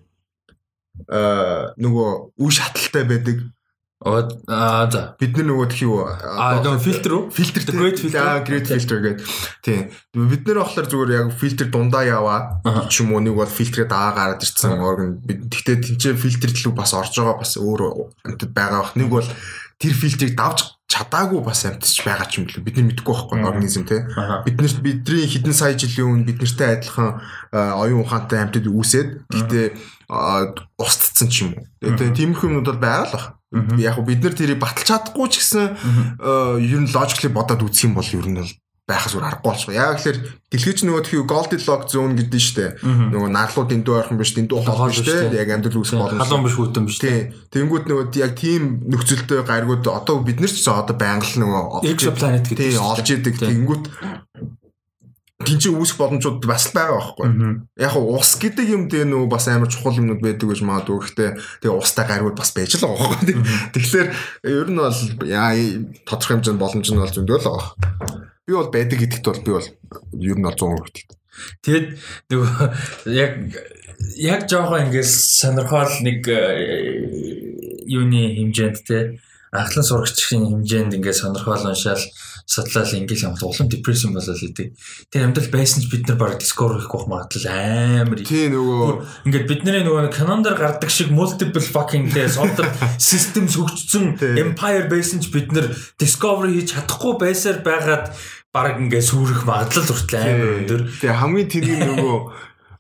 [SPEAKER 2] Аа нөгөө үе шаталтай байдаг
[SPEAKER 1] Аа за.
[SPEAKER 2] Бид нар нөгөө тхий юу
[SPEAKER 1] аа нөгөө фильтр үү?
[SPEAKER 2] Фильтр great filter. Аа great filter гэдэг. Тийм. Бид нар болохоор зүгээр яг фильтр дундаа яваа ч юм уу нэг бол фильтрээ дагаа гараад ирсэн орган. Гэхдээ тэнцээ фильтр төлөв бас орж байгаа бас өөр байгаа бах. Нэг бол тэр фильтрийг давж чадаагүй бас амтч байгаа ч юм бэл бид нар мэдэхгүй байхгүй организм те бид нар бидний хэдэн сая жилийн өмнө бид нартай адилхан оюун ухаантай амтд үүсээд гэхдээ устцсан ч юм уу. Тэгээ тиймэрхүү юмнууд бол байгаа л байна Яг бид нар тэрийг баталж чадахгүй ч гэсэн ер нь логикли бодоод үзэх юм бол ер нь байхаас өөр аргагүй болчихгоо. Яг тэгэхээр дэлхийч нөгөө тхий Goldilocks zone гэдэг нь штэ. Нөгөө нарлууд дэндүү ойрхон биш, дэндүү хол биш штэ. Яг амьдрал үүсэх боломжтой.
[SPEAKER 1] Халуун биш хүйтэн биш.
[SPEAKER 2] Тий. Тэнгүүд нөгөө яг тийм нөхцөлтэй гаригууд одоо бид нар ч одоо байнга л нөгөө
[SPEAKER 1] exoplanet гэдэг.
[SPEAKER 2] Тий, олж идэг. Тэнгүүд тэнцээ үүсэх боломжууд бас байгаа байхгүй. Яг ус гэдэг юм дээр нөгөө бас амар чухал юмнууд байдаг гэж магадгүй. Гэхдээ тэгээ устай гаригуд бас байж л байгаа байхгүй. Тэгэхээр ер нь бол яа тодорхой хэмжээнд боломж нь бол зөндөө л байгаа. Би бол байдаг гэдэгт бол би бол ер нь бол 100% итгэдэг.
[SPEAKER 1] Тэгэд нөгөө яг яг жоохон ингээс сонирхол нэг юуны хэмжээнд те анхлан сурагчийн хэмжээнд ингээд сонирхол уншаал судлал ингээл юм улам депресс юм болол идэг. Тэр амьдрал байсан ч бид нар баг дискор хийх байх магадлал амар.
[SPEAKER 2] Тий нөгөө
[SPEAKER 1] ингээд бидний нөгөө канондор гардаг шиг multiple fucking те software system хөгжсөн empire байсан ч бид нар discovery хийж чадахгүй байсаар байгаад баг ингээд сүрэх магадлал хүртэл амар өндөр.
[SPEAKER 2] Тэгээ хамгийн тэрийг нөгөө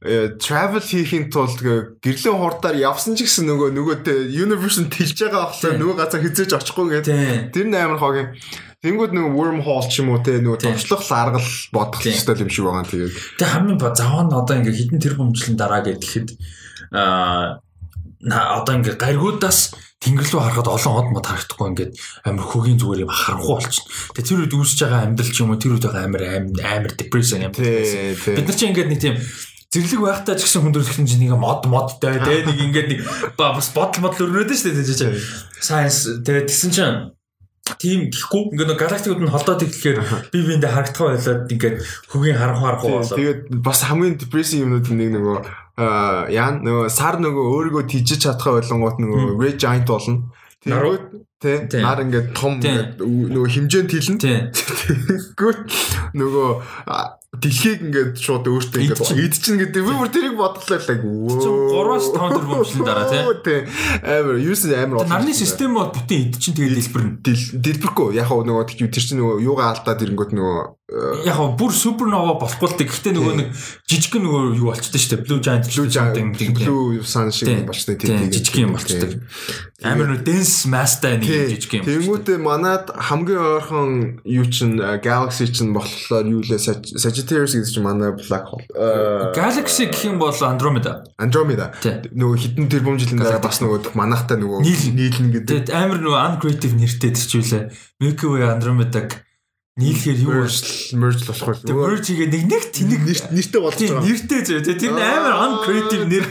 [SPEAKER 2] travel хийхин тулд гэрлийн хурдаар явсан ч гэсэн нөгөө нөгөө universe нь тэлж байгаа болохоор нөгөө газар хизээж очихгүй гэдэг. Тэр нь амар хогийн. Тэнгүүд нэг wormhole ч юм уу те нөгөө товчлох аргал бодох хэрэгтэй юм шиг байгаа. Тэгээд
[SPEAKER 1] тэг хамгийн нь одоо ингээ хитэн тэр бомжлын дараа гэхэд аа одоо ингээ гаригуудаас тэнгэр рүү харахад олон хот мод харагдахгүй ингээд амар хөгийн зүгээр юм харанхуй болчихно. Тэгээ тэр үед үүсэж байгаа амьдрал ч юм уу тэр үед байгаа амар амар депресsion юм. Бид нар чи ингээд нэг тийм зэрлэг байхдаа ч гэсэн хүндрэлхэн чинь нэг мод модтай тий нэг ингээд нэг бас бодол бодол өрнөд нь шүү дээ тий. Science тэгээ тэгсэн чинь тийм гэхгүй. Ингээд галактикууд нь холдоод ирэхээр би биэндээ харагдах байлаад ингээд хөгийн харанхуй харанхуй болоо.
[SPEAKER 2] Тэгээд бас хамгийн депрессив юмнууд нэг нөгөө яа нөгөө сар нөгөө өөрийгөө тижиж чадхаа ойлгонгууд нөгөө red giant болно. Тэгвэл тий нар ингээд том нөгөө хэмжээнд хэлнэ. Тэгвэл нөгөө дэлхийг ингээд шууд өөртөө ингээд идчихнэ гэдэг. Би бүр тэрийг бодглоо л
[SPEAKER 1] өө. 3-5 тэрбум жилийн дараа
[SPEAKER 2] тий. Амар юус амар.
[SPEAKER 1] Нарны систем бол бүтэн идчихин тэгээд дэлбэрнэ.
[SPEAKER 2] Дэлбэрэхгүй. Яг нөгөө тэр чинь нөгөө юугаа алдаад ирэнгүүт нөгөө
[SPEAKER 1] яг нь бүр супернова болохгүй л гэхдээ нөгөө нэг жижиг нөгөө юу болчтой шүү дээ. Blue Giant
[SPEAKER 2] Blue Giant Blue Sun шиг болчтой
[SPEAKER 1] тийм жижиг юм болчтой. Амар нөгөө dense mass-тай нэг жижиг юм.
[SPEAKER 2] Тэнгүүтээ манад хамгийн ойрхон юу чин Galaxy чин болохоор юу лээ Sagittarius гэдэг чинь манай black hole.
[SPEAKER 1] Galaxy гэх юм бол Andromeda.
[SPEAKER 2] Andromeda. Нөгөө хитэн тэрбум жилийн дараа бас нөгөө манахтай нөгөө нийлнэ гэдэг.
[SPEAKER 1] Амар нөгөө uncreative нэртэй төчвөлээ. Milky Way Andromeda-г нийлэхээр юу
[SPEAKER 2] merge болох байх.
[SPEAKER 1] Тэгээ merge хийгээ нэг нэг тэнэг
[SPEAKER 2] нэртэй болж байгаа.
[SPEAKER 1] Нэртэй зөө. Тэр нь амар uncreative нэр.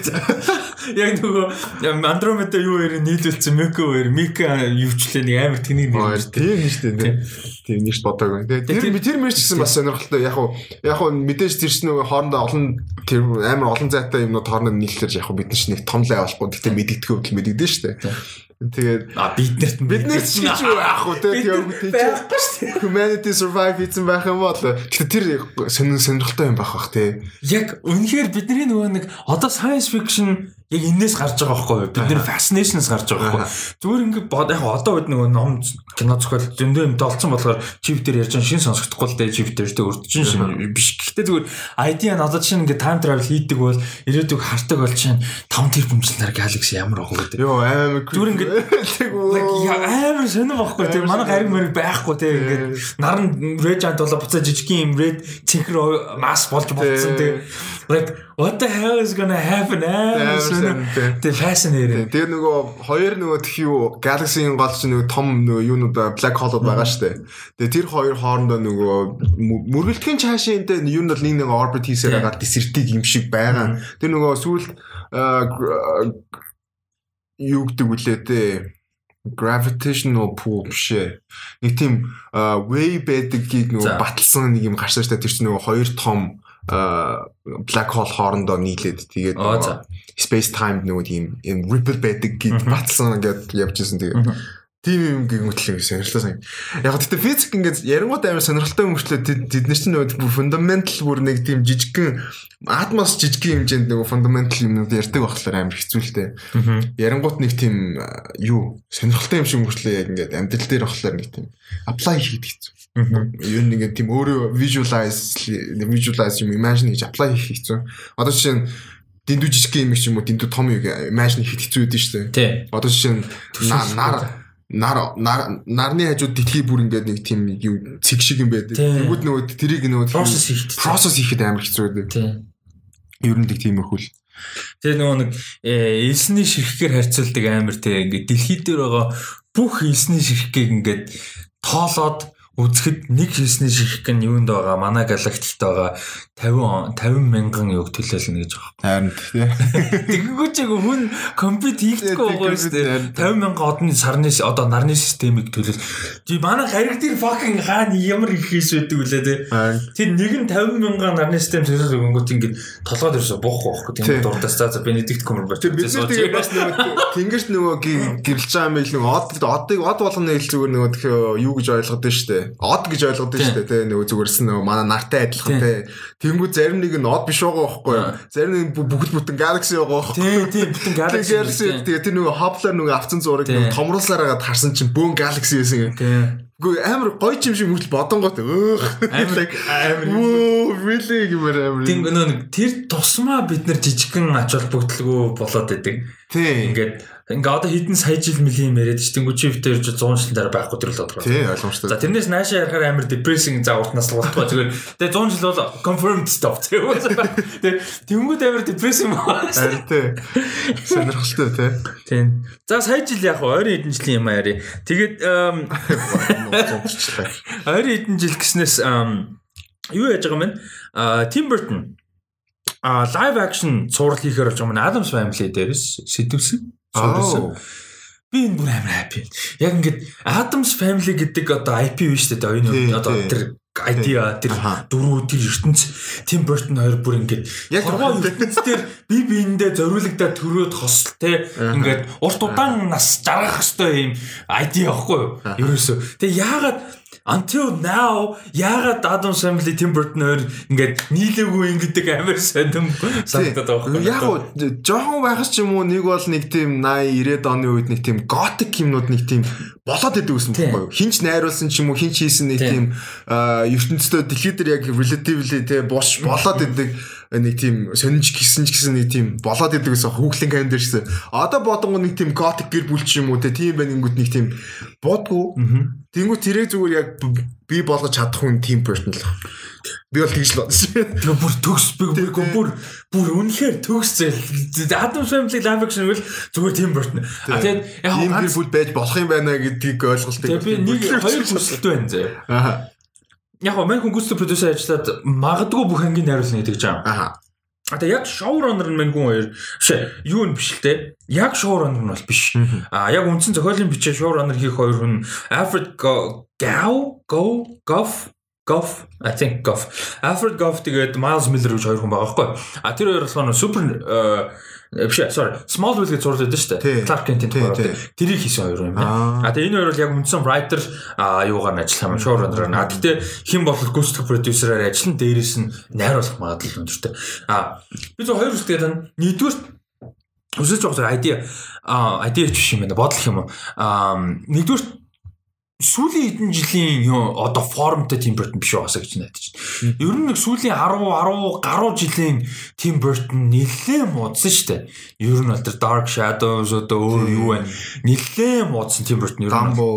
[SPEAKER 1] Яг нөгөө Andromeda юу ярэ нийлүүлсэн Miko ярэ Mika юучлээ нэг амар тэнэг
[SPEAKER 2] нэр. Тийм шүү дээ. Тийм нэрт бодоагүй. Тэр тэр merge гэсэн бас сонирхолтой. Яг уу яг уу мэдээж тэр чинь нөгөө хоорондоо олон тэр амар олон зайтай юмнууд хоорондоо нийлэхээр яг бид нар чинь нэг том лай болохгүй. Гэтэ мэддэгдэх хөвдөл мэддэгдэн шүү дээ. Тэгээд
[SPEAKER 1] а биднэрт
[SPEAKER 2] бид нар ч гэж юу яах вэ те? Тийм humanity survive хийсэн байх юм бол гэхдээ тэр сонир сонирхолтой юм байх бах те.
[SPEAKER 1] Яг үнэхээр бидний нөгөө нэг одоо science fiction яг энээс гарч байгаа байхгүй юу? Бид нэр fascinationс гарч байгаа байхгүй. Зүгээр ингээд яг одоо үед нөгөө ном кино зохиол зөндөө юм толцсон болохоор чип дээр ярьж байгаа шин сонсогдохгүй л дээ чип дээр тэ урдчин шин биш. Гэхдээ зүгээр idea надад чинь ингээд time travel хийдэг бол ирээдүг хартаг бол чинь 5 тэр бүмжлэнээр galaxy ямар байгаа гэдэг.
[SPEAKER 2] Йоо амар
[SPEAKER 1] зүгээр ингээд амар сонир байхгүй тийм. Манай гариг мөрөг байхгүй тийм. Ингээд наран red giant болоо буцаа жижигхэн юм red цэнхэр масс болж болцсон тийм. Like what the hell is going to happen Тэгээ fascinating.
[SPEAKER 2] Тэгээ нөгөө хоёр нөгөө тх юу Galaxy-ийн гол чинь нөгөө том нөгөө юунууд black hole байгаа дээ. Тэгээ тэр хоёр хоорондоо нөгөө мөргөлтгийн чаашаа энэ юу нь бол нэг нэг orbit хийсээр байгаа десертиг юм шиг байгаа. Тэр нөгөө сүүл юу гэдэг үлээ те gravitational pull биш ээ. Нэг тийм wave байдгийг нөгөө баталсан нэг юм гарсан шүү дээ. Тэр чинь нөгөө хоёр том black hole хоорондоо нийлээд тэгээд space time нөгөө тийм юм ripple байдаг гэд баталсан ингээд явжсэн тэгээд тийм юм гингүүтлээ сонирхолтой сан. Яг гэхдээ физик ингээд ярангууд амар сонирхолтой мөрчлөө тэд нар чинь нөгөө fundamental бүр нэг тийм жижигхэн атмос жижигхэн хэмжээнд нөгөө fundamental юмнууд ярьдаг болохоор амар хэцүүлтэй. Ярангууд нэг тийм юу сонирхолтой юм шиг мөрчлөө яг ингээд амьдрал дээр болохоор нэг тийм apply хийхэд хэцүү. Юу нэг тийм өөрөө visualize visualize юм imagine хийж apply хийх хэцүү. Одоо жишээ нь дэндүү жижиг юм юм уу дэндүү том юм imagine хийх хэцүү байдаг шүү дээ. Одоо жишээ нь нар нар нарны хажууд дэлхий бүр ингээд нэг тийм юу цэг шиг юм байдаг. Тэнгүүд нөгөө тэрийг нөгөө
[SPEAKER 1] процесс хийхэд
[SPEAKER 2] процесс хийхэд амар хэцүү байдаг.
[SPEAKER 1] Тийм.
[SPEAKER 2] Ер нь тиймэрхүү л.
[SPEAKER 1] Тэгээ нөгөө нэг элсний ширхгээр харьцуулдаг амар тийм ингээд дэлхий дээр байгаа бүх элсний ширхгийг ингээд тоолоод үзэхэд нэг хийсний ширхэг нь юунд байгаа манай галактикт байгаа 50 50 мянган юг төлөөлнө гэж байгаа.
[SPEAKER 2] Харин тий.
[SPEAKER 1] Тэгэнгүүт яг хүн компьют хийхгүй байгаа шүү дээ. 50 мянган одны сарны одоо нарны системийг төлөөл. Тий манай характер fucking хаана ямар их хийс байдаг үлээ тий. Тэр нэг нь 50 мянган нарны систем төлөөл өгөнгөт ингээд толгойд ерөөсө буухгүй байхгүй. Тийм дурдаас за Бенедикт Камбербач.
[SPEAKER 2] Тэр бид тэгээ бас нөгөө тэнгэрт нөгөө гэрэлж байгаа юм л нөгөө од одыг од болгоны хэл зүгээр нөгөө юу гэж ойлгоод байна шүү дээ. Од гэж ойлгоод байна шүү дээ тий. Нөгөө зүгээрсэн нөгөө манай нартай адилхан тий Тэнгүү зарим нэг нь од биш байгаа байхгүй юу? Зарим нэг бүгд бүтэн Galaxy байгаа байхгүй
[SPEAKER 1] юу? Тийм, тийм бүтэн Galaxy.
[SPEAKER 2] Тэгээ тэр нөгөө Hubble нөгөө авцсан зураг нөгөө томруулсараа харсан чинь бөөн Galaxy байсан. Тийм. Үгүй амар гоё юм шиг мөрөл бодонгот өөх. Амар амар. Really гэмээр амар.
[SPEAKER 1] Тийм нөгөө тэр тусмаа бид нар жижигхэн ач холбогдлого болоод байдаг.
[SPEAKER 2] Тийм.
[SPEAKER 1] Ингээд Ингээ одоо хэдэн сая жил мөлийн яриад ч тэнгуү чи битэр 100 жил дараа байхгүй тэр л бодлоо.
[SPEAKER 2] Тий, ойлгомжтой.
[SPEAKER 1] За тэрнээс наашаа ярахаар амар depressing за уртнаас л болтгоо зүгээр. Тэгээ 100 жил бол confirmed stop. Тэгээ тэнгуү амар depressing байна.
[SPEAKER 2] Харин тий. Сонирхолтой тий.
[SPEAKER 1] Тийм. За сая жил яг ойрын хэдэн жилийн юм аяри. Тэгээд ойрын хэдэн жил гэснээс юу яаж байгаа юм бэ? А Tim Burton а live action цуврал хийхээр болж байгаа юм. Adams Family дээрээс сэтвсэн суулсан. Би энэ бүр амар happy. Яг ингээд Adams Family гэдэг одоо IP биш үү. Оюуны одоо тэр idea тэр дөрөв тэр ертөнц Tim Burton хоёр бүр ингээд яг тургай ертөнц дээр би биендээ зориулагдаад төрөөд хосол те ингээд урт удаан нас жаргах хэвээр юм idea байхгүй юу? Ерөөсөө. Тэгээ яагаад until now яагаад Adam Family Tim Burton хоёр ингээд нийлээгүй ингэдэг амар сонирм санагдаад байгаа
[SPEAKER 2] юм. Яг уу жоохон байхас ч юм уу нэг бол нэг тийм 80 90-ад оны үед нэг тийм готик юмнууд нэг тийм болоод идэв гэсэн байхгүй юу? Хинч найруулсан ч юм уу хинч хийсэн нэг тийм ертөнцийн дэлхий дээр яг relatively те бош болоод идэг нэг тийм сонинж гисэн ч гэсэн нэг тийм болоод идэг гэсэн хүүхлийн календар шсэн. Одоо бодонгоо нэг тийм готик гэр бүл ч юм уу те тийм байна ингүүд нэг тийм бодгоо. Тэнгүү тэрээ зүгээр яг би болгож чадах хүн тийм person л. Би бол тэгж л бодсон.
[SPEAKER 1] Тэгээ бүр төгс би бүр бүр үнэхээр төгс зээл. Adam Family live action бол зүгээр тийм person.
[SPEAKER 2] А тэгээд яг гэр бүл байж болох юм байна гэдгийг ойлголтыг.
[SPEAKER 1] Тэгээ би нэг хоёр хүсэлт байна зэ. Аа яг гоо мань хөнгөстэй продюсер ажиллаад магадгүй бүх ангийн найруулна гэдэг жаа. Аа. А та яг шоураннер нь мань хүн хоёр шээ юу нь биш л те. Яг шоураннер нь бол биш. А яг үндсэн зохиолын бичээ шоураннер хийх хоёр хүн Alfred Gao Go Goff Goff I think Goff Alfred Goff тэгээд Miles Miller гэж хоёр хүн байгаа байхгүй. А тэр хоёр болохоор супер биш sorry Smallville гэж зурлаад байдаг шүү дээ. Clark Kent-ийн тухай. Тэрийг хийсэн хоёр юм байна. А тэгээ энэ хоёр бол яг үндсэн writer юугаар нь ажиллах юм showrunner. А гэтээ хэн болох ghost producer-аар ажиллан дээрээс нь найруулах магадлал өндөртэй. А би зөв хоёр үстэй тань нэгдүгээр өсөж байгаа idea а idea ч юм байна. Бодлох юм уу? А нэгдүгээр сүүлийн хэдэн жилийн одоо формтой Tim Burton биш байгаасаа гэж найдаж байна. Ер нь нэг сүүлийн 10 10 гаруй жилийн Tim Burton нэлээд муудсан шүү дээ. Ер нь бол Dark Shadows одоо өөр юу вэ? Нэлээд муудсан Tim Burton ер нь.
[SPEAKER 2] Dumbo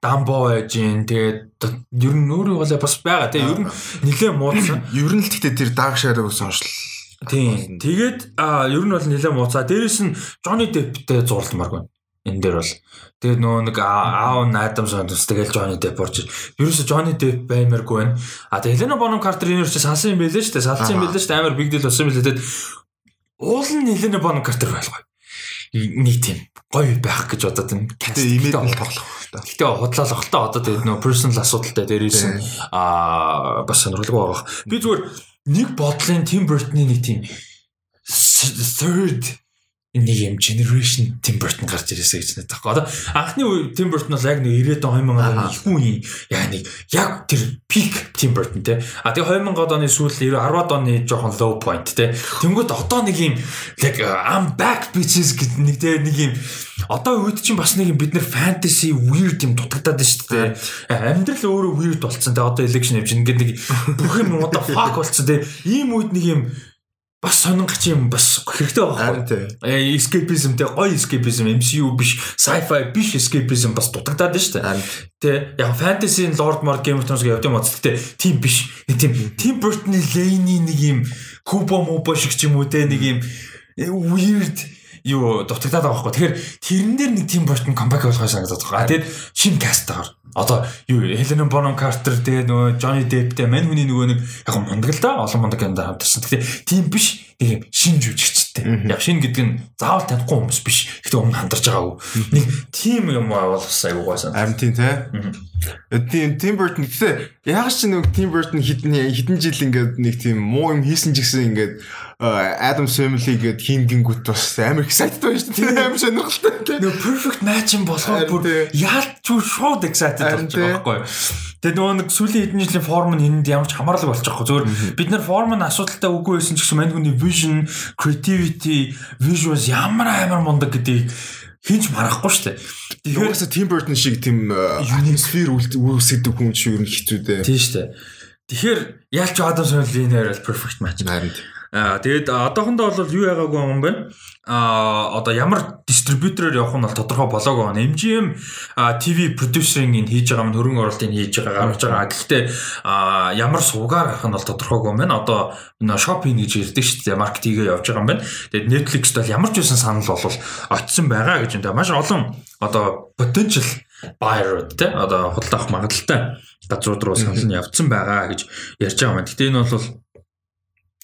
[SPEAKER 1] Dumbo байж гин тэгээд ер нь өөрөө бол бас байгаа тийм ер нь нэлээд муудсан.
[SPEAKER 2] Ер нь л гэхдээ тэр Dark Shadows хойш
[SPEAKER 1] Тийм. Тэгээд ер нь бол нэлээд мууцаа. Дээрээс нь Johnny Depp-тэй зурламар байна энэ дээр бол тэгээд нөгөө нэг аав Адам Сандерс тэгэл Johnny Depp орж ерөөсө Johnny Depp баймаргүй байна. А тэгээд Helena Bonham Carter энэ ч салсан юм байлээ шүү дээ. Салсан юм байлээ шүү дээ. Амар big deal болсон юм байлээ. Тэгээд уул нь Helena Bonham Carter байлгүй. Нэг тийм гоё байх гэж бодоод байна.
[SPEAKER 2] Гэтэ имэйл нь тоглох
[SPEAKER 1] та. Гэтэ худлаалах л та одоо тэгээд нөгөө personal асуудалтай дээрээс аа бас сонирхолтой байгаа. Би зүгээр нэг бодлын Tim Burton-ы нэг тийм third нэг юм generation Tim Burton гарч ирээсэ гэж надад таахгүй. Одоо анхны үе Tim Burton бол яг нэг 90-ад он 2000 оны их үеийн яг нэг яг тэр peak Tim Burton те. А тэгээ 2000-ад оны сүүл 90-10-ад оны жоохон low point те. Тэнгүүд одоо нэг юм like I'm back bitches гэдэг нэг те нэг юм одоо үед чинь бас нэг юм бид нэр fantasy weird юм дутагдаад байна шүү дээ. Амьдрал өөрөө weird болцсон те. Одоо election явж ингээд нэг бүх юм what the fuck болцсон те. Ийм үед нэг юм бас сонингоч юм бас хэрэгтэй байхгүй. Э escapism те гоё escapism MCU биш, sci-fi биш escapism бас дутагдаад байна шүү дээ. Тэ яг fantasy Lord Mord Game of Thrones явдаг юм уу? Тэ тийм биш. Тийм Tim Burton-ы Lane-ий нэг юм Kubo Mobo шиг ч юм уу те нэг юм э, weird юу дутагдаад байгаа байхгүй. Тэгэхээр тэрэн дээр нэг Tim Burton comeback болгох санагдаад байгаа. Тэгээд шинэ кастаар одоо юу Helena Bonham Carter тэгээ нөгөө Johnny Depp-тэй мань хүний нөгөө нэг яг мундаг л да олон мундаг юм да хамтарсан. Гэхдээ тийм биш нэг шинэ жүжигчтэй. Яг шинэ гэдэг нь заавал танихгүй хүмүүс биш. Гэхдээ өмнө хамтарч байгаагүй. Нэг тийм юм бас айгуу гойсан.
[SPEAKER 2] Харин тийм тий. Тийм Tim Burton гэхдээ яг ч нэг Tim Burton хідэн хідэн жил ингээд нэг тийм муу юм хийсэн ч гэсэн ингээд Э, Адам Family гээд хингингүүт бас амар excited байна шүү дээ. Амар сонирхолтой тийм.
[SPEAKER 1] Нөгөө perfect match юм болохоор бүр яалч шууд excited болж байгаа байхгүй юу? Тэгээ нөгөө нэг сүүлийн хэдэн жилийн форм нь энд ямар ч хамаарлаг болчихгүй зөөр mhm. бид нар форм нь асуудалтай үгүй байсан ч гэсэн мань хүний vision, creativity, visuals ямар амар мундаг гэдгийг хинч марахгүй шүү дээ. Тэгэхээр
[SPEAKER 2] хэсэ Tim Burton шиг тийм э, atmosphere үүсгэдэг хүн чинь ер нь хэцүү дээ.
[SPEAKER 1] Тийм шүү дээ. Тэгэхээр яалч Adam Sandler-ийн хоёр бол perfect match
[SPEAKER 2] байна.
[SPEAKER 1] Аа тэгээд одоохондоо бол юу яагаагүй юм бэ? Аа одоо ямар дистрибьютороор явах нь бол тодорхой болоогүй байна. MGM TV producer-ing хийж байгаа нь хөрөнгө оруулалтыг хийж байгаа гаргаж байгаа. Гэхдээ а, ямар суугаар гарах нь бол тодорхойгүй юм байна. Одоо Shopee гэж ирдэг шүү дээ. Маркетингээ явж байгаа юм байна. Тэгээд Netflix-т бол ямар ч байсан санал бол очсон байгаа гэж энэ маш олон одоо potential buyer те одоо худалдаа авах магадaltaй газрууд руу санал нь явцсан байгаа гэж ярьж байгаа юм. Гэтэ энэ бол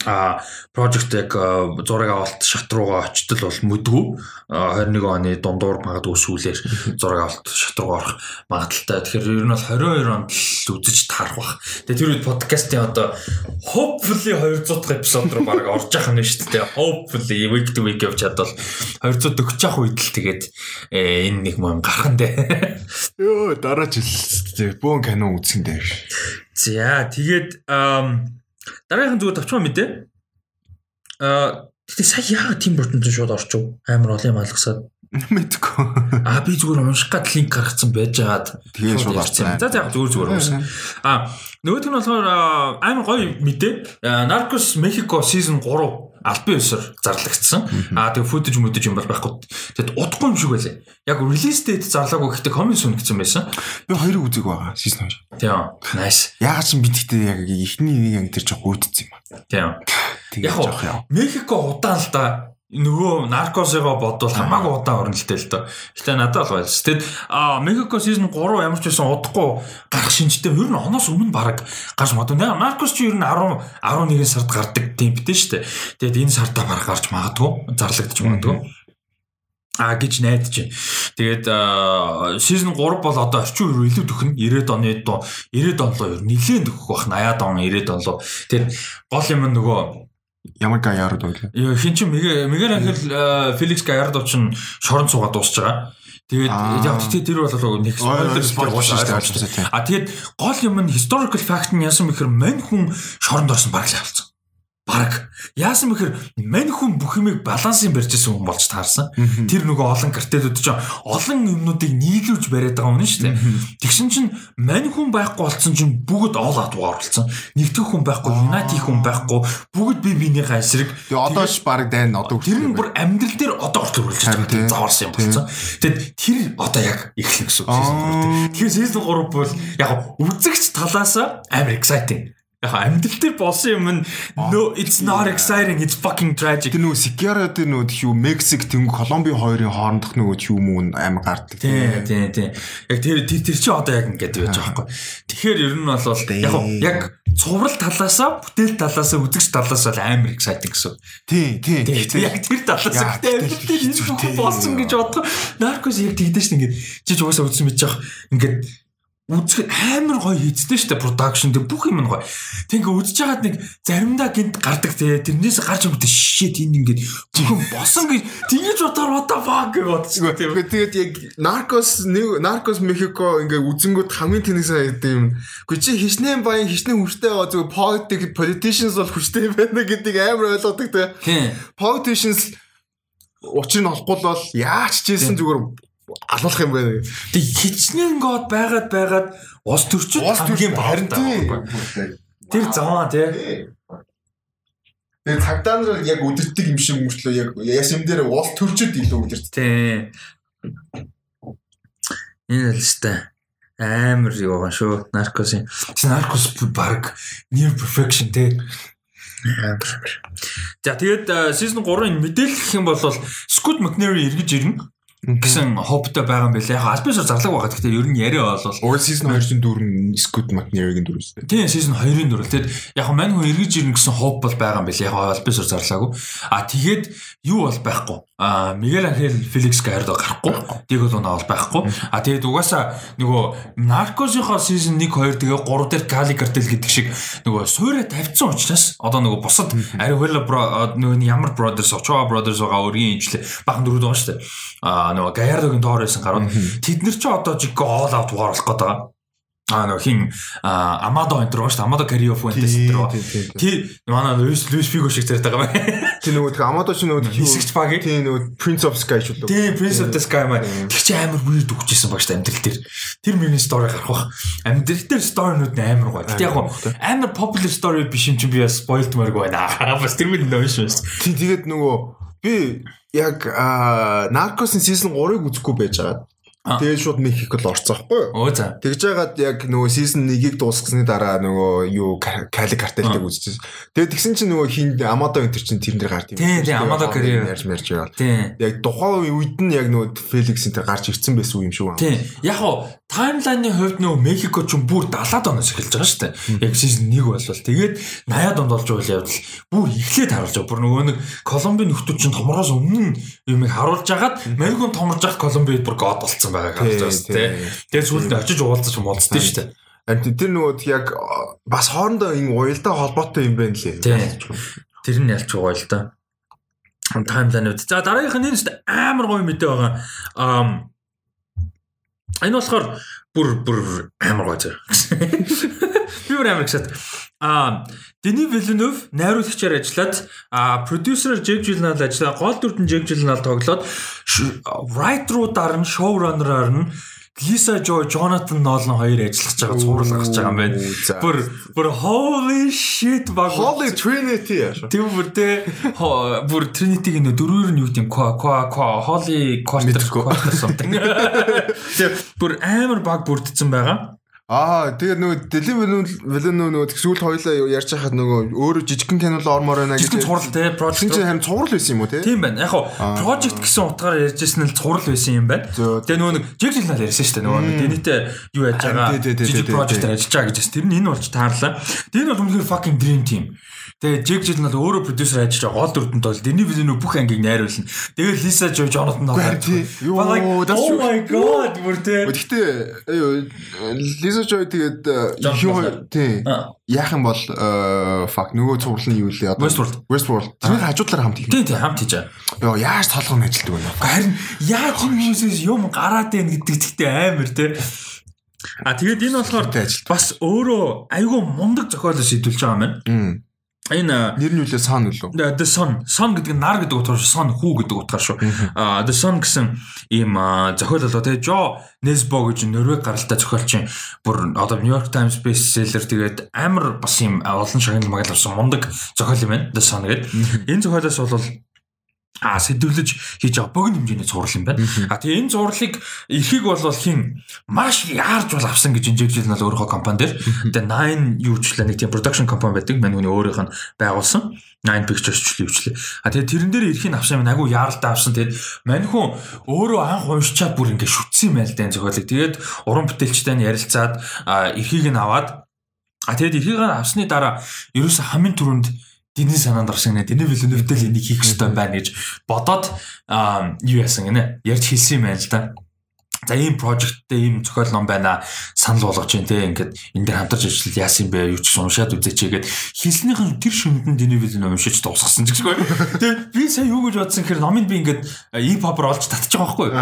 [SPEAKER 1] а project яг а, зураг авалт шат руугаа очтол бол мүдгүй А, 21 оны дундуур магадгүй сүүлээр зураг авалт шат руу орох магадaltaй. Тэгэхээр ер нь бол 22 онд л үзэж таарах бах. Тэгээ тэр үед подкастын одоо hopefully 200 дахь эпизод руу баг орж явах нь шүү дээ. Hopefully week to week явж чадвал 240 явах үед л тэгээд э, энэ нэг юм гарах нь дээ.
[SPEAKER 2] ёо дараа жил бөөн кино үзсэн дээ.
[SPEAKER 1] За тэгээд дараагийн зүгээр товчхон мэдээ. Аа тэгтээ сая яагаад Тим Бертон ч шууд орчив? Амар олон юм алгасаад.
[SPEAKER 2] Мэдгүй.
[SPEAKER 1] Аа би зүгээр унших гад линк гаргацсан байж байгаад
[SPEAKER 2] Тэгээ шууд орсон.
[SPEAKER 1] За яг зүгээр зүгээр уншсан. Аа нөгөөх нь болохоор амар гоё мэдээ. Narcos Mexico season 3 албан ёсоор зарлагдсан. Аа тэгээ футаж мүдэж юм бол байхгүй. Тэгэд удахгүй юм шиг байлаа. Яг release date зарлаагүй гэхдээ coming soon гэсэн байсан.
[SPEAKER 2] Би хоёрыг үзег байгаа. Season 2.
[SPEAKER 1] Тийм. Nice.
[SPEAKER 2] Ягаад ч бид гэхдээ яг ихний нэг анги тэр жоох үүдсэн юм.
[SPEAKER 1] Тийм.
[SPEAKER 2] Тэгээ
[SPEAKER 1] Яг. Мехико удаан л да нөгөө наркосыгоо бодвол хамаагүй удаан орно л доо. Гэтэ надад бол байлс. Тэгэд а Мехико season 3 ямар ч байсан удахгүй гарах шинжтэй ер нь оноос өмнө баг гарч магадгүй. Наркос ч ер нь 10 11 сард гардаг темптэй шүү дээ. Тэгэд энэ сартаа баг гарч магадгүй зарлагдчих магадгүй. А гэж найдаж байна. Тэгээд season 3 бол одоо орчин үеэр илүү төхнө. 90-ад оны доо 90-ад он руу ер нь нэлээд төхөх бах 80-ад он 90-ад он руу. Тэгээд гол юм нөгөө
[SPEAKER 2] Ямар гаяарууд байлаа.
[SPEAKER 1] Яа хин чи Мегер Ангел Феликс Гаярдо ч шорон суугаад дуусч байгаа. Тэгээд яг тэгтээ тэр бол нэг
[SPEAKER 2] Spoiler дээ.
[SPEAKER 1] А тэгээд гол юм нь historical fact нь яасан бэхэр мань хүн шоронд орсон баг л явцсан. Баг. Яасан бэхэр мань хүн бүх юмыг балансын барьж исэн хүн болж таарсан. Тэр нөгөө олон картелүүд чинь олон юмнуудыг нийлүүлж бариад байгаа юм шүү дээ. Тэгсэн чинь мань хүн байхгүй болсон чинь бүгд all out war болсон. Нэгтгэх хүн байхгүй, хийх хүн байхгүй, бүгд бие биенийхээ эсрэг
[SPEAKER 2] Тэгээ одоо ш баг дайн одоо
[SPEAKER 1] Тэр нь бүр амьдрал дээр одоо хүртэл үргэлж заварсан юм болсон. Тэгэд тэр одоо яг эхлэн гэсэн үг. Тэгэхээр season 3 бол яг үзэгч талаас амар exciting. Яг амьдрал дээр болсон юм нь no it's not exciting it's fucking tragic.
[SPEAKER 2] Тэр нөө Secura дээр нөө юу Мексик тэнгуү Коломби хоёрын хоорондох нөгөө юу мөн амар гардаг.
[SPEAKER 1] Тийм тийм тийм. Яг тэр тэр чи одоо яг ингэдэг байж байгаа байхгүй. Тэгэхээр ер нь бол яг яг цуврал талаасаа бүтээл талаасаа үзэгч талаас бол амар exciting гэсэн.
[SPEAKER 2] Тийм
[SPEAKER 1] тийм. Яг тэр талаас
[SPEAKER 2] ихтэй
[SPEAKER 1] болсон гэж бодох. Narcos яг тэгдэж шин ингээд чи ч угаасаа үзсэн мэт жаах ингээд үзэх амар гоё хийцтэй штэ продакшн тэг бүх юм нь гоё. Тэг ингээд үзэж хагаад нэг заримдаа гинт гардаг те тэрнээс гарч өгдөө шишээ тийм ингээд бүхэн босон гэж тэгэж бодоор what the fuck гэж бодчихгоо тийм.
[SPEAKER 2] Тэгээд яг нэг Наркос Мехико ингээ үзэнгүүт хамгийн тэнийсэн гэдэг юм. Гэхдээ чи хичнээн баян хичнээн хүчтэй байгаа зүгээр politic politicians бол хүчтэй байна гэдгийг амар ойлгодог те. Politicians учир нь олохгүй бол яаж ч ийсэн зүгээр алуулах юм байна.
[SPEAKER 1] Тэг хичнээн гоод байгаад байгаад ус төрчөд хамгийн
[SPEAKER 2] харин.
[SPEAKER 1] Тэр заваа тий.
[SPEAKER 2] Тэгээ цагдаа нар яг өдөртөг юм шиг мөртлөө яг яс юм дээр уул төрчөд илүү өдөрт.
[SPEAKER 1] Тий. Энэ л өстэй амар юу байгаа шүү. Наркосын. Наркос баг near perfection. Амар. За тэгээд season 3-ын мэдээлэл гэх юм бол Scott McNary эргэж ирнэ гэсэн хоптой байгаа юм байлаа. Яг альбисор зарлаг байгаа. Гэхдээ ер нь яриа бол
[SPEAKER 2] All season 2-ын дүр нь Scott McNary-гийн дүр үстэй.
[SPEAKER 1] Тийм season 2-ын дүр. Тэгээд яг мань хүн эргэж ирнэ гэсэн хоп бол байгаа юм байлаа. Яг альбисор зарлаагүй. А тэгээд юу бол байхгүй. А Мигел Анхел Феликс Гайрдо гарахгүй. Дэг бол унаа бол байхгүй. А тэгээд угаасаа нөгөө Наркосынхоо season 1 2 тэгээ 3 дээр Кали картел гэдэг шиг нөгөө суурэ тавьсан учраас одоо нөгөө бусад Ариhuela нөгөө ямар brothers, Ochoa brothers байгаа өргөн имжлээ бахан дөрүүд байгаа шүү дээ. А нөгөө Гайрдогийн доор байсан гарууд тэд нар ч одоо жиг out war болох гээд байгаа. А нөгөө хин Амадо энэ рүү шүү дээ. Амадо Карио Фуэнтес рүү. Тий манай Луис Луис Фиго шиг зэрэг байгаа бай.
[SPEAKER 2] Тий нөгөө тэр Амадо чи нөгөө
[SPEAKER 1] хэсэгч баг.
[SPEAKER 2] Тий нөгөө Prince of Sky шүү дээ.
[SPEAKER 1] Тий of the Sky маа. Тэр чи амар weird өгчээсэн баг шүү дээ амьдрал дээр. Тэр миний story гарах бах. Амьдрал дээр story-нууд амар гоё. Гэтэ яг амар popular story биш юм чи би spoilдмааргүй байна. Бас тэр минь нөө шүү.
[SPEAKER 2] Тий тэгээд нөгөө би яг наркосын season 3-ыг үзэхгүй байж байгаа. Тэгээд шууд Мехикод орцсон байхгүй юу?
[SPEAKER 1] Оо за.
[SPEAKER 2] Тэгж яагаад яг нөгөө season 1-ийг дуусгасны дараа нөгөө юу Кали картелтэй үзчихсэн. Тэгээд тэгсэн чинь нөгөө хин Амадо энэ чинь тэрнэр гард
[SPEAKER 1] юм. Тийм тийм Амадо Кари
[SPEAKER 2] ярьж мэрж яваа.
[SPEAKER 1] Тийм.
[SPEAKER 2] Яг тухайн үед нь яг нөгөө Феликс энэ гарч ирсэн байсан юм шүү.
[SPEAKER 1] Тийм. Яг хоо таймлайны хувьд нөгөө Мехико ч бүр 70-аад оноос эхэлж байгаа шүү дээ. Яг season 1 болвол тэгээд 80-аад онд болж байгаа явдал бүр эхлээд харуулж байгаа. Бүр нөгөө нэг Колумбийн нөхдүүд чинь томроос өмнө юмыг харуулж агаад Мехикон томорж ахад Колумбид бүр гоод болцсон байгаа гарч байгаа шүү дээ. Тэгээд сүүлд очиж уулзаж муулцдаг шүү дээ.
[SPEAKER 2] Тэр нөгөө яг бас хоорондоо энэ уялдаа холбоотой юм байна лээ.
[SPEAKER 1] Тэр нь ялч байгаа л да. Таймлайнууд. За дараагийнх нь энэ амар гоё мэдээ байгаа. Аа энэ болохоор бүр бүр амар гоё зэ. Би бүр амар гэсэт. Аа Дэни Вилленов найруулагчаар ажиллаад а продюсераар Джек Джилнал ажиллаа гол дүрдэн Джек Джилнал тоглоод writer-уудаар нь showrunner-аар нь Лиса Жо, Jonathan Nolan хоёр ажиллаж байгаа цуврал гарч байгаа юм байна. Бүр бүр holy shit баг.
[SPEAKER 2] Holy Trinity яаш.
[SPEAKER 1] Тийм бүр тэ бүр Trinity-г нөө дөрөөр нь юу гэдэг ко ко ко holy quarter quarter something. Тэр бүр амар баг бүрдсэн байгаа.
[SPEAKER 2] Аа тэгээд нөгөө Дэлин Вилен нөгөө сүүлд хоёлаа ярьж хахад нөгөө өөрөө жижигхэн кинол ормоор байна
[SPEAKER 1] гэж. Жижигхэн цуврал те
[SPEAKER 2] project. Чинь харин цуврал байсан юм уу те?
[SPEAKER 1] Тийм байна. Яг хоо project гэсэн утгаараа ярьжсэн нь цуврал байсан юм байна. Тэгээ нөгөө нэг жиг жил нал ярьсан шүү дээ. Нөгөө дэнийтэй юу яаж байгаа жижиг project ажиллаж байгаа гэж. Тэр нь энэ болж таарлаа. Тэр нь бол үнэхээр fucking dream team. Тэгээ Жиг Жил нь өөрөө продюсер ажиллаж байгаа гол дүрдэнд бол Дэни Вилленов бүх ангийг найруулна. Тэгээ Лиса Жо Джонатан
[SPEAKER 2] Ногар. Юу
[SPEAKER 1] Oh my god бүр тэ.
[SPEAKER 2] Гэхдээ Лиса Жо тэгээд юу тий яах юм бол fuck нөгөө цуврал нь юу лээ
[SPEAKER 1] одоо Westworld.
[SPEAKER 2] Westworld. Тэр хажуудлаар хамт
[SPEAKER 1] хийх. Тий тий хамт хийж байгаа.
[SPEAKER 2] Йоо яаж толгойн ажилтдаг вэ?
[SPEAKER 1] Харин яаж юм хүмүүсээс юм гараад байна гэдэг зэгтээ амар тэ. А тэгээд энэ болохоор бас өөрөө айгүй мундаг зохиолоо шийдүүлж байгаа юм байна. Энэ
[SPEAKER 2] нэр нь үлээ сон үлээ.
[SPEAKER 1] The Sun. Sun гэдэг нь нар гэдэг утгаар шүү. Sun хүү гэдэг утгаар шүү. The Sun гэсэн ийм зохиол болоо тэгээ Жо Nesbo гэж Норвег гаралтай зохиолч бүр одоо New York Times bestseller тэгээд амар бас ийм олон шагнал магаал авсан мундаг зохиол юм байна. The Sun гэдэг. Энэ зохиолоос бол а сэдвлэж хийж байгаа богино хэмжээний зураг юм байна. А тэгээ энэ зурлыг эрхийг бол хин маш яарж бол авсан гэж инжижил нь өөрийнхөө компани дээр. Тэгээ 9 юучлаа нэг тийм production компани байдаг. Мань хүний өөрийнх нь байгуулсан. 9 Pictures ч юучлээ. А тэгээ тэрэн дээр эрхийг авсан юм агуу яаралтай авсан. Тэгээд мань хүн өөрөө анх уншичаад бүр ингэ шүтсэн юм байл даа зохиолыг. Тэгээд уран бүтээлчтэй нь ярилцаад эрхийг нь аваад А тэгээд эрхийг авсны дараа ерөөсө хамгийн түрүүнд Дины санаанд орсон гэнэ. Дины Вилневтэй л энийг хийх хэрэгтэй байна гэж бодоод юу яасан гэнэ. Ярьж хэлсэн юм байна л да. За ийм projectтэй ийм зохиол ном байна санал болгож байна те ингээд энэ дээр хамтарч ажиллаж яасан бэ юу ч уншаад үзээч гээд хэлснийхэн тэр шүмдэн Дини Вилнев уншиж дуусгасан ч гэсгүй. Тэгээ би сая юу гэж бодсон гэхээр номыг би ингээд e-pop-оор олж татчих байхгүй.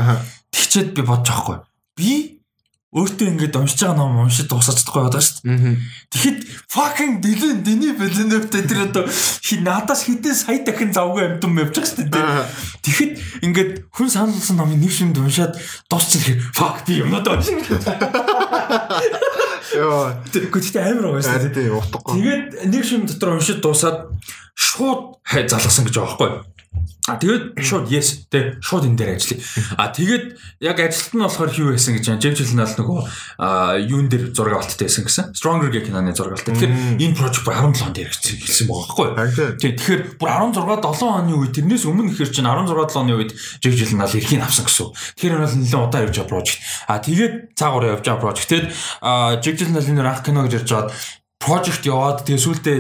[SPEAKER 1] Тэгчээд би бодож байхгүй. Би өөртөө ингэж уншиж байгаа ном уншиж дуусаад чадахгүй байдаг шүү дээ. Тэгэхэд fucking Dylan Denis Villeneuve тэр одоо надаас хэдэн сая дахин завгүй амтан явж байгаа шүү дээ. Тэгэхэд ингээд хүн сануулсан номыг нэг шимд уншаад дуусчихсан хэрэг fuck би юмнуудаа уншиж.
[SPEAKER 2] Йоо.
[SPEAKER 1] Гэхдээ амар байгаа шүү дээ. Тэгээд нэг шим дотор уншиж дуусаад шууд хай залгасан гэж байгаа байхгүй. А тэгээд шууд yes тэ шууд энэ дээр ажиллая. А тэгээд яг ажилт нь болохоор юу байсан гэж байна. James Hill-аас нөгөө а юун дээр зураг авалттай байсан гэсэн. Stronger гэх киноны зураг авалттай. Тэгэхээр энэ project бүр 17 онд хэрэгжсэн хэлсэн байгаа байхгүй. Тэгэхээр бүр 16 7 оны үед тэрнээс өмнө ихэр чинь 16 7 оны үед James Hill нь эрхийн авсан гэсэн. Тэгэхээр энэ нэлээд удаан явж байгаа project. А тэгээд цаагаар явж байгаа project. Тэгээд James энэ анх кино гэж ярьж байгаа project яваад тэгээ сүултээ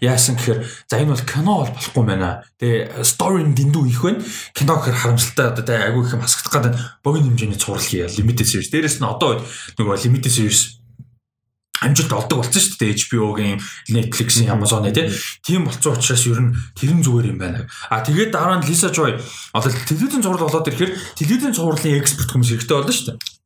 [SPEAKER 1] яасан гэхээр за энэ бол кино бол болохгүй байна. Тэгээ story нь дэндүү их байна. Кино гэхээр харамсалтай одоо тэгээ айгүй их юм хасагдах гэдэг богино хэмжээний цуврал хийя. Limited series. Дээрэс нь одоо нөгөө limited series амжилт олдог болсон шүү дээ HBO-гийн Netflix-ийн Amazon-ы тийм болцсон учраас ер нь тэрэн зүгээр юм байна. А тэгээд дараа нь Lisa Joy одоо телевизэн цуврал болоод ирэхээр телевизэн цувралын эксперт хүмүүс хэрэгтэй болно шүү дээ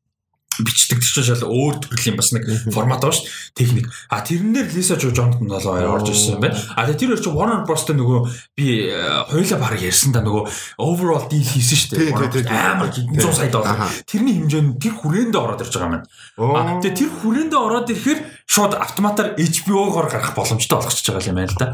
[SPEAKER 1] бичдэг чинь шал өөр төрлийн бас нэг формат шүү дээ. Техник. А тэрнээр Lisa Joy Johnson болоо орж ирсэн юм байна. А тэр чинь Warner Bros-тэй нөгөө би хоёулаа баг ярьсан да нөгөө overall deal хийсэн шүү дээ. Амар 100 сая доллар. Тэрний хэмжээнд тэр хүрээндээ ороод ирж байгаа юм байна. Тэгээ тэр хүрээндээ ороод ирэхээр шууд автоматар HBO-гоор гарах боломжтой болгочихж байгаа юм байна л да.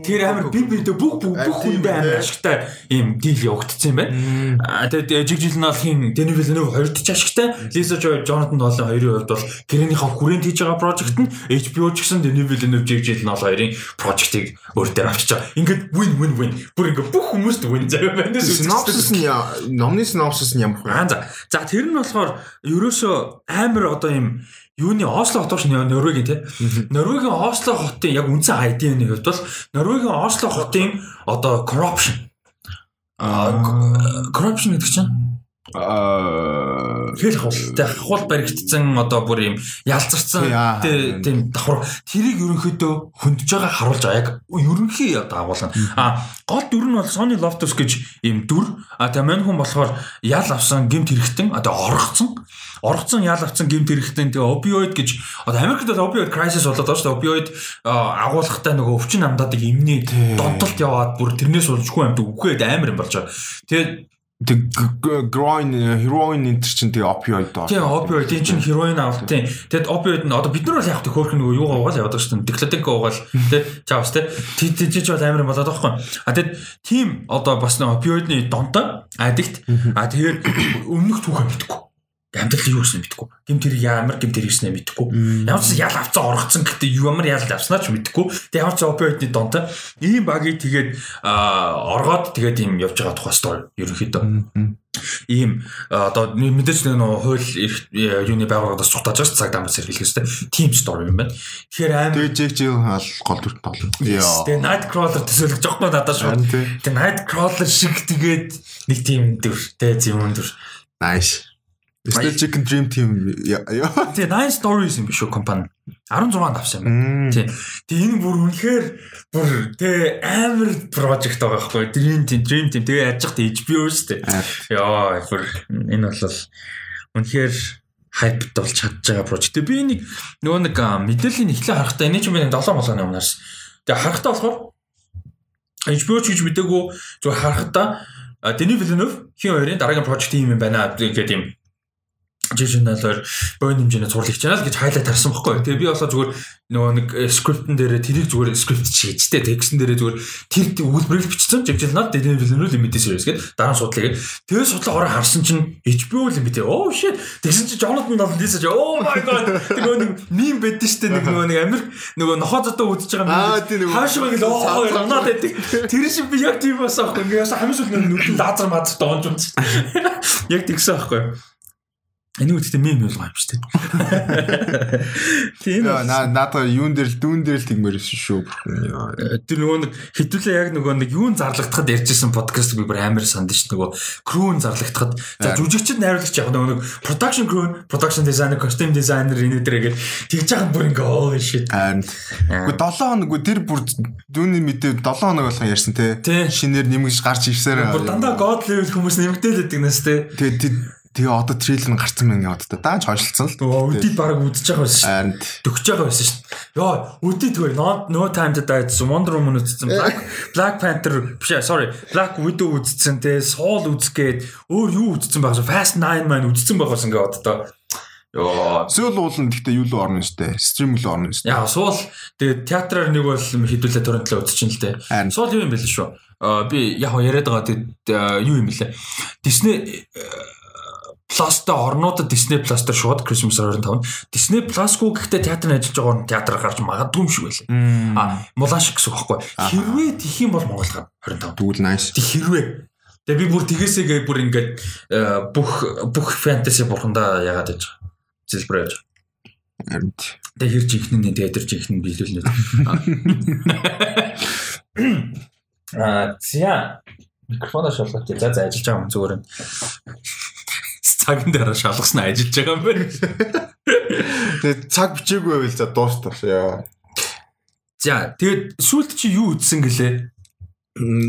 [SPEAKER 1] Тэр амар би бидээ бүх бүх хүндээ амар ашигтай ийм deal явагдсан юм байна. Тэгээд жиг жил нь бол хин Denis Villeneuve хоёрт ч ашигтай. Lisa Joy Jonathan Nolan хоёрын хувьд бол гэрэнийхээ хүрээнд хийж байгаа project нь HBO ч гэсэн Denis Villeneuve жиг жил нь бол хоёрын project-ыг өөр дээр авчиж байгаа. Ингээд win win win. Бүр ингээд бүх хүмүүст win заяа байна.
[SPEAKER 2] Synopsis нь номны synopsis нь ямар
[SPEAKER 1] вэ? За. За тэр нь болохоор ерөөсөө амар одоо ийм юуны Осло хот шүү Норвегийн тий. Норвегийн Осло хотын яг үндсэн ID-ны хувьд бол Норвегийн Осло хотын одоо corruption. Аа corruption гэдэг чинь аа хэл хултай хул баригдсан одоо бүр юм ялзарсан тийм давхар. Тэрийг ерөнхийдөө хөндөж байгаа харуулж байгаа яг ерөнхий одоо агуулга а гол дүр нь бол Sony Loftus гэж юм дүр. А тэгээ мань хүн болохоор ял авсан гимт хэрэгтэн одоо оргоцсон. Оргоцсон ял авсан гимт хэрэгтэн тэгээ opioid гэж. Одоо Америкт бол opioid crisis болоод байгаа шүү дээ. Opioid агуулгатай нөгөө өвчин амдаадаг эмний донтолт яваад бүр тэрнээс улжгүй амьд үхээд амар юм болж байгаа. Тэгээд
[SPEAKER 2] Тэг groin heroin энэ чинь тэг opioid доо.
[SPEAKER 1] Тийм opioid энэ чинь heroin авалт тийм. Тэгэд opioid нь одоо бид нар бол яг тэг хөөх нөгөө юугаа угаал яваад шүү дээ. Declatic угаал тий чаавс тий. Тий чи бол амар болоод байгаа байхгүй. А тэгэд тийм одоо бас нөгөө opioidны донтой addict. А тэгээд өмнөх түүхээ мэдгүй амьдрал юу гэсэн мэдэхгүй. Гим тэр ямар гим тэр хийснэ мэдэхгүй. Ямар ч ял авцсан оргоцсон гэхдээ ямар ял авснаа ч мэдэхгүй. Тэгээ ямар ч опиодны донтой ийм багийг тэгээд оргоод тэгээд ийм явж байгаа тухай стори ерөнхийдөө. Ийм одоо мэдээж нэг нөө хууль юуны байгууллагаас цутааж байгаа цаг дамаас хэрэглэхээс тийм стори юм байна. Тэгэхээр аим
[SPEAKER 2] Jack Jill хаал гол дүрт тоглоо.
[SPEAKER 1] Яа. Тэгээд Nightcrawler төсөөлж байгаа байхгүй надад шүү. Тэгээд Nightcrawler шиг тэгээд нэг тийм дүр тэ зэвүүн дүр.
[SPEAKER 2] Nice. Chicken Dream Team.
[SPEAKER 1] Тэгээ 9 stories юм биш үү компани. 16-нд авсан юм. Тий. Тэгээ энэ бүр үнэхээр бүр тэгээ амар project байгаа байхгүй. Dream Team, Dream Team тэгээ яаж яхад HBO шүү дээ. Яа, бүр энэ бол үнэхээр хайпт болж чадж байгаа project. Тэгээ би нэг нөгөө нэг мэдээллийн эхлээ харахтаа энэ ч би 7 молооны өмнөөс. Тэгээ харахтаа болохоор HBO ч гэж мэдээгүй зүгээр харахтаа Denis Villeneuve хин хоёрын дараагийн project юм байна гэдэг юм жишээлбэл бойн хэмжээний зурлах гэж байна л гэж хайлайт харсан байхгүй. Тэгээ би болоо зүгээр нөгөө нэг скриптэн дээр тэрийг зүгээр скрипт чийжтэй текстэн дээр зүгээр тэр үйлбэрийг бичсэн жигжэлнаад дэлэн билэнүү лимитээс ирээс гээд дараа нь судлаа гээд тэгээ судлаа ороо харсан чинь HBO лимит оо shit. Тэгсэн чинь Jonathan Nolan дийсэж oh my god. Нөгөө нэг мим байдэн штэ нэг нөгөө нэг Америк нөгөө нохоо зодоо үзэж байгаа юм хаашаа гэл оо унаад байдаг тэр шиг би яг тийм байсан аахгүй. Ингээ хамгийн сүүлд нүдэн лазер мазер доонж юм яг тэгсэн аахгүй Энийг үстэй мем болгоо юм шүү дээ.
[SPEAKER 2] Тийм. Наа надаа юун дээр л дүүн дээр л тэгмээр шүү.
[SPEAKER 1] Тэр нөгөө нэг хэдүүлээ яг нөгөө нэг юун зарлагдахад ярьжсэн подкаст би бүр амар санд ш нөгөө крүүн зарлагдахад за жүжигчд найруулагч яг нөгөө нэг production crew, production designer, costume designer энэ дээрээ тэгж байгаа бүр ингээ оо shit.
[SPEAKER 2] Гэхдээ 7 хоног тэр бүр дүүний мэдээ 7 хоног болгон ярьсан те. Шинээр нэмгэж гарч ирсээр.
[SPEAKER 1] Бүр дандаа god level хүмүүс нэмэгдээл байдаг нас те.
[SPEAKER 2] Тэгээ Тэгээ одоо трейлер нь гарсан мэн яваад та дааж хойшлцсан л.
[SPEAKER 1] Өдид баг үдчихэж байгаа байсан шүү. Дөгч байгаа байсан шүү. Йоо, өдид тгөө no time to die гэсэн Wonder Woman үзсэн. Black Black Panther биш sorry, Black Widow үзсэн те, Soul үзгээд өөр юу үзсэн байх вэ? Fast 9 маань үзсэн байх байсан ингээд одоо. Йоо.
[SPEAKER 2] Сөүл уулын гэхдээ юу л орно штэ. Стрим л орно штэ.
[SPEAKER 1] Яа суул тэгээд театраар нэг бол хідүүлээ торрентлоо үзчихин л дээ.
[SPEAKER 2] Харин.
[SPEAKER 1] Суул юу юм бэ л шүү. Аа би яг яриад байгаа аа, юу юм бэлээ. Disney Plus-тай орнуудад Disney Plus-тай шууд Christmas 25. Disney Plus-гүй гэхдээ театрын ажиллаж байгаа орн театраар гарч магадгүй юм шиг байлаа. А мулан шиг гэсэн үг байхгүй. Хэрвээ тих юм бол Монгол гар 25.
[SPEAKER 2] Тэгвэл nice.
[SPEAKER 1] Тэг хэрвээ. Тэгээ би бүр тэгээсээгээ бүр ингээд э, бүх бүх фэнтези бурхандаа ягаад гэж зэлбэр яаж.
[SPEAKER 2] Харин.
[SPEAKER 1] Тэгээ хэрж ихнэн нэ тэгээ тэрж ихнэн биелүүлнэ. Аа зя микрофоноо шалгах гэж за за ажиллаж байгаа юм зүгээр нь. Цагын дараа шалгасан ажиллаж байгаа юм байна.
[SPEAKER 2] Тэгээд цаг бичээгүй байвал за дуустал.
[SPEAKER 1] За тэгээд сүүлд чи юу үзсэн гэлээ?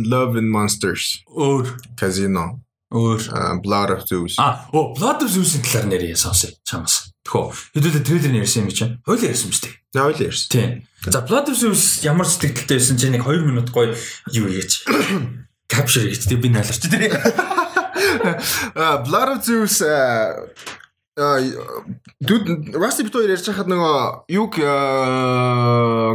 [SPEAKER 2] Love and Monsters,
[SPEAKER 1] Өөр
[SPEAKER 2] Casino,
[SPEAKER 1] өөр
[SPEAKER 2] Blood of Zeus.
[SPEAKER 1] А, оо, Blood of Zeus-ийн талаар нэрээ сонсъё чамаас. Тэхөө. Хэдүүлээ трейлер нь ярьсан юм чи. Хойл ярьсан мэт.
[SPEAKER 2] За хоёул ярьсан.
[SPEAKER 1] Тийм. За Blood of Zeus ямар сэтгэлдтэй байсан чи нэг 2 минут гоё юу хийгээч. Capture хийгээч. Тэг би найларч тэр.
[SPEAKER 2] Blood of Zeus Дуд Rusty Bit хоёр ярьж хахад нөгөө юг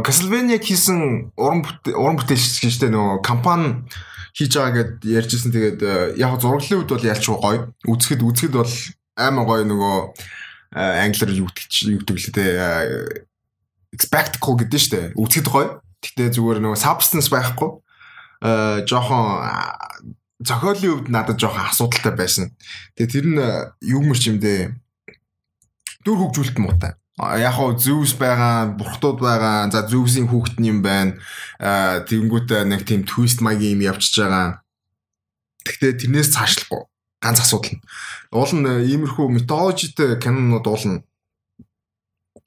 [SPEAKER 2] Castlevania хийсэн уран уран бүтээлч гэжтэй нөгөө компани хийж байгаа гэд ярьжсэн. Тэгээд яг зураглалын үед бол ялч гоё. Үзэхэд үзэхэд бол аймаа гоё нөгөө англиар юу гэдэг чи юу гэдэг лээ те spectacle гэдэг нь штэ үзэхэд гоё. Гэтээ зүгээр нөгөө substance байхгүй. Э жоохон зохиолын хувьд надад жоохон асуудалтай байсан. Тэгээ тэр нь юу мэрч юм дээ. Дүр хөгжүүлэлт муутай. Яг хоо Zeus байгаа, бурхтууд байгаа. За Zeus-ийн хүүхэд нь юм байна. Аа тэгэнгүүт нэг тийм twist маягийн юм явчихж байгаа. Гэхдээ тэрнээс цаашлахгүй. Ганц асуудал нь. Уул нь иймэрхүү mythology-тэй кинонууд уулна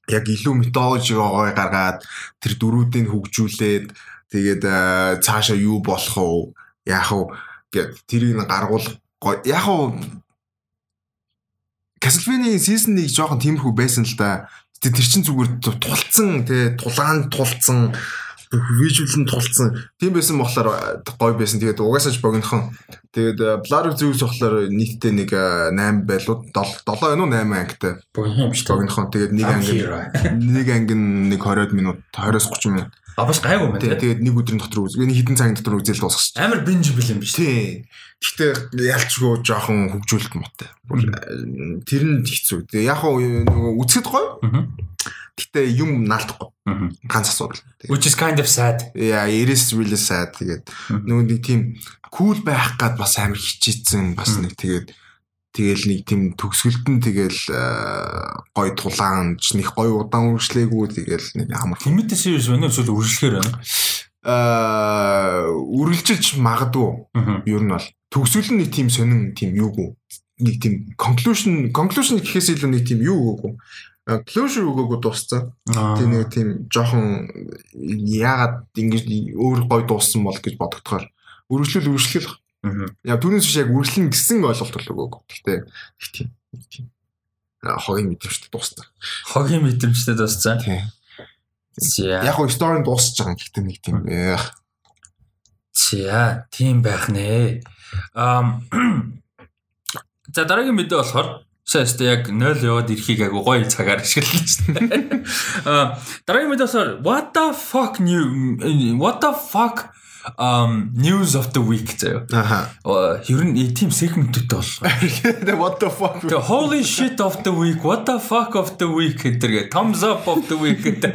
[SPEAKER 2] яг илүү методологи гой гаргаад тэр дөрүүдийг хөгжүүлээд тэгээд э, цаашаа юу болох вэ? Яах вэ? Гэд тэрийг нь гаргуул гой- яг уу Castlevania season 1 жоохон тиймэрхүү байсан л да. Тэ тэр чин зүгээр ту- тулцсан тий тулаан тулцсан вижюал нь тулцсан. Тийм байсан болохоор э, гоё байсан. Тэгээд угаасаа ч богинохон. Тэгээд э, Blood of Zeus болохоор нийтдээ нэг э, 8 байлуу 7 7 энэ 8 ангитай
[SPEAKER 1] Богино юм шүү дээ.
[SPEAKER 2] богинохон. Тэгээд нэг анги нэг анги нь нэг 20 минут 20-оос 30 минут.
[SPEAKER 1] А бас гайгүй юм тий.
[SPEAKER 2] тэгээд нэг өдрийн дотор үз. Нэг хэдэн цагийн дотор үзэл дуусгах.
[SPEAKER 1] Амар bingeable юм биш тий.
[SPEAKER 2] Тий. Гэхдээ ялчгүй жоохон хөгжүүлэлт муутай. Бүр, э, Тэр нь хэцүү. Тэгээ яг хоо нөгөө үзэхэд гоё. Гэхдээ юм наалдахгүй. Ганц асуудал.
[SPEAKER 1] Which is kind of sad.
[SPEAKER 2] яа, it is really sad. Тэгээд нөгөө нэг тийм кул байх гад бас амар хичээсэн бас нэг тэгээд тэгэл нэг тийм төгсгөлд нь тэгэл э, гой тулаан ч нэг гой удаан үргэлжлээгүй тэгэл нэг амар
[SPEAKER 1] Limited series байна уу эсвэл үргэлжлэхээр байна?
[SPEAKER 2] э үргэлжилж магадгүй ер нь бол төгсгөл нь нэг тийм сонин тийм юугүй нэг тийм conclusion conclusion гэхээс илүү нэг тийм юу өгөөгүй Э, closure өгөөгүй дууссан.
[SPEAKER 1] Аа.
[SPEAKER 2] Тэгээ нэг тийм жоохон яагаад ингэж өөр гой дууссан бол гэж бодогдохоор үргэлжлэл үргэлжлэл. Яг түүнээс биш яг үргэлжлэн гэсэн ойлголт бол өгөөгүй. Гэхдээ их тийм тийм хогийн мэдрэмжтэй дууссан.
[SPEAKER 1] Хогийн мэдрэмжтэй дууссан.
[SPEAKER 2] Тийм. Яг гоо story дуусч байгаа гэхдээ нэг тийм
[SPEAKER 1] За, тийм байх нэ. Ам За дараагийн мэдээ болохоор сая өстө яг 0 яваад ирэхийг агай гоё цагаар ашиглаж байна. Аа дараагийн мэдээ болохоор what the fuck new what the fuck um news of the week заяа.
[SPEAKER 2] аха.
[SPEAKER 1] Ер нь тийм сегменттэй болох.
[SPEAKER 2] The what the fuck
[SPEAKER 1] Тэгээ holy shit of the week, what the fuck of the week гэдэг thumbs up of the week гэдэг.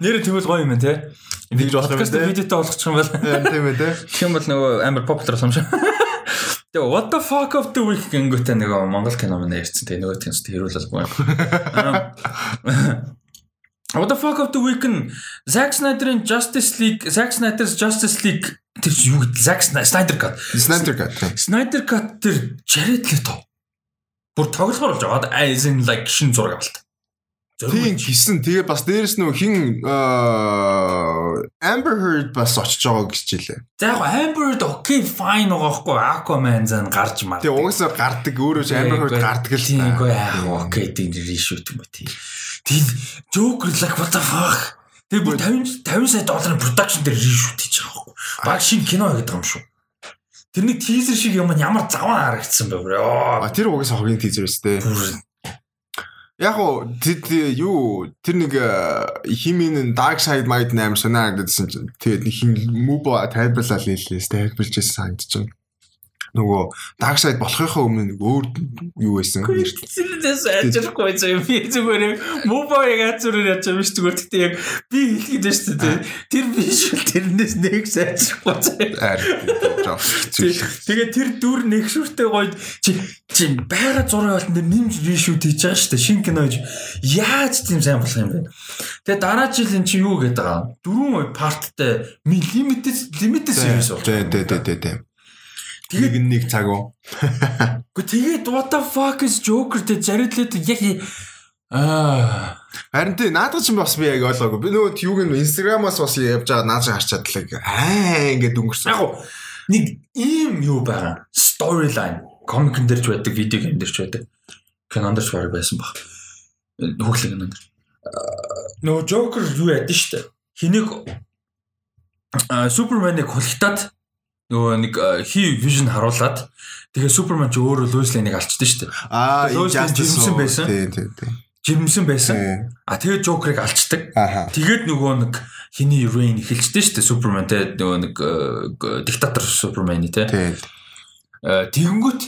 [SPEAKER 1] Нэр тэгвэл гоё юм байна те.
[SPEAKER 2] Тэгж болох юм те.
[SPEAKER 1] видеотой болгочих юм бол.
[SPEAKER 2] тийм ээ те.
[SPEAKER 1] Тийм бол нөгөө амар popular юм шиг. Тэгээ what the fuck of the week гингүүтээ нөгөө Монгол кино мань ярьсан. Тэгээ нөгөө тийм ч хэрүүлэлгүй. What the fuck of the week нь Zack Snyder-ын Justice League, Zack Snyder's Justice League тэр юу гэдэг Zack Snyder Cut.
[SPEAKER 2] Snyder Cut.
[SPEAKER 1] Snyder Cut тэр Jared Leto. Бүр тоглохоор болж байгаа. As in like шин зураг авалт.
[SPEAKER 2] Тийм гисэн. Тэгээ бас дээрэс нөө хин аа, Amber Heard бас очиж байгаа гэж хэлээ.
[SPEAKER 1] За яг Amber Heard окей fine байгаа хгүй Aquaman зан гарч мар.
[SPEAKER 2] Тэгээ угаасаа гардаг өөрөө Amber Heard гардаг л
[SPEAKER 1] Тийм үгүй вэ? окей тийм ришүүт юм уу тийм. Тийм Joker like what the fuck. Тэгээ бүр 50 50 сая долларын production дээр ришүүт хийж байгаа хгүй. Баг шин кино гэдэг юм шүү. Тэрний тизер шиг юм ямар заван харагдсан бэ бүр. Йоо.
[SPEAKER 2] А тэр угаасаа хогийн тийзер өстэй. Яг уу тэд юу тэр нэг химийн dark side mind нээр сонирхагдсан чинь тэгээд нэг хин муба тайлбарлал хэллээс тайлбарлаж санагдчихна. Нөгөө dark side болохынхаа өмнө өөр юу байсан нэрт.
[SPEAKER 1] Зинээс ажирахгүй зөө би зүгээр муба яг зүгээр яаж юм ш зүгээр гэхдээ яг би хэлгээд байна шүү дээ. Тэр биш тэрнээс нэг сайжрахгүй зөө. Тэгээд тэр дүр нэг шүртэй гоё чи чи байга зураг болон дээр нэмж ришүүт хийж байгаа шүү дээ. Шинэ кино гэж яаж тийм сайн болох юм бэ? Тэгээд дараа жил эн чи юу гэдэг байгаа? Дөрвөн парттай limited limited series
[SPEAKER 2] болж байгаа. Тэ тэ тэ тэ. Тэгээд нэг цаг уу.
[SPEAKER 1] Гэхдээ тэгээд what the fuck is Joker Jared Leto яг Аа
[SPEAKER 2] Харин тий наадах чинь бас би яг ойлгоогүй. Би нөгөө юуг нь Instagram-аас бас явж байгаа наад харч чадлаа. Аа ингээд өнгөрсөн.
[SPEAKER 1] Яг нэг ийм юу байгаа. Storyline комикэн дээр ч байдаг, видео гейм дээр ч байдаг. Кинонд ч баг байсан баг. Хөглөг кинонд. Нөгөө Joker юу яд нь штэ. Хэнийг Суперменыг хулигтаад нөгөө нэг хи вижн харуулад тэгээ Супермен ч өөрөө Луис Лейнийг алчдсан шүү дээ.
[SPEAKER 2] Аа,
[SPEAKER 1] жирэмсэн байсан.
[SPEAKER 2] Тий, тий, тий.
[SPEAKER 1] Жирэмсэн байсан. А тэгээ Жокерыг алчдаг. Тэгээд нөгөө нэг хиний Rain эхэлжтэй шүү дээ Супермен те нөгөө нэг диктатор Супермен те.
[SPEAKER 2] Тий.
[SPEAKER 1] Тэгэнгүүт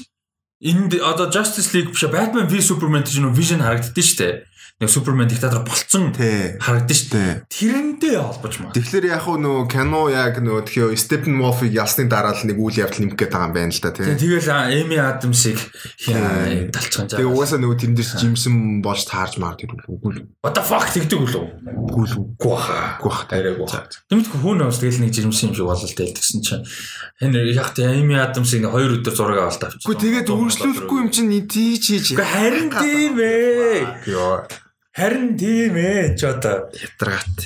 [SPEAKER 1] энд одоо Justice League биш Batman v Superman гэж нөгөө Vision харагддсан шүү дээ нэг супермен диктатор болцсон харагдсан шүү дээ. Тэрнтэй холбож маа.
[SPEAKER 2] Тэгэхээр яг нөгөө кино яг нөгөө тхиё Степен Мофиг ялсны дараа л нэг үйл явдал нэмэх гээд байгаа юм байна л да тий.
[SPEAKER 1] Тэгэл Эми Адамсыг талцхан
[SPEAKER 2] жаа. Тэгээ угаасаа нөгөө тэрэн дээр жимсэн болж таарж маар тэр үгүй л.
[SPEAKER 1] What the fuck тэгдэг үлээ.
[SPEAKER 2] Үгүй л үгүй
[SPEAKER 1] баха.
[SPEAKER 2] Үгүй баха
[SPEAKER 1] арай баха. Тэмдэг хүн ус тэгэл нэг жимсэн юм шиг болол тэлдгсэн чинь. Энэ яг тэ Эми Адамсыг хоёр өдөр зураг авалт авчих.
[SPEAKER 2] Үгүй тэгээд үргэлжлүүлэхгүй юм чинь тийч хийж.
[SPEAKER 1] Харин тийм ээ. Харин тийм ээ ч одоо
[SPEAKER 2] ятраат.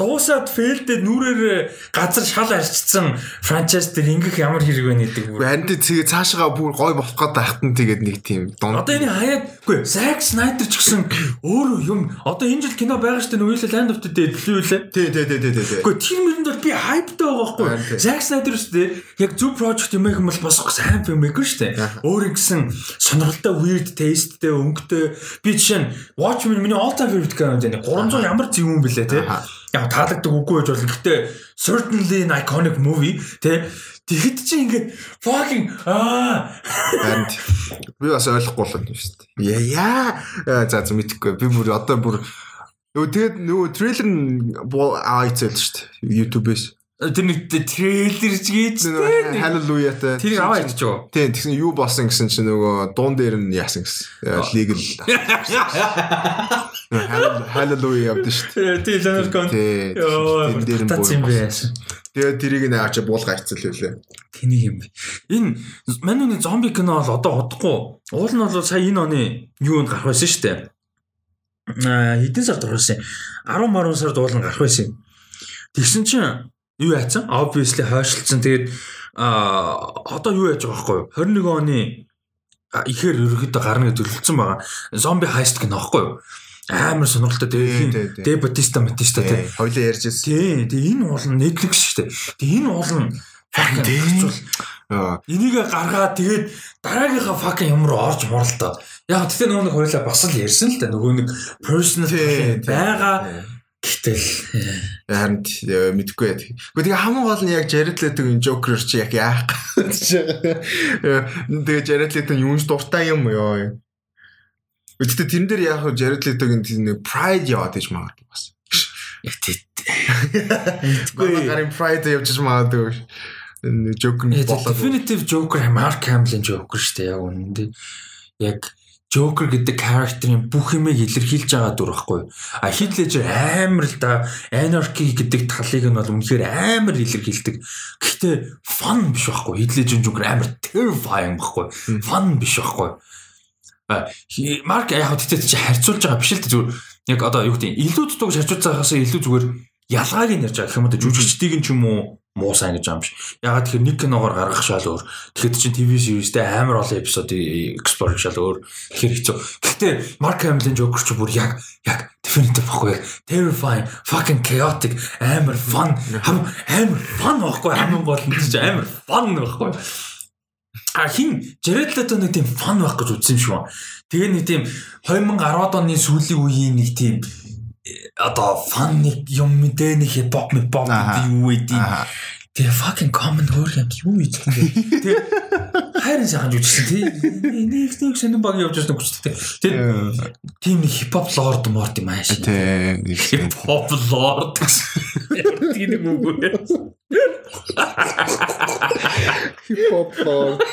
[SPEAKER 1] Дуусаад фейлдэд нүрээр газар шал арчсан франчайз дээр ингэх ямар хэрэг байна гэдэг.
[SPEAKER 2] Харин тэгээ цаашаа бүр гой болох гээд байхад нь тэгээд нэг тийм
[SPEAKER 1] дунд. Одоо энэ хаяад үгүй Zack Snyder ч гэсэн өөр юм. Одоо энэ жил кино байгаа штэ нөгөө Land of the Dead л юу лээ.
[SPEAKER 2] Тий, тий, тий, тий, тий.
[SPEAKER 1] Үгүй тэр мэрэнд бол би хайптай байгаа байхгүй. Zack Snyder штэ яг зөв project юм их юм бол босох сайн film мэгэр штэ. Өөр ингэсэн сонирхолтой weird tasteтэй өнгөтэй би жишээ нь Watchmen миний all time favorite кино энэ 300 ямар зөв юм бэлээ те яг таалагддаг үгүй байж болно. Гэхдээ certainly an iconic movie тэ Тэгэхэд чи ингээд fucking аа
[SPEAKER 2] би бас ойлгохгүй л юм шүү дээ. Яа за за мэдхгүй. Би бүр одоо бүр нөгөө тэгээд нөгөө трейлер нь аа ицэл шүү дээ. YouTube-ээс.
[SPEAKER 1] Тэр нэг трейлер ч гэж
[SPEAKER 2] халелуяатай.
[SPEAKER 1] Тэр аваа иччихв.
[SPEAKER 2] Тийм тэгсэн юу болсон гэсэн чинь нөгөө дуун дээр нь яасан гэсэн. Legal. Халелуя явдсан шүү
[SPEAKER 1] дээ. Тийм Cohen. Йоо. Тэр дээр нь
[SPEAKER 2] байсан. Тэгээд тэрийг нэ ачаа буулга хайцал хэлээ.
[SPEAKER 1] Тэнийг юм бэ. Энэ манууны зомби кино бол одоо удахгүй. Уул нь бол сая энэ оны юунд гарах байсан шүү дээ. Аа хэдэн сард гарах байсан. 10 марун сард уул нь гарах байсан. Тэгсэн чинь юу яатсан? Obviously хойшлцсан. Тэгээд аа одоо юу яаж байгаа байхгүй юу? 21 оны ихээр ерөөхдөө гарна гэж төлөвлөсөн байгаа. Зомби хайст гэнэ байхгүй юу? амар сонирхолтой тэгээ Дэ Батиста Матиста тий.
[SPEAKER 2] Хоёлоо ярьж байсан.
[SPEAKER 1] Тий. Тэгээ энэ уул нь Netflix шүү дээ. Тэгээ энэ уул нь fucking хэрэгцүүл. Энийг гаргаад тэгээд дараагийнхаа fucking юм руу орж моролтой. Яг тэгтээ нөгөө нэг хоёлаа бас л ярьсан л да. Нөгөө нэг personal байгаа Гэтэл
[SPEAKER 2] харин мэдгүй яа. Гэхдээ тэгээ хамгийн гол нь яг Jared Leto-гийн Joker чи яг яах гэж. Тэгээ Jared Leto юунш дуртай юм ёо. Гэхдээ тэрэн дээр яг Jared Leto-гийн тийм Pride яваад иж магадгүй бас.
[SPEAKER 1] Яг тийм.
[SPEAKER 2] Мэдгүй. Гарын Pride явж магадгүй. Joker
[SPEAKER 1] болоод. Definitive Joker Mark Hamill-ийн Joker шүү дээ яг үнэндээ. Яг Joker гэдэг character-ийн бүх юмыг илэрхийлж байгаа дүр байхгүй. А Heath Ledger амар л да anarchy гэдэг талыг нь бол үнэхээр амар илэрхийлдэг. Гэхдээ fun биш байхгүй. Heath Ledger Joker амар terrifying байхгүй. Fun биш байхгүй. Марк яг тэгтээ чи харьцуулж байгаа биш л дээ зүгээр яг одоо юу гэдэг илүү дутууг харьцуулж байгаагаас илүү зүгээр ялгааг нь ярьж байгаа гэх юм да жүжигчдийг нь ч юм уу муу сайн гэж биш. Ягаад тэгэхээр нэг киногоор гаргах шал өөр. Тэгэхэд чинь TV series-тэй амар олон эпизодыг explore шал өөр. Тэгэхээр хэцүү. Гэхдээ Mark Hamill-ийн Joker ч бүр яг яг definitive баггүй. Terrifying, fucking chaotic, амар fun. Амар fun баггүй. Хамгийн гол нь чинь амар fun баггүй. А хин Jared Leto нэг тийм фан байх гэж үзсэн юм шиг байна. Тэгээ нэг тийм 2010-ад оны сүүлийн үеийн нэг тийм одоо фан нэг юм мэдээ нэг хипхоп мипхоп
[SPEAKER 2] Аха.
[SPEAKER 1] юу гэдэг.
[SPEAKER 2] Аа.
[SPEAKER 1] Тэгээ fucking common өөр юм юу ийж бэ? Тэгээ хайрын сайхан жүжигсэн тий. Нэг нэг сонин баг явж байсан хүчтэй. Тэгээ тийм нэг хипхоп лорд морд юм ааш.
[SPEAKER 2] Тэ.
[SPEAKER 1] Хипхоп лорд. Тийм нэг үг үү?
[SPEAKER 2] Хипхоп лорд.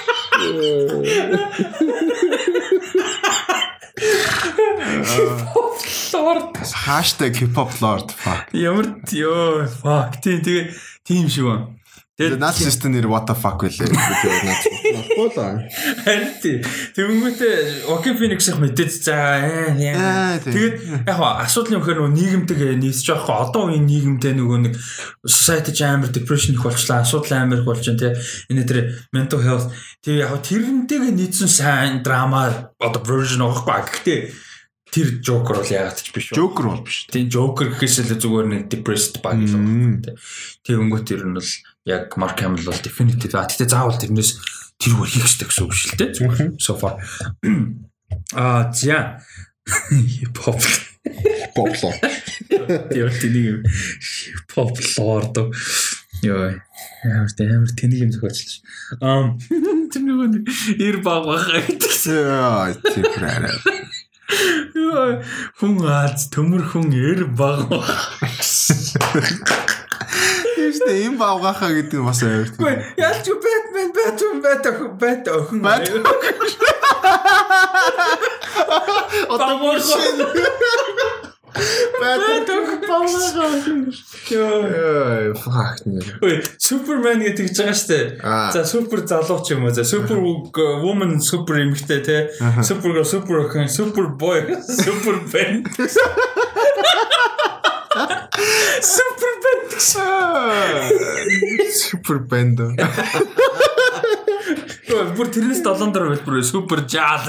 [SPEAKER 1] Лорд.
[SPEAKER 2] Хаштаг хипхоп лорд fuck.
[SPEAKER 1] Ямар ёо fuck тий тэгээ тийм шиг байна.
[SPEAKER 2] Тэгээ наад систем нэр what the fuck үлээ. Бола.
[SPEAKER 1] Харин тий. Тэнгүүтээ Oki Phoenix-ийг мэдээд за аа,
[SPEAKER 2] Аа,
[SPEAKER 1] яа.
[SPEAKER 2] тий.
[SPEAKER 1] Тэгээд яг хаа асуудал юм хэрэг нөгөө нийгэмтэйг нийсэж байгаа хаа одоо үеийн нийгэмтэй нөгөө нэг society амар depression их болчлаа асуудал амар их болж байна тий. Энэ тэр mental health тий яг хаа тэрнтэйг нийцсэн сайн драма одоо version авахгүй. Гэхдээ тэр Joker бол яагаад ч биш үү.
[SPEAKER 2] Joker бол биш.
[SPEAKER 1] Тийм Joker гэхээс л зүгээр нэг depressed баг л байна. Тэр өнгөт тэр нь бол яг Mark Hamill бол definitive. А тэгтээ заавал тэрнээс тэр үгээр хийх хэрэгтэй гэсэн үг шүү дээ. Зүгээр so far. А за
[SPEAKER 2] Hipхоп лорд.
[SPEAKER 1] яа тэнийг юм hip-hop lord ёо ямар амар тэнийг юм зохиолч. Ам тэр нөгөө ир баг бахаа.
[SPEAKER 2] Яа, тийм арай.
[SPEAKER 1] Хүн аз төмөр хүн эр баг.
[SPEAKER 2] Тэвчтэй юм бавгахаа гэдэг нь бас авирт.
[SPEAKER 1] Гүй ялч Batman Batman Batman Batman
[SPEAKER 2] Бат- Одоо бүр шин. Бат.
[SPEAKER 1] Ёо.
[SPEAKER 2] Яа, fuck.
[SPEAKER 1] Ой, Супермен гэдэг ч байгаа штэ.
[SPEAKER 2] Аа.
[SPEAKER 1] За супер залуу ч юм уу. За супер woman супер эмэгтэй те. Супер супер охин, супер boy, супер бэнд. Супер бэнд.
[SPEAKER 2] Супер бэнд.
[SPEAKER 1] Ой, Бүр тэрнээс 7 дор хэлбэр супер жаал.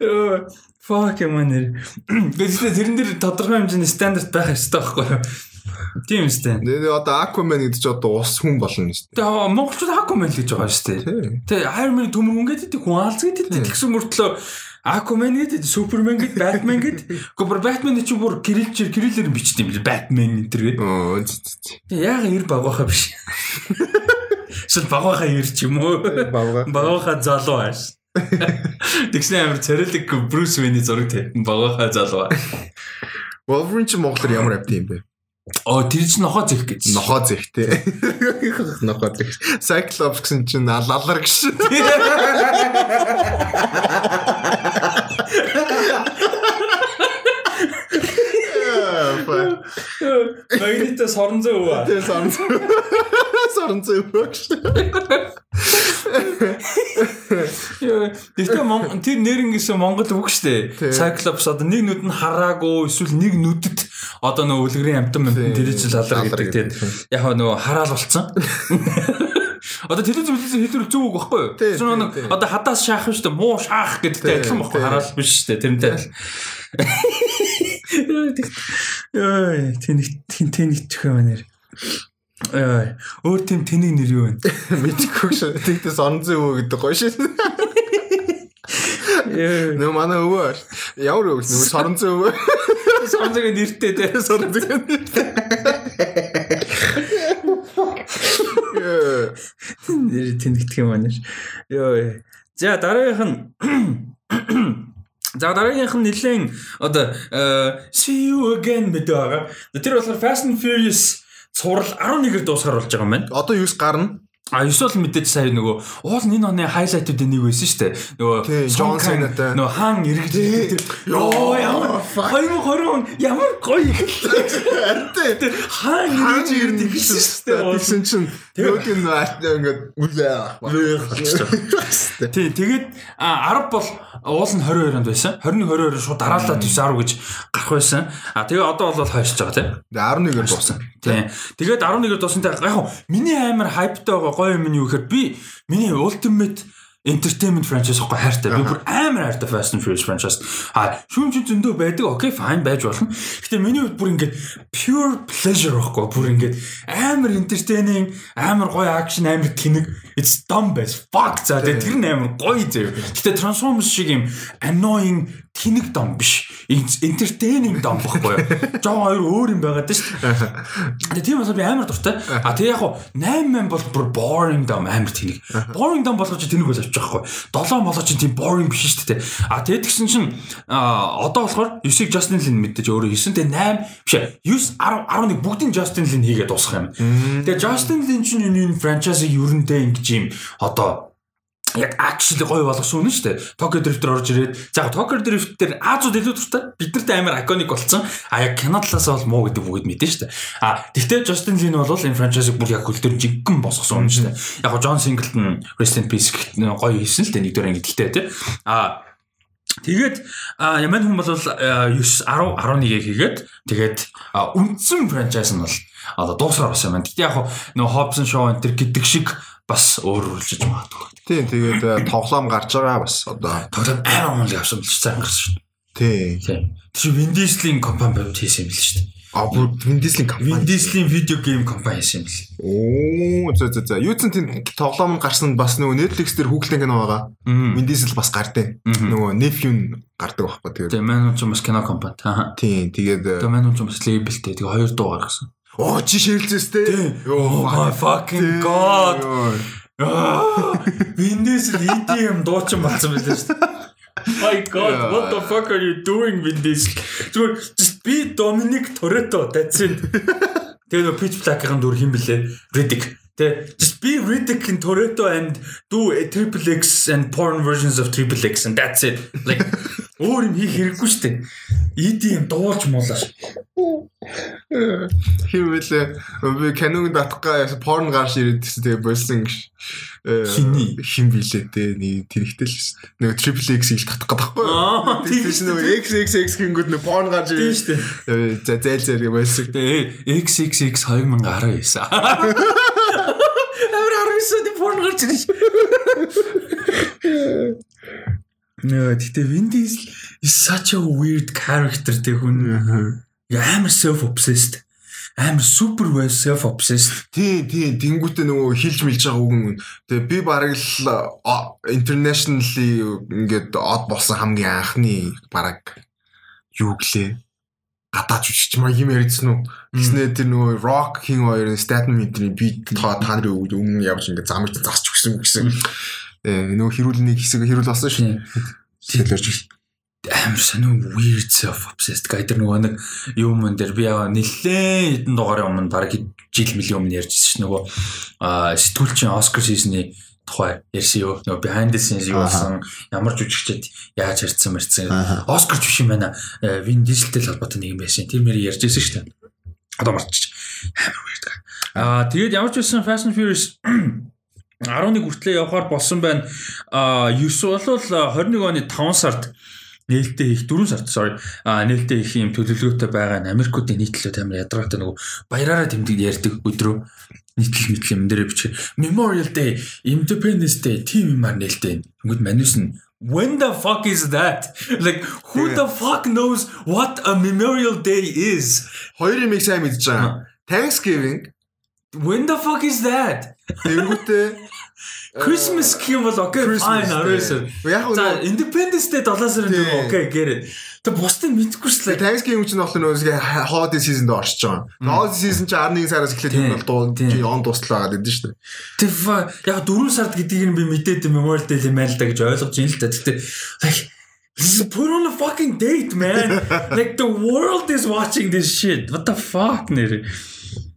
[SPEAKER 1] Ёо. Fuck юм нэр. Гэхдээ тэрэн дээр тодорхой хэмжээний стандарт байх ёстой байхгүй юу? Тийм үстэй.
[SPEAKER 2] Тэгээ одоо Aquaman гэдэг чи одоо ус хүн болно шүү дээ.
[SPEAKER 1] Тэгээ монголчууд Aquaman л гэж байгаа шүү дээ. Тэгээ Iron Man төмөр хүн гэдэг хүн алз гэдэг тэгсэн мөртлөө Aquaman гэдэг Superman гэдэг Batman гэдэг. Гэхдээ Batman чинь бүр кириллчээр кириллээр бичдэг юм лээ. Batman энэ төр гэдэг.
[SPEAKER 2] Оо,
[SPEAKER 1] яага ир багвахаа биш. Эсвэл багвахаа ир ч юм уу.
[SPEAKER 2] Бавга.
[SPEAKER 1] Багвахаа залуу ааш. Тэгсэн амар царилэг Брюс Вэйний зураг тавьсан багвахаа залуу.
[SPEAKER 2] Wolverine чи монголоор ямар апт юм бэ?
[SPEAKER 1] Оо тэр чинь нохоо зэх гэж.
[SPEAKER 2] Нохоо зэхтэй. Нохоо зэх. Cyclops гэсэн чинь алалар гэж.
[SPEAKER 1] Магнитос хоронзоо өвөө.
[SPEAKER 2] Тэр сан. Саран зөвөш.
[SPEAKER 1] Тэгтээ Монгол тэр нэрнгэсэн Монгол үг штэ.
[SPEAKER 2] Тий.
[SPEAKER 1] Cyclops одоо нэг нүд нь хараагүй эсвэл нэг нүдэд одоо нөгөө үлгэрийн амтан амтан тэр чинь лалар гэдэг тийм. Яг нөгөө хараал болцсон. Одоо телевизээс хэлбэр зөв үг байхгүй юу?
[SPEAKER 2] Тий,
[SPEAKER 1] нэг одоо хадаас шаах шүү дээ. Муу шаах гэдэгтэй адилхан байхгүй
[SPEAKER 2] тий.
[SPEAKER 1] хараал биш шүү дээ. Тэрнтэй. Яа, тэнэг тэнэг чихээ манер. Аа, өөр тийм тэнэг нэр юу вэ?
[SPEAKER 2] Мэдхгүй шүү. Тэгтээ сон зөв гэдэг гоё.
[SPEAKER 1] Яа.
[SPEAKER 2] Нөө манай өвөө. Ямар өвөө? Нөө сорон зөв.
[SPEAKER 1] Сонзог нэртэй те.
[SPEAKER 2] Сорон зөв.
[SPEAKER 1] Нэр тэнэгдэх юм байна. Йоо. За дараагийнх нь За дараагийнх нь нэлээд одоо э, see you again мэдээ байгаа. Тэр болохоор Fast and Furious цуврал 11-ээр дуусгаар болж байгаа юм байна.
[SPEAKER 2] Одоо юус гарна?
[SPEAKER 1] А эсвэл мэдээж сая нөгөө уул энэ оны хайлайтуудын нэг байсан шүү дээ. Нөгөө
[SPEAKER 2] Тий, Cena-тай.
[SPEAKER 1] Нөгөө хаан тэр ёо ямар 2020 он ямар гоё ихлээ. Тэр хаан эргэлж ирд ихсэн шүү дээ.
[SPEAKER 2] Тэгсэн чинь нөгөөг нь ингээд үлээ.
[SPEAKER 1] Тий, тэгээд а 10 бол уул нь 22 онд байсан. 21 22 шууд дараалал 9 10 гэж гарах байсан. А тэгээ одоо бол хойшиж байгаа тийм.
[SPEAKER 2] 11-ээр дууссан.
[SPEAKER 1] Тий. Тэгээд 11-ээр дуусантай яг миний амар хайптай байгаа гоё юм нь юу гэхээр би миний ultimate entertainment franchise гэхгүй хайртай. Би бүр амар хайртай Fast and Furious franchise. А шүүм чи зөндөө байдаг. Окей, fine байж болно. Гэтэ миний хувьд бүр ингээд pure pleasure байхгүй. Бүр ингээд амар entertaining, амар гоё action, амар тэнэг. It's dumb as fuck. За тэр нь амар гоё зөө. Гэтэ Transformers шиг юм annoying тэнэг дом биш. Entertaining дом байхгүй юу? Жоо хоёр өөр юм байгаад шүү дээ. Тэгээ тийм болохоор би амар дуртай. А тэгээ яг хуу 8 бол бүр boring дом амар тэнэг. Boring дом болгож тэнэг бол авчих байхгүй. 7 болгож чинь тийм boring биш шүү дээ. А тэгээ тэгсэн чинь одоо болохоор 9-ыг Justin Lin мэдээж өөрөө хийсэн. Тэгээ 8 биш 9 10 11 бүгдийн Justin Lin хийгээд дуусгах юм. Тэгээ Justin Lin чинь энэ franchise-ыг ерөндөө ингэж юм одоо яг actually гоё болгосон үнэ шүү дээ. Tokyo Drift-ээр орж ирээд за Tokyo Drift дээр Азууд илүү дуртай. Биднэрт амар iconic болсон. А яг кино талаас бол муу гэдэг бүгд мэдэн шүү дээ. А тэгтээ Justin Lin бол энэ franchise-ыг бүр яг хөлдөр жиггэн босгосон үнэ шүү дээ. Яг John Singleton Rest in Peace гоё хийсэн л дээ нэгдүгээр ангид тэгтээ тий. А Тэгээд ямар хүн бол 9 10 11-ийг хийгээд тэгээд үндсэн франчайз нь бол одоо дуусраа бас юм. Тэгтээ яг нөө Hobson Show энэ гэдэг шиг бас өөрөрлөж магадгүй.
[SPEAKER 2] Тийм тэгээд тоглоом гарч байгаа бас одоо
[SPEAKER 1] тоглоом амар мөн явсан биш сайн гарсан шүү.
[SPEAKER 2] Тийм.
[SPEAKER 1] Тийм. Vin Diesel-ийн компани байвал хийсэн юм л шүү дээ.
[SPEAKER 2] А бүр Vin Diesel-ийн компани.
[SPEAKER 1] Vin Diesel-ийн видео гейм компани хийсэн юм л.
[SPEAKER 2] Оо за за за. Юу ч тийм тоглоом гарсан бас нөгөө Netflix дээр хүүхэлдэйн кино байгаа. Vin Diesel бас гардыг. Нөгөө Nephew гардаг байхгүй тэгээд.
[SPEAKER 1] Тийм маань ч бас кино компани.
[SPEAKER 2] Тийм тэгээд
[SPEAKER 1] Тэгээд маань ч бас лейблтэй. Тэгээд хоёр дуу гаргасан.
[SPEAKER 2] Оо чи ширэлцээс те.
[SPEAKER 1] Oh my fucking god. Vin Diesel EDM дуучин болсон байлаа шүү дээ. My god, what the fuck are you doing Vin Diesel? Зүгээр just be Dominic Toretto that's it. Тэгээ нөө Pitch Black-ийн дүр хин блэ? Riddick. Тэ just be Riddick in Toretto and do a triple X and porn versions of triple X and that's it. Like өөр юм хийх хэрэггүй шүү дээ. EDM дуулж муулаш.
[SPEAKER 2] Хэмэлээ би канонг татгаа порн гарч ирээд гэсэн тэгээ болсон гэж.
[SPEAKER 1] Хиний
[SPEAKER 2] хин билээ те нэг тэрэгтэй л нэг triple X ил татах гэдэг байхгүй.
[SPEAKER 1] Аа
[SPEAKER 2] тийм нэг XXX гингүүд нэг порн гарч ирээд
[SPEAKER 1] шүү
[SPEAKER 2] дээ. За зайл байсан.
[SPEAKER 1] Тэгээ XXX 2019. Амар 19-д порн гарч ирж. Нөө тэгтээ Vin Diesel is such a weird character тэг хүн. Амар self obsessed. Амар super self obsessed.
[SPEAKER 2] Тий, тий, тэнгуүтээ нөгөө хилж мэлж байгаа үг юм. Тэгээ би бараг л internationally ингээд од болсон хамгийн анхны бараг юу гэлээ гадаад жүжигч маа юм ярьдсан уу? Гэснээр тэр нөгөө Rock King хоёр Statham эдний би та нарын өмнө явж ингээд замж засч өгсөн гэсэн. Э нөгөө хэрүүлний хэсэг хэрүүл болсон шүү. Тэлэрж
[SPEAKER 1] амар сонио weird self obsessed гайдэр нөгөө нэг юм мөн дээр би яа нэлээ хэдэн дугаараа өмнө баг жил мөлийн өмнө ярьжсэн шүү нөгөө сэтгүүлчин Оскар сизны тухай ярьсан юу? Нөгөө behind the scenes юу болсон? Ямар жүжигчд яаж харьцсан мэрцэн? Оскар биш юм байна. Вин Дизелтэй холбоотой нэг юм байсан. Тэр мэр ярьжсэн шүү дээ. Одоо марччих амар weird аа тэгээд ямар ч байсан Fast and Furious 11 хүртлээр явахаар болсон байна. А 9 бол 21 оны 5 сард нээлттэй их 4 сард sorry а нээлттэй их юм төлөвлөгөөтэй байгаа нь Америкуудын нийтлэлд амар ядаргаатай нөгөө баяраараа тэмдэг ярьдаг өдрөө нийтлэл мэтлэл юм дээр бичих Memorial Day, Independence Day тийм юмар нээлттэй. Тэнгүүд манус нь When the fuck is that? Like who the fuck knows what a Memorial Day is?
[SPEAKER 2] Хоёр юмыг сайн мэдж байгаа. Thanksgiving
[SPEAKER 1] When the fuck is that?
[SPEAKER 2] Тэнгүүтээ
[SPEAKER 1] Christmas гэх юм бол окей fine арайсан.
[SPEAKER 2] Яг
[SPEAKER 1] За Independence Day 7 сарын дөрөв окей гэрээ. Тэг бусдыг мэдгүй шүү дээ.
[SPEAKER 2] Thanksgiving чинь болохоор нөгөө holiday season-д оршиж байгаа. Holiday season чинь 11 сараас эхлээд юм бол дуу он дуслаа гэдэг шүү дээ.
[SPEAKER 1] Тэг яг 4 сард гэдгийг нь би мэдээд Memorial Day юм байл та гэж ойлгож юм л та. Тэгтээ like This is put on a fucking date, man. like the world is watching this shit. What the fuck нэр.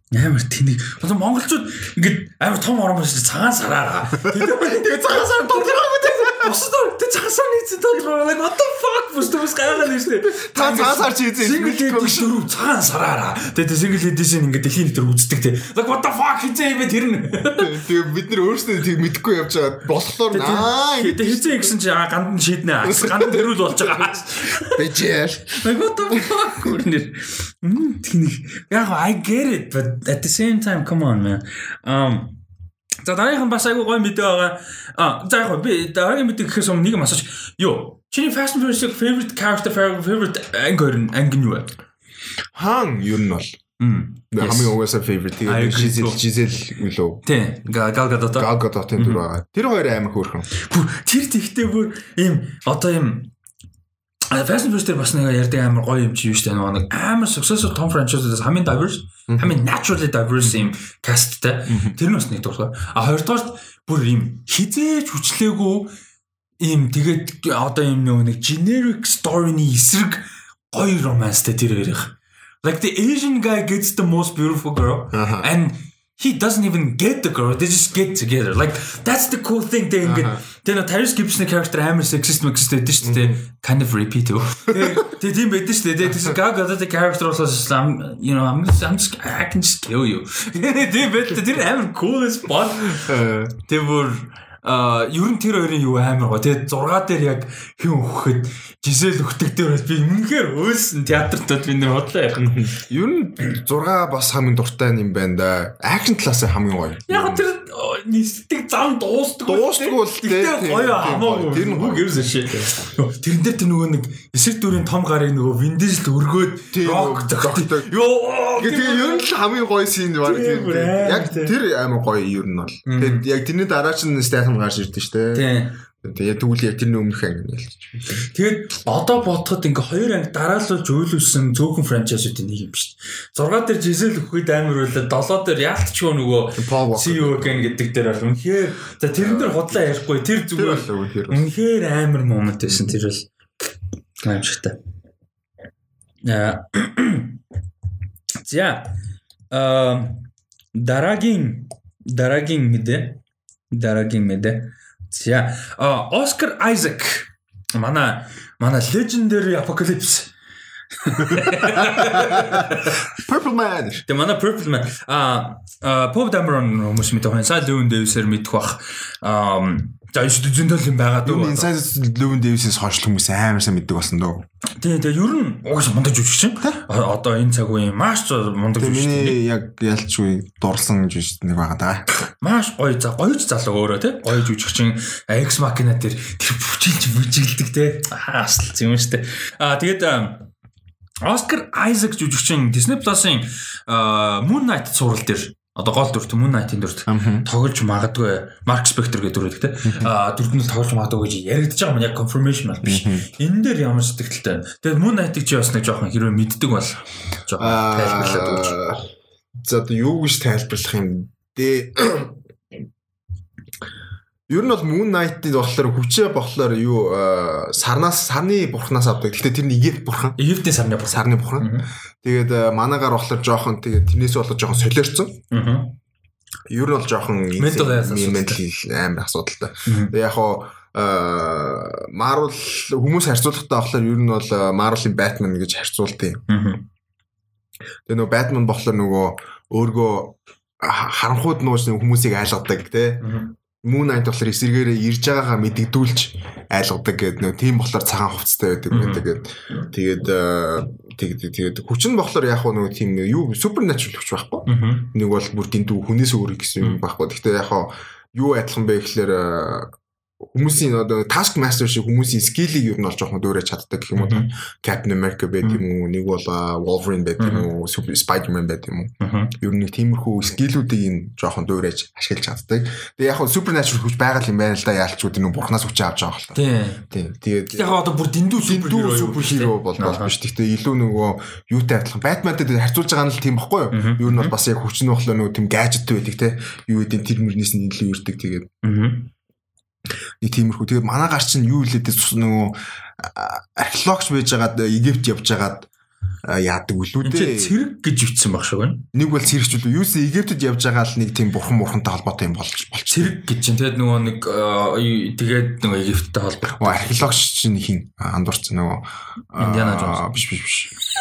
[SPEAKER 1] Амар тэнийг. Монголчууд ингээд амар том орон биш цагаан сараараа.
[SPEAKER 2] Тэгээ цагаан сар тодорхойгүй
[SPEAKER 1] Босд тэ цагаан сар нийцэн тодорхой. Like what the fuck босд бас гайхаад байна шүү дээ.
[SPEAKER 2] Та цагаан сар чи эзэн
[SPEAKER 1] single edition цагаан сараараа. Тэгээ single edition ингээд дэлхийн дээр үздэг те. Like what the fuck хизээ юм бэ тэр нь.
[SPEAKER 2] Тэгээ бид нар өөрсдөө тийг мэдгүй явж байгаа. Болохоор наа.
[SPEAKER 1] Тэгээ хизээ гэсэн чи ганд нь шийднэ. Ганд дэрүүл болж байгаа.
[SPEAKER 2] Бэжэл.
[SPEAKER 1] Like what the fuck гүрнэр. Мм тэнийг яг I get it but at the same time come on man. Um За дараагийнх нь бас айгүй гоё мэдээ байгаа. А за яг би дараагийн мэдээ гэхээс өмнө нэг юм асууж. Юу? Чиний Fast and Furious favorite character favorite анги анги юу вэ?
[SPEAKER 2] Хаан ер нь бол хамгийн угаасаа favorite тэгээд Giselle Giselle үлөө.
[SPEAKER 1] Тийм. Gal Gadot.
[SPEAKER 2] Gal Gadot-ын дүр байгаа. Тэр хоёр амар хөөрхөн.
[SPEAKER 1] Бүр тэр тэгтээ бүр ийм одоо ийм Fast and Furious дээр бас нэг ярьдаг амар гоё юм чи юу штэ нэг амар successful том franchise-аас хамгийн diverse, хамгийн naturally diverse юм castтай. Тэр нь бас нэг дуурай. А хоёрдугаар бүр ийм хизээж хүчлээгүй ийм тэгээд одоо ийм нэг generic story-ны эсрэг гоё романстай тэр хоёрын Like the Asian guy gets the most beautiful girl, and he doesn't even get the girl. They just get together. Like that's the cool thing. They ингээд тэр Tyrese Gibson character амар sexist mexist гэдэг шүү дээ. Kind of repeat төө. Тэгээ тийм байдаг шүү дээ. Тэгээс Gaga the character also I'm you know I'm I'm just I can just kill you. Тийм байдаг. Тэр амар cool as fuck. Тэр бүр А ер нь тэр хоёрын юу амар гоо тэгээд 6 дээр яг хэн өгөхөд жисэл өгдөг дээр би үнэхээр өөсөн театртад би нэр бодлоо яг нь.
[SPEAKER 2] Ер нь 6 бас хамгийн дуртай юм байна да. Акшн талаас хамгийн гоё.
[SPEAKER 1] Яг тэр нийсдэг зам дуустдаг
[SPEAKER 2] дуустдаг бол
[SPEAKER 1] тэгээд гоё хамаагүй. тэр нь үг ерөөсөө шээ. Тэрэн дээр тэр нөгөө нэг эсрэг дүрийн том гарыг нөгөө виндижл өргөөд рок зогтдог ёо
[SPEAKER 2] тэгээд ер нь хамгийн гоё син баг тийм яг тэр амар гоё ер нь бол. Тэгээд яг тэрний дараа чинь сайхан гарч ирдэ штэ.
[SPEAKER 1] Тийм.
[SPEAKER 2] Тэгээ тэгвэл яг тэрний өмнөх анги ялч.
[SPEAKER 1] Тэгээд одоо бодоход ингээ хоёр анги дараалуулж үйлүүлсэн цөөхөн франчайзуудын нэг юм дээ. 6 дээр Жизел өгөхөд амар байлаа. 7 дээр яалтчгүй нөгөө CEO гэн гэдэг дээр бол үнэхээр за тэрэн дээр худлаа ярихгүй тэр зүгээр үнэхээр амар момент байсан тэр бол гайхамшигтай. Аа. За. Аа дараагийн дараагийн мэдээ дараагийн мэдээ. За Оскар Айзек манай манай legendary apocalypse
[SPEAKER 2] Purple Man.
[SPEAKER 1] Тэ манай Purple Man а Pop Dameron хүмүүс мэдэх байна. Сайн Lewin Davis-ээр мэдэх бах. Аа За энэ зөндөл юм байгаа дөө.
[SPEAKER 2] Inside Lewin Davis-ээс хойш хүмүүс амар сайн мэддэг болсон дөө.
[SPEAKER 1] Тий, тэгээ ер нь угаасаа мундаг жүжигч чинь. Одоо энэ цаг үеийн маш мундаг жүжигч.
[SPEAKER 2] Миний яг ялчгүй дурлсан жүжигч нэг байгаа даа.
[SPEAKER 1] Маш гоё за гоёч залуу өөрөө тий. Гоё жүжигч чинь X Machina дээр тэр бүжиглж бүжиглдэг тий. Аа асал юм штэ. Аа тэгээд Оскар Айзек жүжигчин Disney Plus-ын Moon Knight сурал дээр одоо гол дүрт Moon Knight-ийн дүрт тоглож магадгүй Mark Spector гэдэг дүр гэдэг тийм а дүрт нь тоглож магадгүй гэж яригдж байгаа юм яг confirmation бол биш. Энэ дээр ямар сэтгэлтэй. Тэгээд Moon Knight-ыг чи бас нэг жоохон хэрвээ мэддэг бол жоохон тайлбарлаад өгч.
[SPEAKER 2] За одоо юу гэж тайлбарлах юм бэ? Ер нь бол Moon Knight-ийн болохоор хүчээ болохоор юу сарнаас сарны бурхнаас авдаг. Гэхдээ тэр нь Египт бурхан.
[SPEAKER 1] Египтийн сарны бурхан.
[SPEAKER 2] Сарны бурхан. Тэгээд манагаар болохоор жоохон тэгээд тэрнээс болоод жоохон солиорцсон. Аа. Ер нь бол жоохон
[SPEAKER 1] ментал
[SPEAKER 2] амар асуудалтай. Тэгээд яг хоо Marvel хүмүүс харьцуулахтаа болохоор ер нь бол Marvel-ийн Batman гэж харьцуултыг. Аа. Тэгээд нөгөө Batman болохоор нөгөө өөргөө харанхууд нууж хүмүүсийг айлгадаг тий Moon Knight болохоор эсэргээрээ ирж байгаагаа мэддэгдүүлж айлгадаг гэдэг нэг тийм болохоор цагаан хувцастай байдаг гэдэг. Тэгээд тэгээд тэгээд хүч нь болохоор яг нэг тийм юу supernatural хүч байхгүй. Нэг бол бүр дэндүү хүнээс өөр гэсэн юм байхгүй. Гэхдээ яг юу адилхан бэ гэхээр хүмүүсийн одоо task master шиг хүмүүсийн скиллийг ер нь олж жоохон дөөрэж чаддаг гэх юм уу. Captain America байт юм уу, нэг бол Wolverine байт юм уу, Spider-Man байт юм уу. Ер нь нэг тиймэрхүү скиллүүдийг нь жоохон дөөрэж ашиглаж чаддаг. Тэгээ яг хөө supernatural хүч байгаа юм байна л да яалчгүй нэг бурхнаас хүч авч байгаа хэл та. Тийм. Тэгээд
[SPEAKER 1] яг одоо бүр дэндүү
[SPEAKER 2] superhero бол бол биш. Гэхдээ илүү нөгөө юутай адилхан Batman-тэй харьцуулж байгаа нь л тийм байхгүй юу? Ер нь бол бас яг хүч нь болохоор нөгөө тийм gadget байдаг те. Юу гэдэг тэр мөрнээс нь илүү ирдэг тэгээд. Аа нэг тиймэрхүү. Тэгээд манай гар чинь юу хэлээд нөгөө археологч байж байгаад Египт явж байгаад яадаг үлүү дээ.
[SPEAKER 1] Цэрэг гэж үтсэн баг шиг байна.
[SPEAKER 2] Нэг бол цэрэгч үлээ. Юусе Египтэд явж байгаа л нэг тийм бурхан мурхантай холбоотой юм болж
[SPEAKER 1] болч. Цэрэг гэж чинь тэгээд нөгөө нэг тэгээд нөгөө Египттэй холбоотой.
[SPEAKER 2] Археологч чинь хин андуурч нөгөө
[SPEAKER 1] Индиана Джонс
[SPEAKER 2] биш биш биш.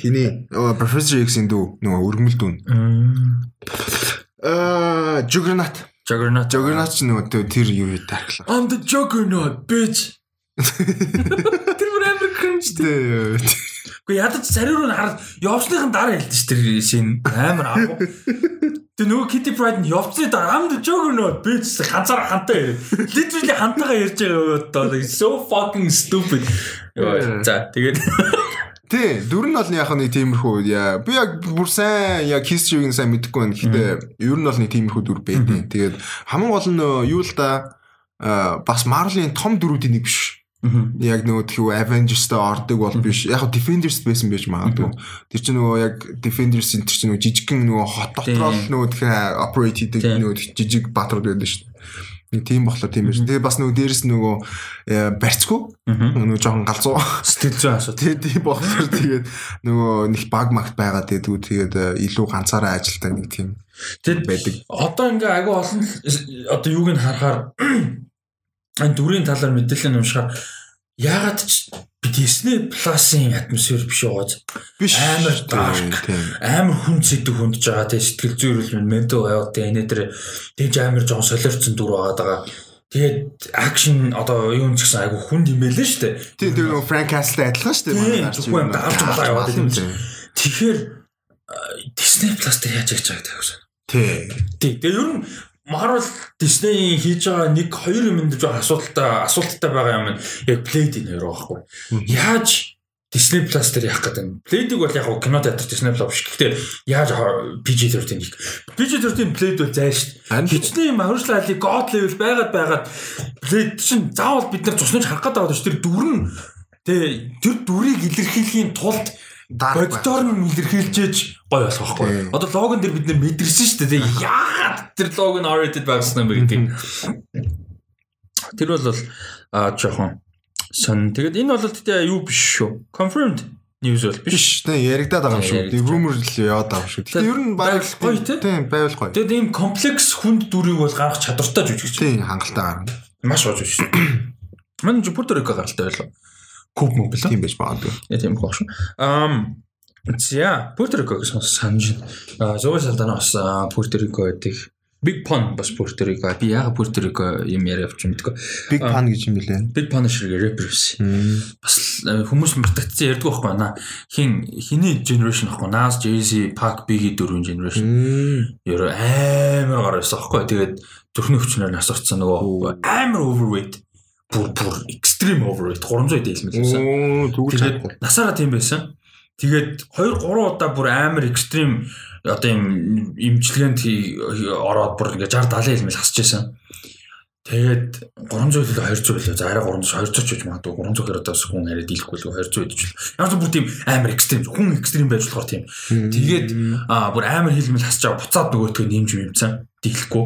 [SPEAKER 2] Хиний Professor X-ийн дүү нөгөө өргөмөл дүүн. Аа Juggernaut
[SPEAKER 1] Juggernaut.
[SPEAKER 2] Juggernaut ч нөгөө тэр юу вэ тархлаа.
[SPEAKER 1] I'm the Juggernaut bitch. Тэр бүр амар cringe дээ. Гэхдээ ядаж царай руу хараад явсныхан дараа хэлдэж ш тэр шин амар аа. Тэгээ нөгөө Kitty Pride нь явцны дараа амд joke нөө би ч ганцаар хантаа яриа. Literally хантаагаа ярьж байгаа одоо so fucking stupid. За тэгээд
[SPEAKER 2] Тий, дүр нь бол яг нэг тиймэрхүү яа. Би яг бүр сайн яг чивийг сайн мэдэхгүй байна. Гэхдээ ер нь бол нэг тиймэрхүү дүр байдаг. Тэгээд хамгийн гол нь юу л да бас Marvel-ийн том дүрүүдийн нэг биш. Яг нөгөө тхүү Avengers-тэй ордог бол биш. Яг Defenders байсан байж магадгүй. Тэр чинь нөгөө яг Defenders-ийн тэр чинь нөгөө жижигхэн нөгөө хот дотроо л нөгөө тэгэхээр operate хийдэг нөгөө жижиг баатрууд байдаг шүү тийм болохоор тийм биш. Тэгээ бас нөгөө дээрэс нөгөө барьцгүй нөгөө жоохон галзуу
[SPEAKER 1] сэтгэл зүйн асуу.
[SPEAKER 2] Тэгээ тийм болохоор тэгээд нөгөө нэг баг магт байгаа гэдгүү тэгээд илүү ганцаараа ажилтаа нэг тийм
[SPEAKER 1] Тэгэд байдаг. Одоо ингээ агай олон одоо юуг нь харахаар энэ дүрийн талаар мэдээлэл нь уншихаар яагаад ч Disney Plus-ын атмосфер биш уугааз
[SPEAKER 2] биш
[SPEAKER 1] амар dark амар хүн зэдэг хүндж байгаа тий сэтгэл зүйрүүл ментал health тий энэ дээр тэгж амар жоон солиорцсон дүр байгаа. Тэгээд акшн одоо юу ч гэсэн айгу хүн имэлэн шүү дээ.
[SPEAKER 2] Тий тэр нөгөө Frank Castle-тай адилхан шүү дээ.
[SPEAKER 1] Зүгээр гарч байгаа яваад юм. Тэгэхээр Disney Plus дээр яаж яаж байгаа гэдэг.
[SPEAKER 2] Тий.
[SPEAKER 1] Тий. Тэгээ ер нь Marvel Disney хийж байгаа нэг хоёр юм дээр жоо асуудалтай асуудалтай байгаа юм яг Blade нэр байхгүй. Яаж Disney Plus дээр яах гэдэг юм. Blade-ийг бол яг кино театр Disney Plus биш. Гэхдээ яаж PG-13 хийх. PG-13 Blade бол зай шүү. Хичнээн Marvel алиг God level байгаад байгаад Blade чинь заавал бид нар цуснаж харах гэдэг байгаа шүү. Тэр дүр нь тэр дүрийг илэрхийлэхийн тулд боддоор нь илэрхийлжээж гой болох байхгүй. Одоо логон дээр бид нэр мэдэрсэн шүү дээ. Яагаад тэр лог нь R-rated байсан юм бэ гэдэг. Тэр бол а жоохон сон. Тэгээд энэ бол тэгээ юу биш шүү. Confirmed news бол
[SPEAKER 2] биш. Тэ яригадаад байгаа юм шүү. Rumor л яваад байгаа шүү. Гэтэ ер нь баг
[SPEAKER 1] гоё
[SPEAKER 2] тийм байвал гоё.
[SPEAKER 1] Тэгээд ийм комплекс хүнд дүрийг бол гаргах чадвартай жүжигч.
[SPEAKER 2] Тийм хангалттай гарна.
[SPEAKER 1] Маш гож шүү. Манай их гаралтай байлаа. Куб мөн билээ.
[SPEAKER 2] Тийм байж магадгүй.
[SPEAKER 1] Яа тийм гош. Ам За, Пуэрторико гэсэн санаж байна. Зугай салдаана бас Пуэрторико гэдэг Big Pun бас Пуэрторико. Би яагаад Пуэрторико юм яриа авч мэдгүй.
[SPEAKER 2] Big Pun гэж юм билээ.
[SPEAKER 1] Big Punisher рэпер байсан. Бас хүмүүс мартагдсан ярьдаг байхгүй наа. Хин хиний generation байхгүй. Nas, Jay-Z, Pac, Biggie дөрвөн generation. Ер амар гар байсан байхгүй. Тэгээд зүрхний хүчнээр нас орцсон нөгөө амар overweight бүр бүр extreme overweight 300 дээлмэл байсан. Тэгээд насаараа тийм байсан. Тэгээд 2 3 удаа бүр амар экстрим одоо юм имчилгээнд ороод бүр ингээ 60 70 хэлмэл хасч байсан. Тэгээд 300 хэл 200 билээ. За арай 300 200 ч гэж магадгүй 300 хэр одоо хүн арай дийлэхгүй л 200 идэж л. Яг бүр тийм амар экстрим хүн экстрим байж болохоор тийм. Тэгээд аа бүр амар хэлмэл хасч байгаа буцаад нөгөөтгөө нэмж юмцсан дийлэхгүй.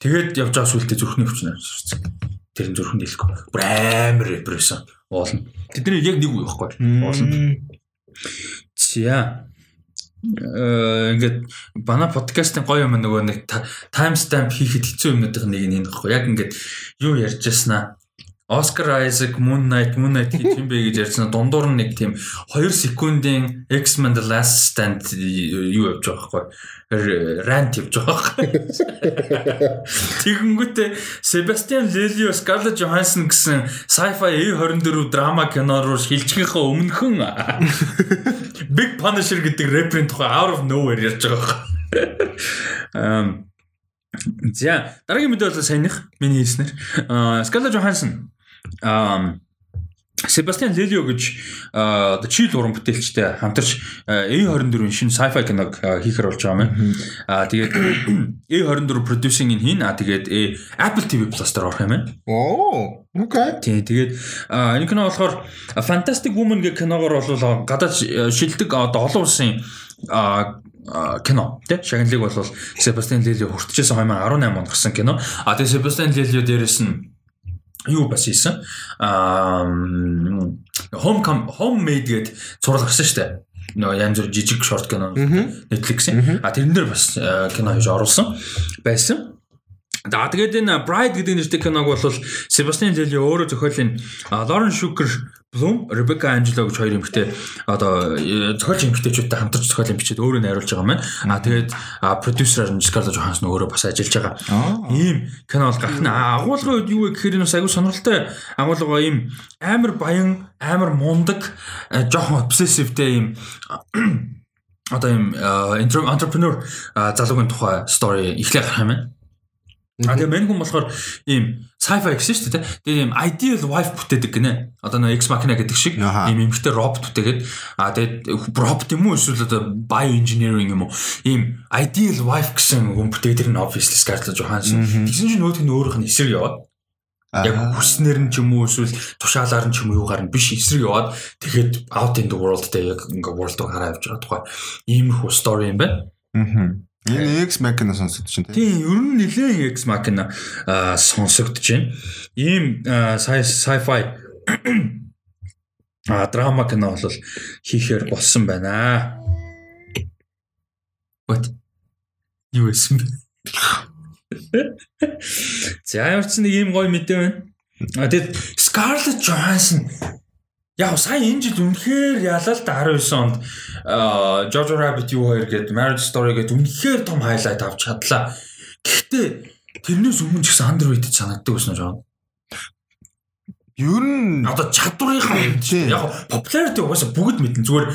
[SPEAKER 1] Тэгээд явж байгаа сүултээ зүрхний хүчнээр сурцсан. Тэр нь зүрхэн дийлэхгүй. Бүр амар рэпер байсан. Уулна. Тэдний яг нэг үе байхгүй. Уулна. За ингээд бана подкастын гоё юм нөгөө нэг таймстамп хийхэд хэцүү юмнуудын нэг нь энэ гэхгүй яг ингээд юу ярьж яснаа Oscar Isaac Moon Knight Moon Knight гэж юм бэ гэж ярьсан. Дундуур нь нэг тийм 2 секундын X-Men The Last Stand юу явж байгаа байхгүй. Рант явж байгаа байхгүй. Тэгэнгүүтээ Sebastian Lelio Scarlett Johansson гэсэн sci-fi A24 драма кино руу шилжихийнхаа өмнөхөн Big Punisher гэдэг рэперийн тухай out of nowhere ярьж байгаа байхгүй. За дараагийн мэдээ бол саяных миний хэлснээр Scarlett Johansson um Себастьян Лелио гэж одоо чийл уран бүтээлчтэй хамтарч A24-ийн шинэ sci-fi киног хийхэр болж байгаа юм. Аа тэгээд A24 producing-ийг хийн. Аа тэгээд Apple TV Plus дээр орох юм байна.
[SPEAKER 2] Оо, окей.
[SPEAKER 1] Тий, тэгээд энэ кино болохоор Fantastic Woman гэх киногоор бол гадаад шилдэг одоо олон улсын кино тий шагналыг бол Себастьян Лелио хүртчихсэн 2018 онд гарсан кино. А тэгээд Себастьян Лелио дээрээс нь юу бас хийсэн. Аа home homemade гэд зурлаг гарсан шүү дээ. Нөгөө янз бүр жижиг шорт кино Netflix-ийн. А тэрэн дээр бас кино хийж оруулсан байсан. За тэгээд энэ Bride гэдэг нэртэй киног бол Себастьян Лели өөрөө зохиолын Лорен Шукер Bloom, Rebecca Angelo гэж хоёр эмэгтэй одоо э, зохиолч эмэгтэйчүүдтэй хамтарч зохиол бичээд өөрөө найруулж байгаа маань. Аа тэгээд продюсераар нь Scarlett Johansson өөрөө бас ажиллаж байгаа. Ийм кино бол гарах нь агуулгын үед юу вэ гэхээр энэ бас аягүй сонирхолтой агуулга ийм амар баян, амар мундаг, э, жоохон obsessiveтэй ийм одоо ийм entrepreneur залуугийн тухай story эхлэх гарах юм байна. А тэгээ мэн хүн болохоор ийм sci-fi гэсэн шүү дээ. Тэгээ ийм ideal wife бүтээдэг гинэ. Одоо нэг X Machina гэдэг шиг ийм эмхтэй робот бүтээгээд а тэгээд робот юм уу эсвэл одоо bioengineering юм уу? Ийм ideal wife гэсэн хүн бүтээдэг нь obviously Scarlett Johansson. Тэгсэн чинь нөгөөх нь өөрийнх нь эсрэг яваад яг хүснэр нь ч юм уу эсвэл тушаалаар нь ч юм уу юугаар нь биш эсрэг яваад тэгэхэд out in the world дээр яг ингээ world руу гараа явж байгаа тухай иймэрхүү story юм байна.
[SPEAKER 2] Аа. Энэ X Machina сонсогдож байна
[SPEAKER 1] тийм. Тийм, ер нь нэлээд X Machina сонсогдож байна. Ийм sci-fi а драма кино бол хийхээр болсон байна. What? Юу эсэм бэ? За ямар ч нэг ийм гоё мэдээ байна. А тэгэд Scarlett Johansson Яг сая энэ жил үнэхээр ялаа л да 19 онд Jojo Rabbit юу хоёр гээд Marriage Story гээд үнэхээр том хайлайт авч чадлаа. Гэхдээ тэрнээс өмнө ч гэсэн underrated санагддаг байсан жоо.
[SPEAKER 2] Ер нь
[SPEAKER 1] одоо чадварынхаа яг popularity угаасаа бүгд мэднэ зүгээр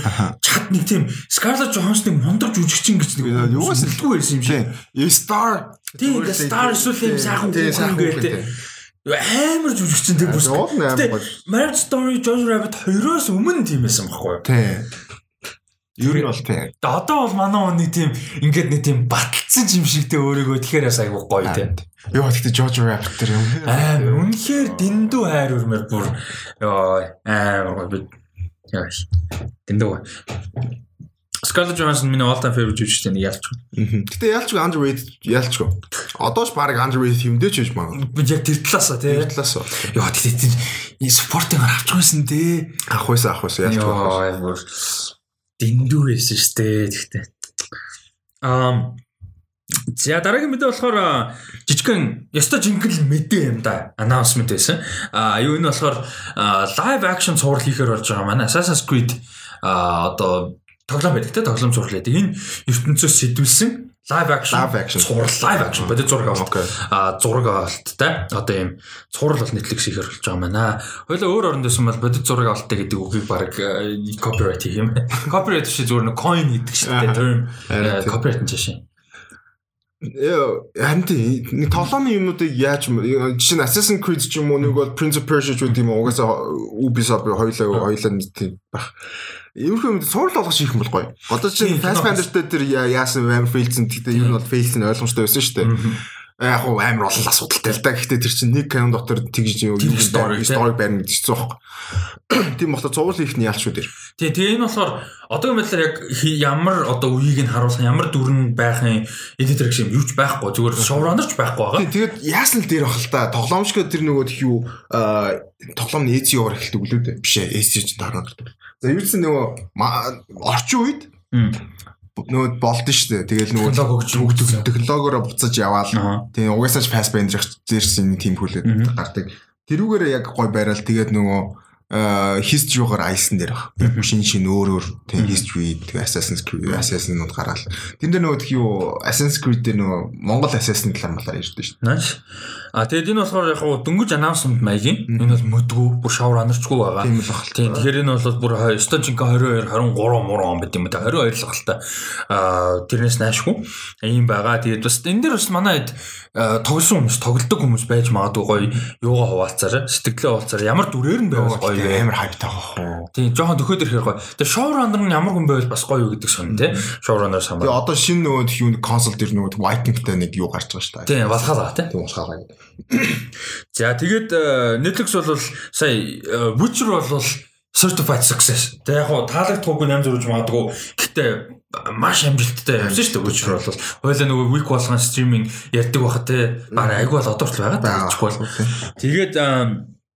[SPEAKER 1] чад нэг тийм Scarlett Johansson-ыг мундаг жүжигчин гэж нэг
[SPEAKER 2] юугаас илгүй байсан юм шиг. Star.
[SPEAKER 1] Тийм Star эсвэл юм сайхан хүн гэдэг амар жүжигчин тэг бүс. Marriage Story Jojo Rabbit 2-оос өмнө тийм байсан байхгүй юу?
[SPEAKER 2] Тий. Ер нь бол тий.
[SPEAKER 1] Одоо бол манай хүн нэг тийм ингээд нэг тийм баталсан юм шигтэй өөрийгөө тэгэхээр бас айгүй гоё тий.
[SPEAKER 2] Йоо гэхдээ Jojo Rabbit тэр юм.
[SPEAKER 1] Амар үнэхээр дэндүү хайр өрмөр бүр амар гоё. Яа. Дэндүү. Scarlett Johansson миний all time favorite жүжигчтэй нэг ялч.
[SPEAKER 2] Гэтэ ялч underrated ялч. Одоо ч баг underrated юмдээ ч гэж магад.
[SPEAKER 1] Би яг тэр талаасаа тий.
[SPEAKER 2] Тэр талаасаа.
[SPEAKER 1] Яа гэтэ тэр спортын авч байсан тий.
[SPEAKER 2] Авах байсан авах байсан ялч.
[SPEAKER 1] Дэндүү байсан шүү дээ гэхдээ. Аа За дараагийн мэдээ болохоор жижигхэн ёстой жинхэнэ мэдээ юм да. Announcement байсан. А юу энэ болохоор live action цуврал хийхээр болж байгаа манай Assassin's Creed а одоо тоглоом байдаг те тоглоом зурлал байдаг. Энэ ертөнцөөс сэтүүлсэн live action зураг live action бодит зураг авах. А зураг авалттай одоо ийм цуврал бол Netflix хийхэр болж байгаа маа. Хойлоо өөр оронд байсан бол бодит зураг авалттай гэдэг үгийг баг copyright хийх юм. Copyright шиг зүгээр нэг coin гэдэг дээ term. Copyright нь жишээ.
[SPEAKER 2] Харин нэг тоглоомын юмнуудыг яаж жишээ нь Assassin's Creed ч юм уу нэг бол Prince of Persia ч үгүй юм угаасаа Ubisoft хоёлаа хоёлаа нэг тийм. Иймэрхүү юм сурал болгож хийх юм бол гоё. Одоо чинь дээр тэр яасан гэхдээ ер нь бол фейлсэн ойлгомжтой байсан шүү дээ яг хуу амар олон асуудалтай л да. Гэхдээ тэр чинь нэг канон дотор тэгж юу юу story story барина гэж хэцүү байхгүй. Тийм болохоор цувал хийх нь ялч шүү дээр.
[SPEAKER 1] Тий, тэгээ энэ болохоор одоо юм байдлаар яг ямар одоо үеийг нь харуулах ямар дүрэн байхын эдитер гэх юм юу ч байхгүй. Зүгээр шоураннерч байхгүй байгаа.
[SPEAKER 2] Тэгээд яасан л дээр бах л да. Тоглоомч тэр нөгөө юу тоглоом нь эцэг яваар эхэлдэг үлээ дээ. Биш ээ, эцэг чинь дараа гардаг. За юу ч нөгөө орчин үед нөгөө болдсон шүү дээ. Тэгэл нөгөө
[SPEAKER 1] технологи
[SPEAKER 2] технологиороо буцаж яваал. Тэгээ угаасаа ч фаст бэнд зэрсэн тийм хүлээд гардаг. Тэрүүгээр яг гой байрал тэгээд нөгөө history-гоор айсан дээр баг. Шин шин өөр өөр тийм history Assassin's Creed Assassin-ууд гараал. Тэн дээр нөгөө юу Assassin's Creed дээр нөгөө Монгол Assassin талаар малаар ярьдэн шүү
[SPEAKER 1] дээ. А тэгээд энэ болохоор яг дөнгөж announcement маягийн. Энэ бол мөдгөө бүр шавар анарчгүй байгаа.
[SPEAKER 2] Тийм л баг.
[SPEAKER 1] Тийм тэгэхээр энэ бол бүр Стончинка 22 23 муруу он байт юм да 22 л багтаа. А тэрнээс наашгүй. Ийм байгаа. Тэгээд бас энэ дээр бас манай тоглосон хүмүүс тоглолдог хүмүүс байж магадгүй гоё юугаа хуваалцаарай. Сэтгэлээ хуваалцаарай. Ямар дүрээр нь байвал гоё
[SPEAKER 2] амар хайптай хөө.
[SPEAKER 1] Тийм жоохон төхөөд ирэхээр гоё. Тэгээ шоураннер нь ямар хүн байвал бас гоё юу гэдэг сонь тий. Шоураннер самбар.
[SPEAKER 2] Тэгээ одоо шинэ нөгөө юу консол дээр нөгөө Vikingтэй нэг юу гарч байгаа шүү
[SPEAKER 1] дээ. Тийм балхаалаа тий.
[SPEAKER 2] Тийм балхаалаа гэдэг.
[SPEAKER 1] За тэгээд э, Netflix бол сая э, Witcher бол certified success. Тэг яг хуу таалагдахгүй ням зурж магадгүй. Гэтэ маш амжилттай явсан шүү дээ Witcher бол. Хойлоо нөгөө week болгон стриминг ярьдаг байхад те баг айгүй бол одоо ч байгаа бол. Тэгээд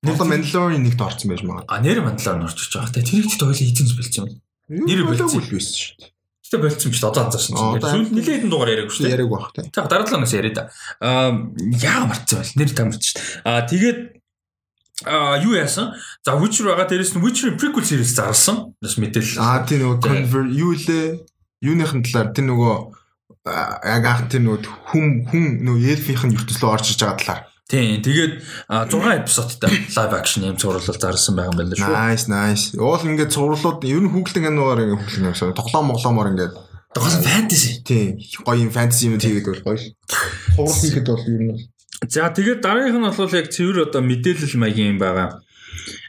[SPEAKER 2] Одоо Mandalorian нэгт орсон байж магадгүй.
[SPEAKER 1] А нэр Mandalorian орж иж байгаа. Тэгээ тэрийг ч хойлоо эзэнс бэлцсэн.
[SPEAKER 2] Нэр бэлцсэн байсан шүү дээ.
[SPEAKER 1] Гэтэ болцсон биш одоо анзаарсан чинь. Сүүл нилээ хэдэн дугаар яриаг шүү
[SPEAKER 2] дээ. Яриаг баг
[SPEAKER 1] тийм. За дараа талаас яриа да. Аа яа марцсан байл. Нэр тамарч шүү дээ. Аа тэгээд А юу яасан? За Witcher байгаа дээрэс нь Witcher-ийн prequel series зарласан. Бас мэдээлэл.
[SPEAKER 2] Аа тийм нөгөө convert юу лээ? Юуныхын талаар тэр нөгөө яг анх тэр нөгөө хүм хүн нөгөө эльфийнх нь ертөнцлөө орж иж байгаа талаар.
[SPEAKER 1] Тийм. Тэгээд 6 эпизодтай live action юм цуврал зарласан байгаа юм байна шүү.
[SPEAKER 2] Nice, nice. Уул ингээд цувралууд ер нь хүүхэлдэн киногаар ингээд хүүхэлдэн юмсан. Тоглоом моглоомоор ингээд
[SPEAKER 1] Тоглоом fantasy.
[SPEAKER 2] Тийм. Гоё юм fantasy юм хийгээд бол гоё. Цуврал хийхэд бол ер нь
[SPEAKER 1] За тэгээд дараагийнх нь бол яг цэвэр одоо мэдээлэл маягийн юм байгаа.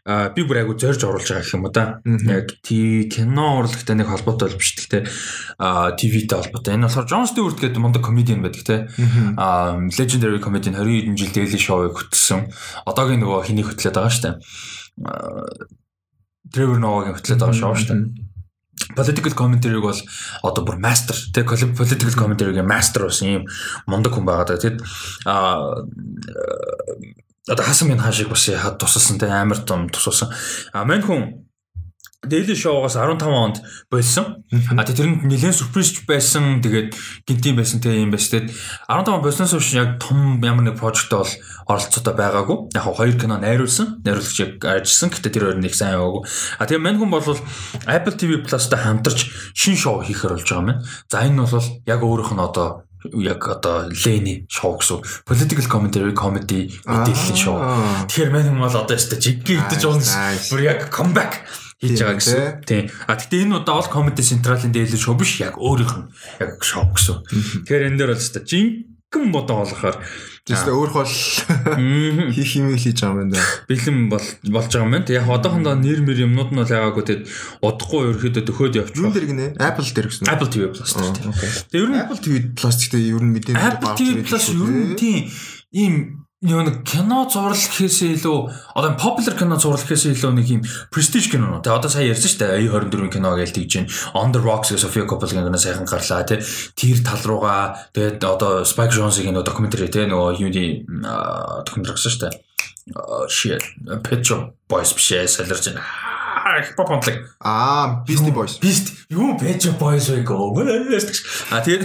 [SPEAKER 1] А би бүр айгу зорж оруулж байгаа гэх юм уу да. Яг тий кино урлагтай нэг холбоотой бол биш гэхдээ а ТV-тэй холбоотой. Энэ болохоор John Stewart гэдэг мундаг комедиан байдаг те. А legendary comedian 20 хэдэн жил Daily Show-ыг хөтлсөн. Одоогийн нөгөө хэнийг хөтлөөд байгаа штэ. Trevor Noah-гийн хөтлөөд байгаа шоу штэ political commentary-г бол одоо бүр master тэг political commentary-гийн master болсон юм мундаг хүн байгаа даа. Тэгэд а одоо хасан минь хаашиг бас яхад тусалсан тэг амар том тусалсан. А мань хүн Daily Show-гоос 15 онд болсон. А тэрэнд нэлээд сюрприз байсан. Тэгээд гинтийн байсан те юм байсан. Тэгээд 15 он болсноос хойш яг том ямар нэг прожекттой бол оролцоотой байгаагүй. Яг хоёр кино найруулсан. Найруулагч яг ажилласан. Гэтэ тэр хоёр нэг сайн яваагүй. А тэгээд мань хүн бол Apple TV Plus-тай хамтарч шин шоу хийхээр болж байгаа юм. За энэ бол яг өөрийнх нь одоо яг одоо Лений шоу гэсэн political commentary comedy мэдээллийн шоу. Тэгэхээр мань бол одоо яста жиггээ идэж уунс бүр яг comeback хийж байгаа гэсэн. Тийм. А тэгтээ энэ удаа бол Comedy Central-ын дээлэн шоу биш яг өөрийнх нь яг шоу гэсэн. Тэгэхээр энэ дээр бол өстой жинхэнэ бодоо болохоор
[SPEAKER 2] Тэстэ өөр хол хийх юм хийж байгаа юм байна.
[SPEAKER 1] Бэлэн бол болж байгаа юм байна. Яг одоохондоо нэр мэр юмнууд нь бол яагаагүй тэгэд удахгүй ерөөдөө төхөөд явчих.
[SPEAKER 2] Юун дээр гинэ? Apple дээр гэсэн.
[SPEAKER 1] Apple TV Plus дээр.
[SPEAKER 2] Тэгээ ер нь Apple TV Plus гэдэг ер нь мэдээ
[SPEAKER 1] Apple TV Plus ер нь тийм ийм юу нэг кино зурлал гэхээсээ илүү одоо popular кино зурлал гэхээсээ илүү нэг юм prestige кино. Тэгээ одоо сая ярьсан шүү дээ. A24-ийн кино гэж тэгж чинь On the Rocks гэх Sofia Coppola-гийн кино сайхан гарлаа тий. Тэр тал руугаа тэгээд одоо Spike Jonze-ийн кино докюментари тий нөгөө юуны докюментари гэсэн шүү дээ. Shit. Pet Shop Boys биш ээ солирч байна хипхоп хамтлаг.
[SPEAKER 2] Аа, Beastie Boys.
[SPEAKER 1] Beast. Юу Beastie Boys вэ гоо. А тэгээд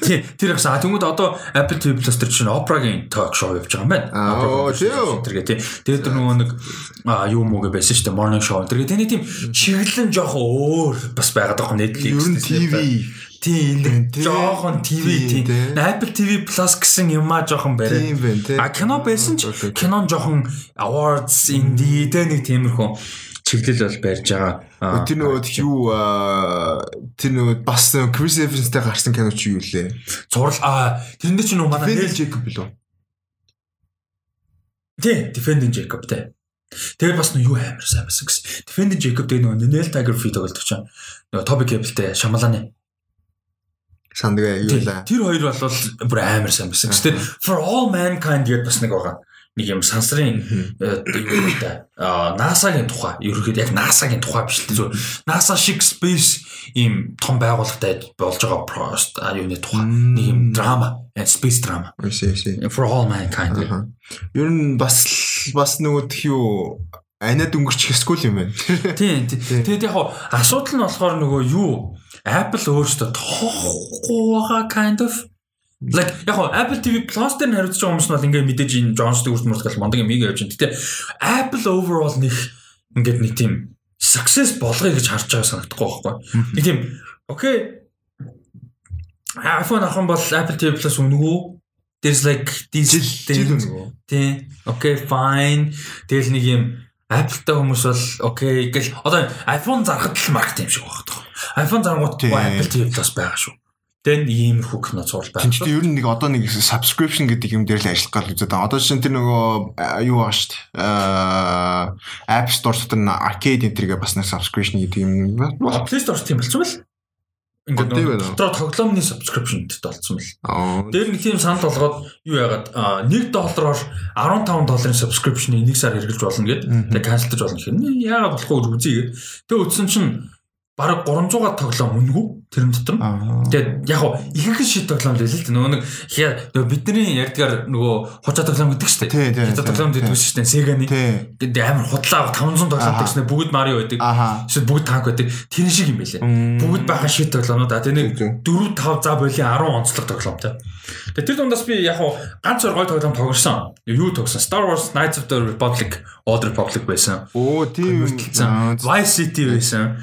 [SPEAKER 1] тэр их саа тэнгууд одоо Apple TV Plus дээр чинь Oprah-гийн talk show явж байгаа юм байна.
[SPEAKER 2] Аа,
[SPEAKER 1] тэр гээ тий. Тэгээд тэр нөгөө нэг аа юу мууг байсан шүү дээ morning show. Тэр гээ тэний тийм чиглэн жоох өөр бас байгаад байгаа Netflix.
[SPEAKER 2] Ер нь TV
[SPEAKER 1] Тийм жоохон ТV тийм. Apple TV Plus гэсэн юмаа жоохон барай.
[SPEAKER 2] Тийм байна тийм.
[SPEAKER 1] А кино байсан ч кинон жоохон awards indie тэ нэг тиймэрхүү чиглэл бол барьж байгаа.
[SPEAKER 2] Тэр нөгөө юу тэр нөгөө бас Chris Evans-тэй гарсан кино чи юу лээ?
[SPEAKER 1] Зурал аа тэрэн дээр чи нөгөө манай
[SPEAKER 2] Neil Jacob билүү?
[SPEAKER 1] Тий, Defending Jacob тий. Тэр бас юу амар сайн байсан гэсэн. Defending Jacob дээр нөгөө Neil Tiger Free тоглож байгаа. Нөгөө Toby Kebbell-тэй Шамаланы
[SPEAKER 2] сандгаа юу лээ.
[SPEAKER 1] Тэр хоёр бол бүр амар сайн байсан. Тэр For All Mankind гэдэг бас нэг байгаа нэг юм сансрын юу гэдэг а NASA-гийн тухай ерөөхдөө яг NASA-гийн тухай биш л зүгээр. NASA шиг space ийм том байгууллагатай болж байгаа прост а юуны тухай. Нэг юм драма and space drama for all mankind.
[SPEAKER 2] Ер нь бас бас нөгөө тхи юу анаад өнгөрчих эсвэл юм байна.
[SPEAKER 1] Тийм тэгээд яг асуудал нь болохоор нөгөө юу? Apple өөрөөсөө тоохгүй байгаа kind of Like яг хоо Apple TV Plus дээр хариуцж байгаа хүмүүс нь бол ингээд мэдээж энэ John Stewart мөртгөл мондөг юм ийгээ явж байна. Гэтэ Apple overall нэг ингээд нэг тийм success болгоё гэж харж байгаа санагдахгүй байхгүй. Нэг тийм окей iPhone ахын бол Apple TV Plus үнэгүй There's like these things. Тийм. Okay, fine. Тэгэл нэг юм Apple-тай хүмүүс бол окей гэл одоо iPhone зарахад л маркет юм шиг байна. iPhone зарангууд Apple TV Plus байгаа шүү. Тэн иймэрхүү кино цуврал
[SPEAKER 2] байна. Тэнд ер нь нэг одоо нэг subscription гэдэг юм дээр л ажиллах гал үзээд байгаа. Одоо жишээ нь тэр нөгөө юу байгаа шүү дээ. Аа App Store дотор н arcade энтергээ бас нэг subscription гэдэг юм байна.
[SPEAKER 1] Play Store тийм болцсон байл. Ингээд дотор тоглоомны subscription гэдэг болсон бэл. Дээр нэг тийм санал болгоод юу яагаад 1 доллараар 15 долларын subscription-ийг 1 сар хэрэгжилж болно гэдэг. Тэгээ cancelдаж болно гэхээр яагаад болохгүй гэж үзье. Тэгээ үтсэн чинь бараг 300 тоглоом үнэгүй тэрэн дотор. Тэгээд яг хуу их их шид тоглоом л л л нөгөө нэг нөгөө бидний ярьдгаар нөгөө хучаа тоглоом гэдэг шүү дээ. Хучаа тоглоом гэдэг шүү дээ. Сеганы. Тэгээд амар худлаа 500 тоглоом гэсэн бүгд Марио байдаг. Эсвэл бүгд танк байдаг. Тэр шиг юм байлээ. Бүгд бахан шид тоглоомнууд. А нэг 4 5 за боли 10 онцлог тоглоомтой. Тэгээд тэр дундаас би яг хуу ганц гой тоглоом тоглосон. Юу тоглосон? Star Wars Knights of the Republic Old Republic байсан.
[SPEAKER 2] Оо тийм.
[SPEAKER 1] Vice City байсан.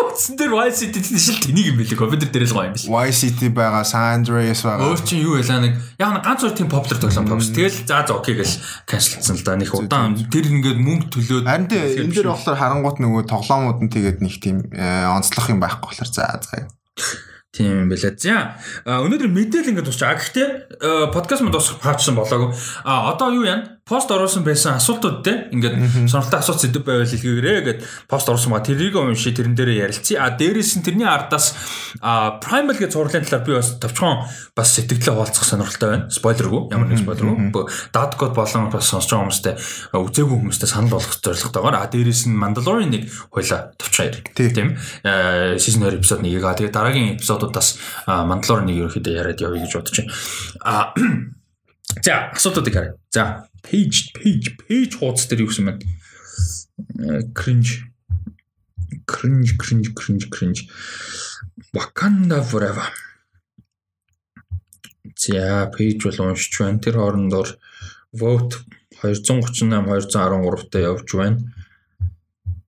[SPEAKER 1] Утсан дээр Vice City шил тэнийг юм билээ. Компьютер дээр л гоё юм биш.
[SPEAKER 2] Vice City байгаа, San Andreas байгаа.
[SPEAKER 1] Өөр чинь юу байлаа нэг яг нэг ганц хоёр тийм popular тоглоом тоглосон. Тэгэл за за окей гэж cancelсан л да. Них удаан тэр ингээд мөнгө төлөөд
[SPEAKER 2] Харин энэ дээр болохоор харангуут нөгөө тоглоомууд нь тэгээд нэг тийм э, онцлох юм байхгүй болохоор за за.
[SPEAKER 1] Тийм юм байлаа. За өнөөдөр мэдээлэл ингээд тусчаа. Гэхдээ подкаст мод тусах паачсан болоогүй. А одоо юу яана? Пост оруулсан байсан асуултууд те ингээд сонирхолтой асуулт сэдв байвал илгээгээрэй гэд пост оруулсан ба тэрийг унши тэрэн дээрээ ярилцъя. А дээрээс нь тэрний ардаас primal гэж зурлын талаар би бас товчхон бас сэтгэлээ хуваалцах сонирхолтой байна. Спойлергүй ямар нэг спойлергүй. Dot code болон бас сонсож байгаа хүмүүстээ үзээгүй хүмүүстээ санал болгох зорилготойгоор а дээрээс нь Mandalorian нэг хоёла товчхон яриг. Тийм. Season 2 эпизод нэгийг а тэгээ дараагийн эпизодуудаас Mandalorian нэг ерөөхдөө яриад явъя гэж бодож байна. А За асуудлуудыг харъя. За page page page хуудас дээр юу гэсэн мэд cringe cringe cringe cringe cringe Wakanda forever. За page бол уншиж байна. Тэр хоорондоор vote 238 213 та явж байна.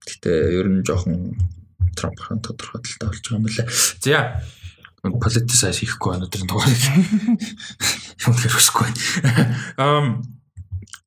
[SPEAKER 1] Гэтэ ер нь жоохон Трампын тодорхой талтай болж байгаа юм лээ. За политисайз хийхгүй байна өдрийн дугаар. Юм хэрэгсэхгүй байна. Um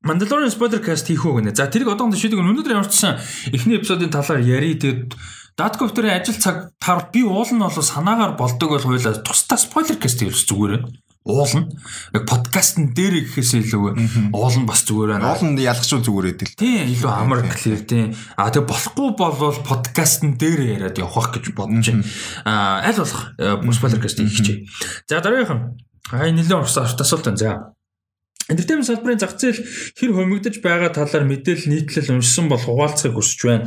[SPEAKER 1] Mandalorian spoiler cast хийх үү гэнэ. За тэрийг одоохондоо шийдэг өнөөдөр ямарчсан эхний эпизодын талаар ярий тэгээд Даткофтерийн ажил цаг тар би уул нь бол санаагаар болдог бол хоёлаа тусдаа спойлер каст хийвс зүгээр байна. Уул нь яг подкастн дээр гэхээс илүү уул нь бас зүгээр байна.
[SPEAKER 2] Уул нь ялгчул зүгээр байдаг л.
[SPEAKER 1] Тийм илүү амар клэр тийм. А тэг болохгүй болвол подкастн дээр яриад явах гэж бодож байна. А аль болох спойлер каст хийх гэж. За дараагийнх нь хай нэлээд урсаа асуулт байна. За Entertainment салбарын зах зээл хэр хомигдож байгаа талаар мэдээлэл нийтлэл уншсан бол хуваалцахыг хүсэж байна.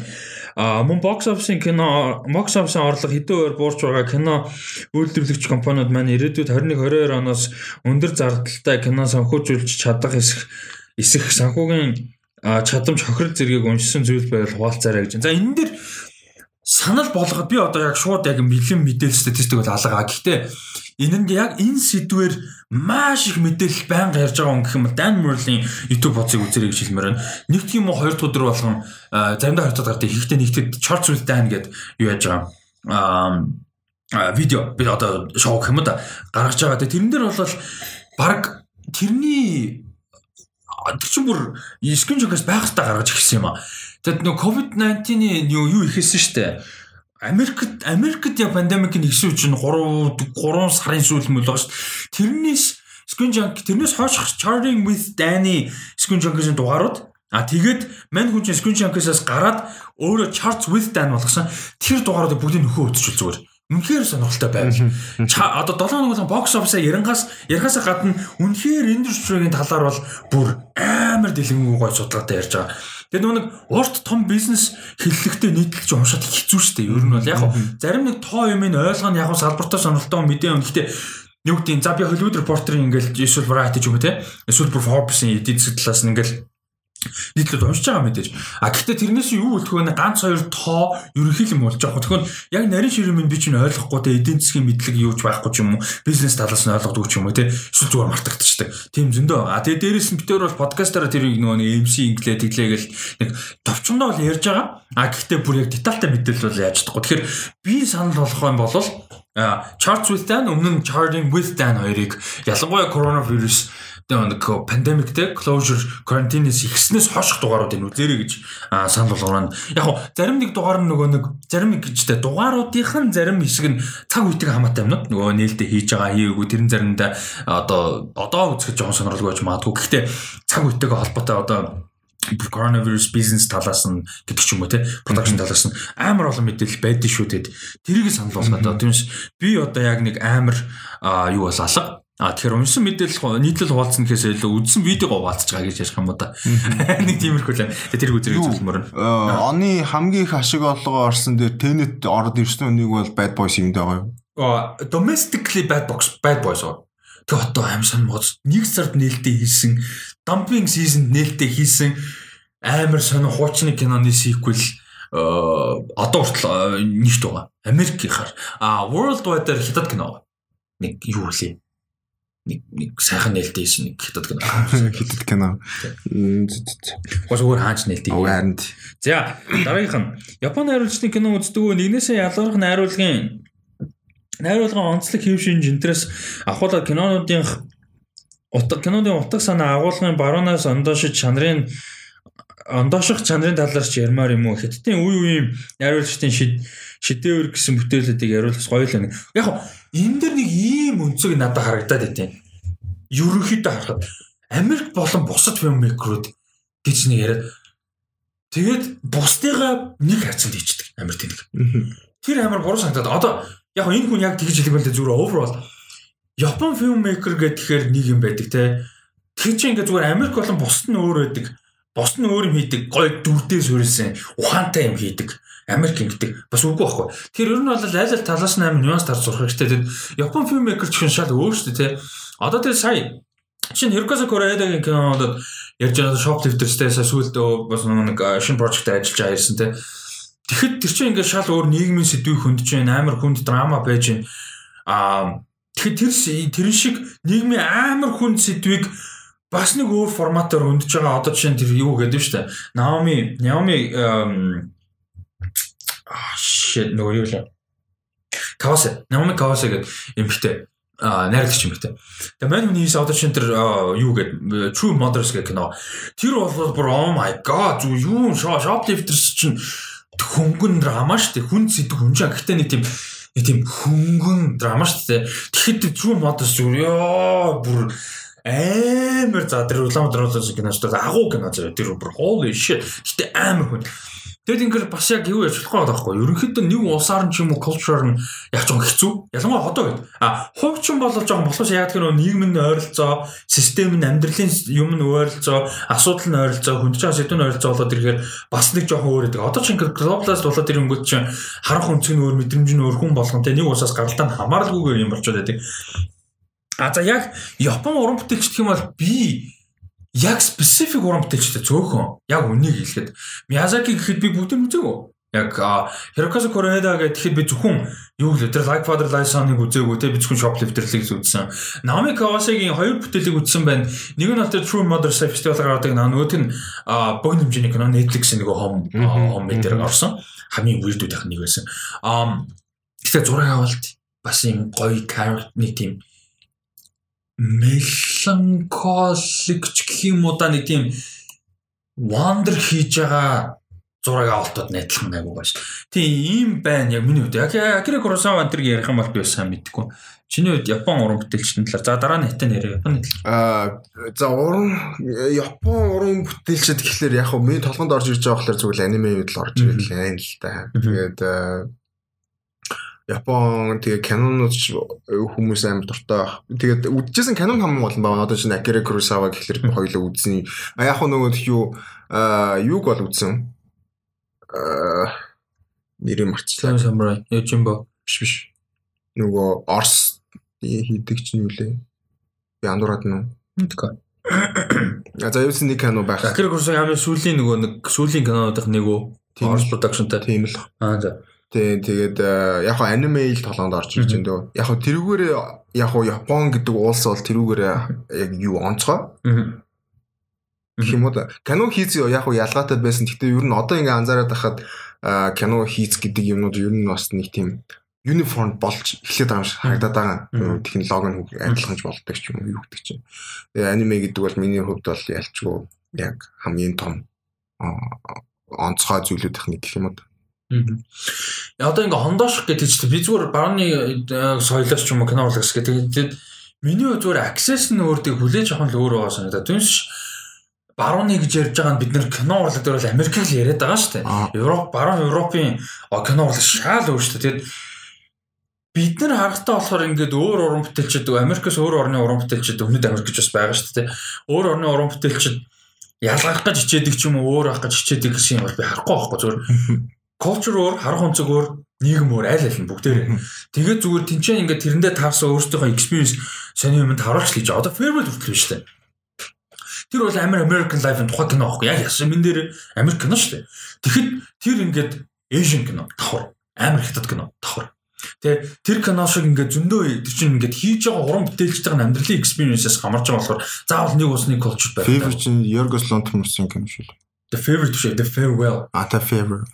[SPEAKER 1] А мөн box office-ын кино box office-ын орлого хэдэн өөр буурч байгаа кино үйлдвэрлэгч компаниуд маань ирээдүйд 21-22 оноос өндөр зардалтай кино санхүүжүүлж чадах эсэх эсэх санхүүгийн чадамж хохирол зэргийг уншсан зүйл байвал хуваалцаарай гэж. За энэ дээр санал болгоод би одоо яг шууд яг бэлэн мэдээлэл статистик бол алгаа. Гэхдээ энэ нь яг энэ сэдвэр маш их мэдээлэл байнга ярьж байгаа хүн гэх юм Dan Murley YouTube бодсыг үзэрэй гэж хэлмээр байна. Нэг тийм үү хоёр өдөр болгон заримдаа хоёр дахь гардаг. Ихтэй нэгтгэд Charts with Dan гэдэг юу яаж байгаа. Аа видео би одоо шоу гэх юм да гаргаж байгаа. Тэрэн дээр бол баг тэрний тэр чинь бүр скрин шокоос байх та гаргаж ирсэн юм а. Тэгэд нөө COVID-19-ийн юу ихэсэн штэ Америкт Америкт яг пандемик нь ихсэн чинь 3 3 сарын сүүл мөл байгаа шүү. Тэрнээс Screen Junk тэрнээс хойш Charting with Danny Screen Junk-ийн дугаарууд А тэгээд мань хүн чинь Screen Junk-аас гараад өөрөө Charts with Dan болгосон. Тэр дугааруудыг бүгдийг нөхөө өдчихвэл зүгээр. Үнэхээр сонирхолтой байв. Одоо 7 хоног бокс офисаа ярингаас ярихаасаа гадна үнэхээр индустрийн талаар бол бүр амар дэлгэнгүй гой судалгаатай ярьж байгаа. Тэгээ нөгөө нэг урт том бизнес хиллэгтэй нийтлж уншаад хэцүү шүү дээ. Ер нь бол яг зарим нэг тоо юм ин ойлгоно яг салбартаа сонирхолтой мэдээ юм. Гэхдээ юу гэдэг за би Hollywood Reporter-ийн ингээл эсвэл Variety ч юм уу те эсвэл Forbes-ийн эдийн засаг талаас нь ингээл нийтлүүд уншиж байгаа мэдээж. А гэхдээ тэрнээс юу үлдэх вэ? Ганц хоёр тоо ерөнхийд юм болж байгаа. Тэгэхээр яг нарийн ширээ минь би чинь ойлгохгүй те эдийн засгийн мэдлэг юуж байхгүй ч юм уу? Бизнес талаас нь ойлгодог ч юм уу те? Эсвэл зүгээр мартагдчихдаг. Тийм зөндөө. А тэгээ дээрээс нь битээр бол подкастаараа тэрийг нөгөө нэг MC инглээ тэглээ гэл нэг товчондоо бол ярьж байгаа. А гэхдээ бүр яг детальтай мэдээлэл бол яаж чадахгүй. Тэгэхээр би санал болгох юм бол Charts with Dan өмнө нь Charting with Dan хоёрыг ялангуяа коронавирус нэг пандемик те closure quarantine-с ихснээс хойших дугаарууд энэ үзэрэй гэж санал болгоно. Яг хоо зарим нэг дугаар нь нөгөө нэг зарим гэжтэй дугааруудынх нь зарим хэсэг нь цаг үетэй хамаатай юмнууд нөгөө нээлттэй хийж байгаа хийгээгүй тэрэн заримдаа одоо одоо үзэхэд жоон сонирхолтой байж магадгүй. Гэхдээ цаг үетэйгээ холбоотой одоо coronavirus business талаас нь гэдэг ч юм уу те production талаас нь амар олон мэдээлэл байдаг шүү тэгэд тэрийг санал болгоод тиймээс би одоо яг нэг амар юу бол алга А тэгэхээр уншсан мэдээлэл нийтлэл хуваалцсан гэхээс илүү үдсэн видеого хуваалцж байгаа гэж ярих юм уу та. Нэг тиймэрхүү л. Тэр үзэрэг зөвлөмөр.
[SPEAKER 2] Оны хамгийн их ашиг орлогоо орсон дээр Tenet ороод ирсэн үнийг бол Bad Boys юмд байгаа юу?
[SPEAKER 1] domestically bad box bad boys. Тэг одоо амьсан моц нэг сард нээлттэй хийсэн dumping season нээлттэй хийсэн амар сонио хуучны киноны sequel одоо хүртэл нэгт байгаа. Америкийнхаар а world wide хятад кино. Нэг юу вэ? Нэг нэг сайхан нээлттэй хийсэн нэг хятад кино.
[SPEAKER 2] Хятад кино.
[SPEAKER 1] Зүгээр хаач нээлттэй.
[SPEAKER 2] Харин.
[SPEAKER 1] За дараагийнх нь Японы найруулагчдын кино үздэг үү? Нэгнээсээ ялгарх найруулгын найруулгын онцлог хэв шинж энтрээс ахуулаад кинонуудын утга киноны утга санаа агуулгын баруунаас ондоошиж чанарын ондооших чанарын талаарч ярмаар юм уу? Хятадын үе үеийн найруулагчдын шид шидэвэр гэсэн бүтээлүүдийг яриулах гоё л нэг. Яг энэ дэр нэг ийм өнцөг надад харагдаад байт. Ерөнхийдөө харахад Америк болон бусад фильммейкерүүд гэж нэг яриад тэгээд бусдыгаа нэг хайцанд хийчихдэг Америк тэнэг. Тэр амар буруу санагдаад одоо яг энэ хүн яг тэгж хэлэх байлээ зүгээр overall Япон фильммейкер гэхээр нэг юм байдаг те. Тэр чинь ингээ зүгээр Америк болон бусд нь өөр байдаг. Бусд нь өөр юм хийдэг. Гой дүрдээ суурилсан ухаантай юм хийдэг. Америк гэдэг бас үгүй байхгүй. Тэр ер нь бол аль аль талаас нь амар нюанс тарж сурах хэрэгтэй. Тэгэд Япон фильммейкер ч шал өөр шүү дээ, тэ. Одоо тэр сая чинь Хирокаса Кореядагийн кинонод ярьж байгаа shoplifter-стэй сүүлд бас нэг шин project ажиллаж ирсэн, тэ. Тэгэхэд тэр чинь ингээд шал өөр нийгмийн сэдвийг хөндөж байна, амар хүнд драма байж байна. Аа тэгэхээр тэр тэр шиг нийгмийн амар хүнд сэдвийг бас нэг өөр форматаар хөндөж байгаа. Одоо жишээ нь тэр юу гэдэг нь шүү дээ. Наоми, Наоми shit нөгөө юу лээ. Кавасе, Наоми Кавасе гэдэг эмэгтэй а найрлагч юм битээ. Тэгээ мань хүний хийсэн одоо чинь тэр юу гэдэг True Mothers гэх кино. Тэр бол бүр oh my god зү юу shoplifters чинь хөнгөн драма шүү дээ. Хүн зэдэг хүн чинь гэхдээ нэг тийм нэг тийм хөнгөн драма шүү дээ. Тэгэхэд True Mothers зү ёо бүр амар за тэр улаан дөрөлөөс кино шүү дээ. Агуу кино зэрэг тэр бүр holy shit. Гэтэ амар хүн. Тэгэд ингээд бас яг юу яж болохгүй байхгүй. Ерөнхийдөө нэг улсаар нь ч юм уу culture нь яг ч хэцүү. Ялангуяа одоо үед. А хувьчин бол жоохон болохоос яг тэр нийгмийн ойролцоо, систем нь амьдралын юм нь ойролцоо, асуудал нь ойролцоо, хүнд чинь сэдвэн ойролцоо болоод ирэхээр бас нэг жоохон өөр байдаг. Одоо ч ингээд globalized болоод ирэнгүүт чинь харах өнцөг нь өөр, мэдрэмж нь өөр хүн болгон тэ нэг улсаас гаралтай нь хамааралгүйгээр юм болчиход байдаг. А за яг Япон уран бүтээлч гэх юм бол би яг specific уран бүтээлчтэй цөөхөн яг үнийг хэлэхэд Miyazaki гэхэд би бүгдийг үзээгүй. Яг Hirokazu Koreeda гэхэд би зөвхөн юу гэлээ тэр Like Father Like Son-ыг үзээгүй те би зөвхөн Shoplifter-ыг үзсэн. Naomi Kawasaki-гийн хоёр бүтээлийг үзсэн байна. Нэг нь одоо True Mother Festival гаргадаг нөгөөх нь богино хэмжээний кино Netflix-ийн нэг home home дээр орсон. Хамгийн weird-үүдийнх нь нэг байсан. Гэхдээ зураг авалт бас юм гоё character нэг тийм меланколик ч гэх юм уу да нэг тийм wander хийж байгаа зураг авалтууд найдлах айгуу байна шүү. Тийм ийм байна яг миний хувьд. Яг Акира Куросава энэ ярих юм бол би сайн мэдгүй. Чиний хувьд Япон уран бүтээлчдийн талаар за дараа нь хитэн яриа Японы
[SPEAKER 2] талаар. Аа за уран Япон уран бүтээлчд гэхэлэр яг хөө миний толгонд орж ирж байгаа болохоор зүгээр аниме үед л орж ирлээ л да. Тэгээд Япон тэгээ Canon хүмүүс амар дуртай. Тэгээд үдчихсэн Canon хамгийн гол нь байна. Одоо чинь Akira Kurosawa гэхэлэр хоёулаа үзсэн. А яг нөгөө юу юуг бол үзсэн. Аа нэрийг марцлаа.
[SPEAKER 1] Samurai Yojimbo
[SPEAKER 2] биш биш. Нөгөө Орс хийдэг чинь юу лээ? Би андуураад нь.
[SPEAKER 1] Мэдгүй.
[SPEAKER 2] А за юусэн нэг кино байх.
[SPEAKER 1] Akira Kurosawa хамгийн сүүлийн нөгөө нэг сүүлийн кинонуудах нэг үү? Орс production-тай.
[SPEAKER 2] Тийм л.
[SPEAKER 1] Аа за.
[SPEAKER 2] Тий, тэгээд яг хоо аниме ил толгонд орж ирж байна дөө. Яг хоо тэрүүгээр яг хоо Япон гэдэг улс бол тэрүүгээр яг юу онцгой. Да. Кино хийц яг хоо ялгаатай байсан. Гэхдээ ер нь одоо ингээ анзаараад байхад кино хийц гэдэг юмнууд ер нь бас нэг тийм uniform болж эхлээд байгаа юм шиг харагдаад байгаа. Технологи нь адилхан ч болдог ч юм уу юу гэдэг чинь. Тэгээ аниме гэдэг бол миний хувьд бол ялчгүй яг хамгийн том онцгой зүйлүүдийнх нэг гэх юм уу
[SPEAKER 1] Одоо ингээ хондооших гэдэг чинь би зүгээр барууны э, соёлоос ч юм уу кино урлагс гэдэг. Тэгээд миний зүгээр access нь өөртөө хүлээж авах нь өөр байгаа санагдаад. Түнш барууны гэж ярьж байгаа нь бид нэр кино урлаг дээр бол Америк л яриад байгаа шүү дээ. Европ баруун Европын кино урлаг шал өөр шүү дээ. Тэгээд бид нар харахтаа болохоор ингээд өөр уран бүтээлчд Америкээс өөр орны уран бүтээлчд өмнөд Америк гэж бас байгаа шүү дээ. Өөр орны уран бүтээлчд ялгах гэж хичээдэг ч юм уу өөр авах гэж хичээдэг гэсэн юм бол би харахгүй байхгүй зүгээр culture өөр, харах өнцөг өөр, нийгэм өөр аль аль нь бүгдээрээ. Тэгээд зүгээр тэнцэн ингээд тэрэндээ таарсан өөрсдийнхөө experience сони юмд харуулж лийж одоо favorite хүртэл биш үү? Тэр бол Амар American Life-ын тухай кино аахгүй яг ясан мэн дээр Америк кино шүү дээ. Тэгэхэд тэр ингээд Asian кино давхар. Амар хятад кино давхар. Тэ тэр кино шиг ингээд зөндөө тэр чинь ингээд хийж байгаа уран бүтээлч байгаа амьдралын experience-ээс хамарж байгаа болохоор заавал нэг усны culture байх.
[SPEAKER 2] Favorite чинь Yorgos Lanthimos-ын кино шүү.
[SPEAKER 1] The favorite шүү. The farewell.
[SPEAKER 2] А та favorite.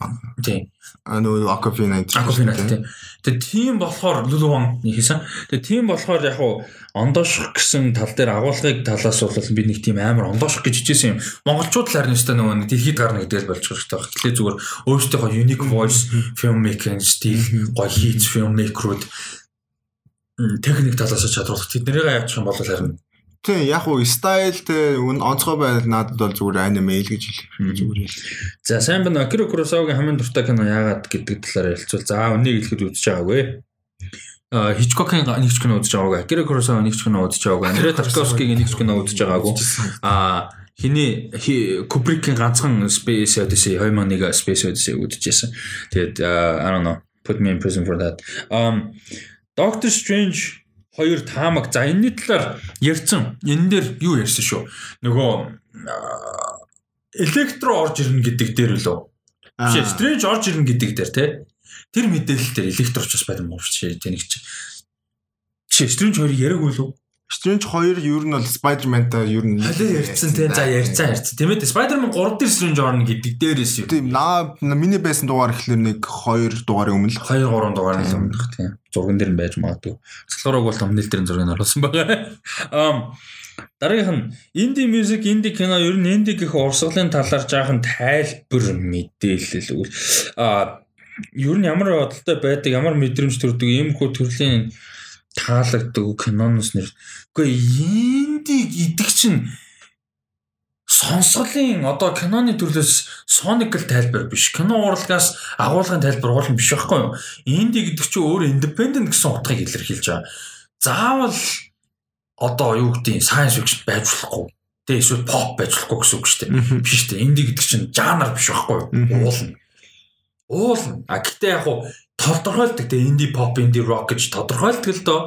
[SPEAKER 1] Тийм.
[SPEAKER 2] А нөө Aquafina.
[SPEAKER 1] Aquafina тийм. Тэгээ тийм болохоор Luluwan хийсэн. Тэгээ тийм болохоор яг уу ондоошх гэсэн тал дээр агуулгыг талаас бол би нэг тийм амар ондоошх гэж хичээсэн юм. Монголчууд л харин өстой нөгөө дэлхийд гарна гэдэл болж байгаа хэрэгтэй. Эхлээ зүгээр өөрсдийнхөө unique voice filmmaking style гоё хийц filmmaker-ууд техник талаас чадварлах тэднэрийг яачих юм бол харин
[SPEAKER 2] Тийм яг уу стайл те онцгой байл надад бол зүгээр аниме л гэж хэлэх зүгээр л.
[SPEAKER 1] За сайн байна. Акира Куросавагийн хамгийн дуртай кино яагаад гэдэг талаар ярилцвал за үнийг хэлэхэд үзэж байгаагүй. А Хичкокийн нэг ч кино үзэж байгаагүй. Акира Куросава нэг ч кино үзэж байгаагүй. Андре Тарковскигийн нэг ч кино үзэж байгаагүй. А хиний Кубрикийн ганцхан Space Odyssey 2001 Space Odyssey үзчихсэн. Тэгээд I don't know put me in prison for that. Um Doctor Strange хоёр таамаг. За энэний талаар ярьсан. Энэ дээр юу ярьсан шүү. Нөгөө электро орж ирнэ гэдэг дээр лөө. Биш Strange орж ирнэ гэдэг дээр те. Тэр мэдээлэл дээр электроч бас байна мөн шүү. Тэ нэг чи. Чи Strange хоёрыг яриаг үлээ.
[SPEAKER 2] Strange 2 ер нь бол Spider-Man-тай ер нь
[SPEAKER 1] халиа ярьсан тийм за ярьцсан ярьцсан. Тийм ээ Spider-Man 3 дээр Strange орно гэдэг дээрээс юу.
[SPEAKER 2] Тийм наа миний байсан дугаар ихлээр нэг 2 дугаарын өмнө л
[SPEAKER 1] 2 3 дугаар нь өмнөх тийм. Зурган дээр нь байж магадгүй. Салхуураг бол thumbnail дээр зургийг оруулсан байгаа. Um дараагийнх нь инди мьюзик, инди кино ер нь инди гэх урсгалын талаар жаахан тайлбар мэдээлэл үл. А ер нь ямар бодолтой байдаг, ямар мэдрэмж төрдөг ийм хөө төрлийн таалагддаг киноноос нэр. Үгүй эндийг идэг чинь сонсголын одоо киноны төрлөөс соникл тайлбар биш. Кино урлагаас агуулгын тайлбар уулын биш байхгүй юу? Инди гэдэг чинь өөр independent гэсэн утгыг илэрхийлж байгаа. Заавал одоо юу гэдэг science fiction байж болохгүй. Тэгээ эсвэл pop байж болохгүй гэсэн үг шүү дээ. Биш дээ. Инди гэдэг чинь жанр биш байхгүй юу? Уулна. Уулна. А гэтээ яг хуу тодорхойлдог те инди pop инди rock гэж тодорхойлдог л доо.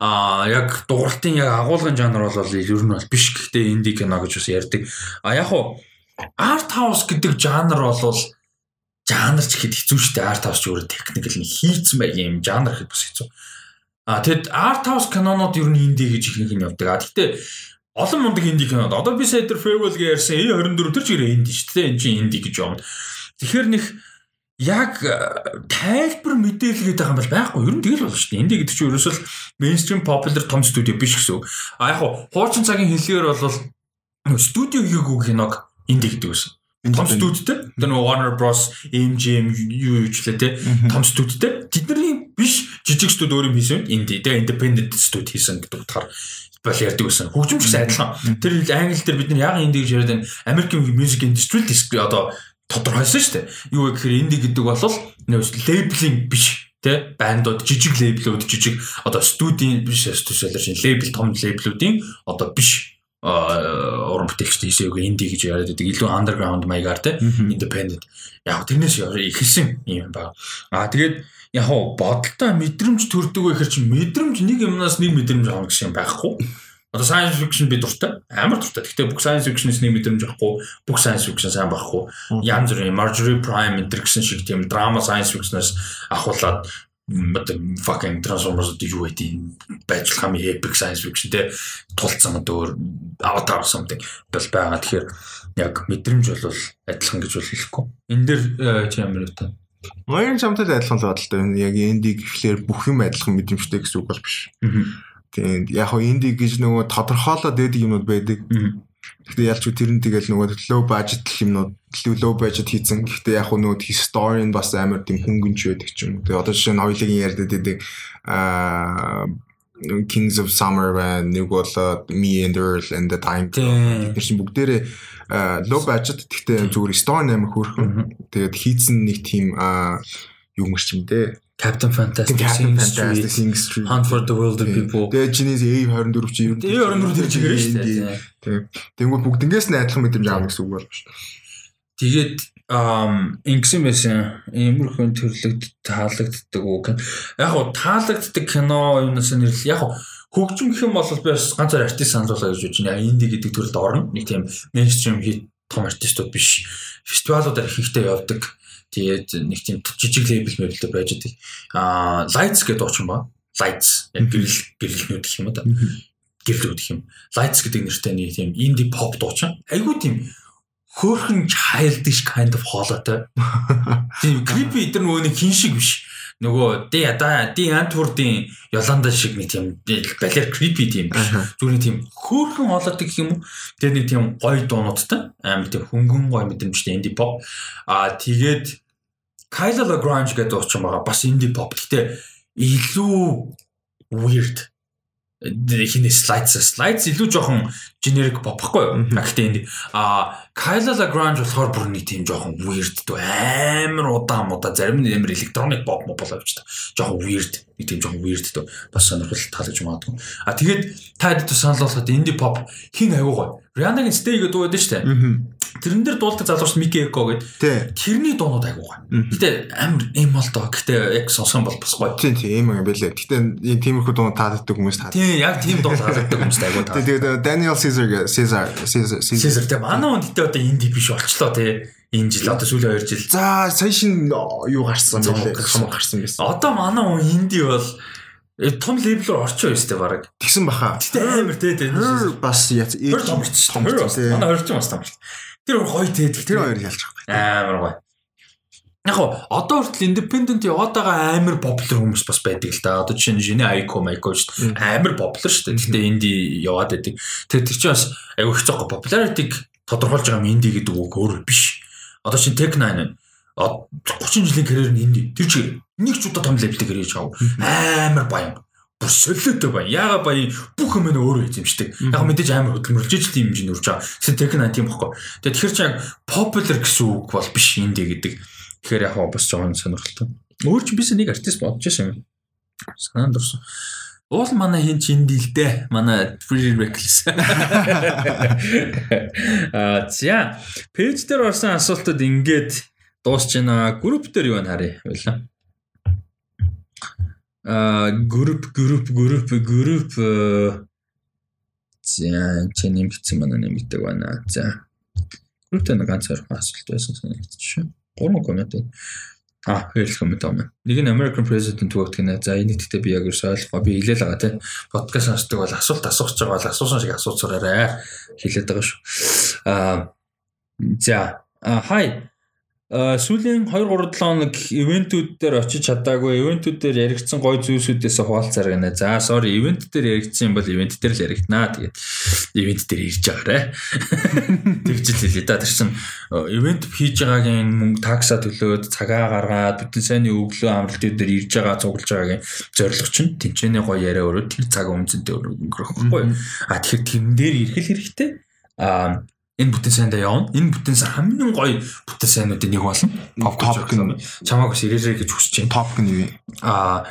[SPEAKER 1] Аа яг дууралтын яг агуулгын жанр бол ер нь бол биш гэхдээ инди кино гэж бас ярьдаг. А яг хуу art house гэдэг жанр бол жанр ч ихэд хэцүү шүү дээ. Art house ч өөрөө техникэл нь хийцэн байг юм жанр гэхэд бас хэцүү. А тэгэд art house кинонууд ер нь инди гэж ихнийх нь явдаг. А гэхдээ олон мундаг инди кинод одоо би дээр farewell гэж ярьсан E24 тэр чигээр инди шүү дээ. Энд чинь инди гэж юм. Тэгэхээр нэг яг э, тайлбар мэдээлэл гэдэг юм бол байхгүй. Ер нь тэгэл болно шүү дээ. Энд гэдэг чинь ерөөсөө мейнстрим popular том студио биш гэсэн үг. А яг хуучин цагийн хэллэгээр бол студио хийгээгүй киног энд гэдэг байсан. Том студитэй. Тэр нөгөө Warner Bros, MGM юу юучлээ те. Том студитэй. Тэдний биш жижиг студи өөр юм хийсэн. Энд тэгээ independent студи хийсэн гэдэг утгаар бол ярьдаг байсан. Хөгжимч гэсэн адилхан. Тэр англи дээр бид нар яг энд гэж яриад байна. American music industry одоо тодорхойлсон шүү дээ. Юу гэхээр инди гэдэг бол лейблинг биш тэ бандууд жижиг лейблүүд жижиг одоо студийн биш студиолор шин лейбл том лейблүүдийн одоо биш уран бүтээлчтэй хийсээг инди гэж яриад байдаг илүү underground маягаар тэ independent яг тэрнээс ихсэн юм байна. Аа тэгээд яг бодолтой мэдрэмж төрдөг вэ гэхэр чи мэдрэмж нэг юмнаас нэг мэдрэмж авах гэсэн байхгүй. Одоо science fiction би дуртай. Амар дуртай. Гэхдээ бүх science fiction-ээс нэг мэдрэмж авахгүй, бүх science fiction сайн байхгүй. Янз бүрийн Marjorie Prime энэ гэсэн шиг тийм драма science fiction-аас ахуулаад fucking Transformers юу гэдэг байж хамы epic science fiction те тулцсан өөр Avatar something бол байгаа. Тэгэхээр яг мэдрэмж бол адилхан гэж хэлэхгүй. Энэ дээр чи ямар вэ?
[SPEAKER 2] Моён чамтай адилхан л бодолтой. Яг эндийг гэхлээр бүх юм адилхан мэдрэмжтэй гэсэн үг бол биш. Тийм яг хоо инди гэж нөгөө тодорхойлоод байдаг юмнууд байдаг. Гэхдээ ялч тэр нь тэгэл нөгөө low budget юмнууд low budget хийсэн. Гэхдээ яг нөгөө historian бас амар тийм хөнгөнч байдаг ч юм. Тэгээ одоо жишээ нь хоёулын ярьдад байдаг аа Kings of Summer байна. Нэг бол Me and Earl and the Time. Тэр чинь бүгдээрээ low budget гэхдээ зүгээр story амар хөөрхөн. Тэгээд хийцэн нэг тийм юу мэрч юм дээ
[SPEAKER 1] Captain Fantastic,
[SPEAKER 2] Captain Fantastic, Sing Street,
[SPEAKER 1] Hunt for the Wilder People.
[SPEAKER 2] Тэгээ чиний A24 чи юу?
[SPEAKER 1] A24 тэр чигээр шүү дээ.
[SPEAKER 2] Тэгээ. Тэнгүүд бүгднгээс нь адилхан мэдрэмж аавна гэсэн үг бол шүү.
[SPEAKER 1] Тэгээд ам ингэсэн байсан иймэрхүү төрлөг таалагддаг үг. Яг гоо таалагддаг кино юунаас нэрлэл яг гоо хөгжим гэх юм бол би бас ганцаар артист сануулаа гэж бодож байна. Инди гэдэг төрөлд орно. Нэг тийм мейнстрим хит том артистууд биш. Фестивалуудаар их ихтэй явдаг. Тэгээд нэг тийм жижиг лейбл мэблээ байж байгаа. Аа Lights гэдэг очин ба. Lights гэрэл гэрэлнүүд гэх юм да. Гэрэлүүд гэх юм. Lights гэдэг нэртэй нэг тийм инди pop дуучин. Айгуу тийм хөөхөн childish kind of хоолойтой. Тийм creepy тэр нөгөө нэг хин шиг биш. Нөгөө ди да ди антурдын Йоланда шиг нэг тийм балер creepy тийм зүгээр тийм хөөхөн хоолойтой гэх юм уу. Тэр нэг тийм гоё дуунуудтай амар тийм хөнгөн гоё мэдрэмжтэй инди pop. Аа тэгээд Kyle Lagrange гэдэг уучин байгаа бас инди pop. Гэтэ илүү weird хинэ slides slides илүү жоохон generic pop байхгүй юу. Гэхдээ энд а Kyle Lagrange болохоор бүр нэг тийм жоохон weird дүү амар удаан муудаа зарим нь амар electronic pop болоо явж та. Жоохон weird нэг тийм жоохон weird дүү бас сонирхол таалагдж магадгүй. А тэгээд та хэд санал болгоход indie pop хин гоё. Rihanna-гийн Stay гэдэг дуу байдаг шүү дээ. Тэрэн дээр дуулдаг залуус Мики Эко гэдэг. Тэрний дуунууд айгуу гай. Гэтэ амар эм бол доо. Гэтэ яг сонсон бол бас гоё.
[SPEAKER 2] Тийм тийм эм юм байлээ. Гэтэ ийм тиймэрхүү дуунууд тааддаг хүмүүс таад.
[SPEAKER 1] Тийм яг тийм дуу тааддаг хүмүүс айгуу таа.
[SPEAKER 2] Тэгээд Daniel Caesar Caesar Caesar
[SPEAKER 1] Caesar тэ манай хүнд тэ одоо инди биш болчлоо тэ энэ жил одоо сүүлийн 2 жил.
[SPEAKER 2] За сая шин юу гарсан бэлээ. Хам гарсан байсан.
[SPEAKER 1] Одоо манай хүн инди бол том левелээр орчихоо өстэй баг.
[SPEAKER 2] Тэгсэн баха.
[SPEAKER 1] Гэтэ амар тэ тэ.
[SPEAKER 2] Бас яц
[SPEAKER 1] ээж том ч том. Манай хорч бас том. Тэр гоё те
[SPEAKER 2] тэр хоёр ялж байгаа.
[SPEAKER 1] Амар гоё. Яг одоо хүртэл independent яваадаа амар popular хүмүүс бас байдаг л да. Одоо жишээ нь Жини Айко Майко дээ. Амар popular шүү дээ. Гэтэ инди яваад байдаг. Тэр тэр чинь бас айгүй их цогго popularity-г тодорхойлж байгаа юм инди гэдэг үг өөр биш. Одоо чинь Tech 9 байна. 30 жилийн карьер нь инди. Тэр чинь нэг ч удаа том карьер хийж байгаа. Амар баян бүр солиотой байна. Яага баян бүх юм нь өөрөө эзэмшдэг. Яг мэдээж амар хөдөлмөрлөж тийм хэмжээнд үрж байгаа. Гэсэн тех нь тийм баггүй. Тэгээд тэгэхээр чи яг popular гэсэн үг бол биш инди гэдэг. Тэгэхээр яг бас жоохон сонирхолтой. Өөр чи бис нэг артист бодож байсан юм. Санаанд орсон. Уул манай хин ч инди л дээ. Манай Free Reckless. Аа за. Пэйж дээр орсон асуултууд ингээд дуусч байна. Групп дээр юу харъя байлаа. Аа групп групп групп групп за чи нэмэгдсэн манай нэмэгдэг байна. За. Групптэй нэг ганц хоёр асуулт байсан санагдчих. Гурван коммент. А, хэлэх коммент байна. Нэг нь American President төгөөд гинэ. За энийг гэхдээ би яг ерөөсөй ойлгохгүй. Би хэлээл байгаа тийм. Подкаст сонсдог бол асуулт асууж байгаа бол асуусан шиг асууцаарай. Хэлээд байгаа шүү. За. А хай сүүлийн 2 3 7 хоног ивентүүд дээр очиж чадаагүй ивентүүд дээр яригдсан гой зүйлсүүдээс хуваалцаар гэнэ. За sorry ивент дээр яригдсан бол ивент дээр л яригднаа. Тэгээд ивент дээр ирж байгаарэ. Тэгж л хэлээ да. Тэр чин ивент хийж байгаагийн мөнгө такса төлөөд цагаа гаргаад бүтэн сайнны өглөө амралтын дээр ирж байгаа цуглаж байгаагийн зорилго чинь тэнцэнэ гой яриа өрөө тэр цаг үнцэнтэй өнгөрөх байхгүй. А тэгэхээр тэрэн дээр ирэх хэрэгтэй. А энэ бүтэн сайндаа явна. Энэ бүтэн сайн хамгийн гоё бүтэн сайнуудын нэг болно.
[SPEAKER 2] Topic нь
[SPEAKER 1] чамааг бас ирээрэй гэж хүсэж байна.
[SPEAKER 2] Нь юу вэ?
[SPEAKER 1] Аа,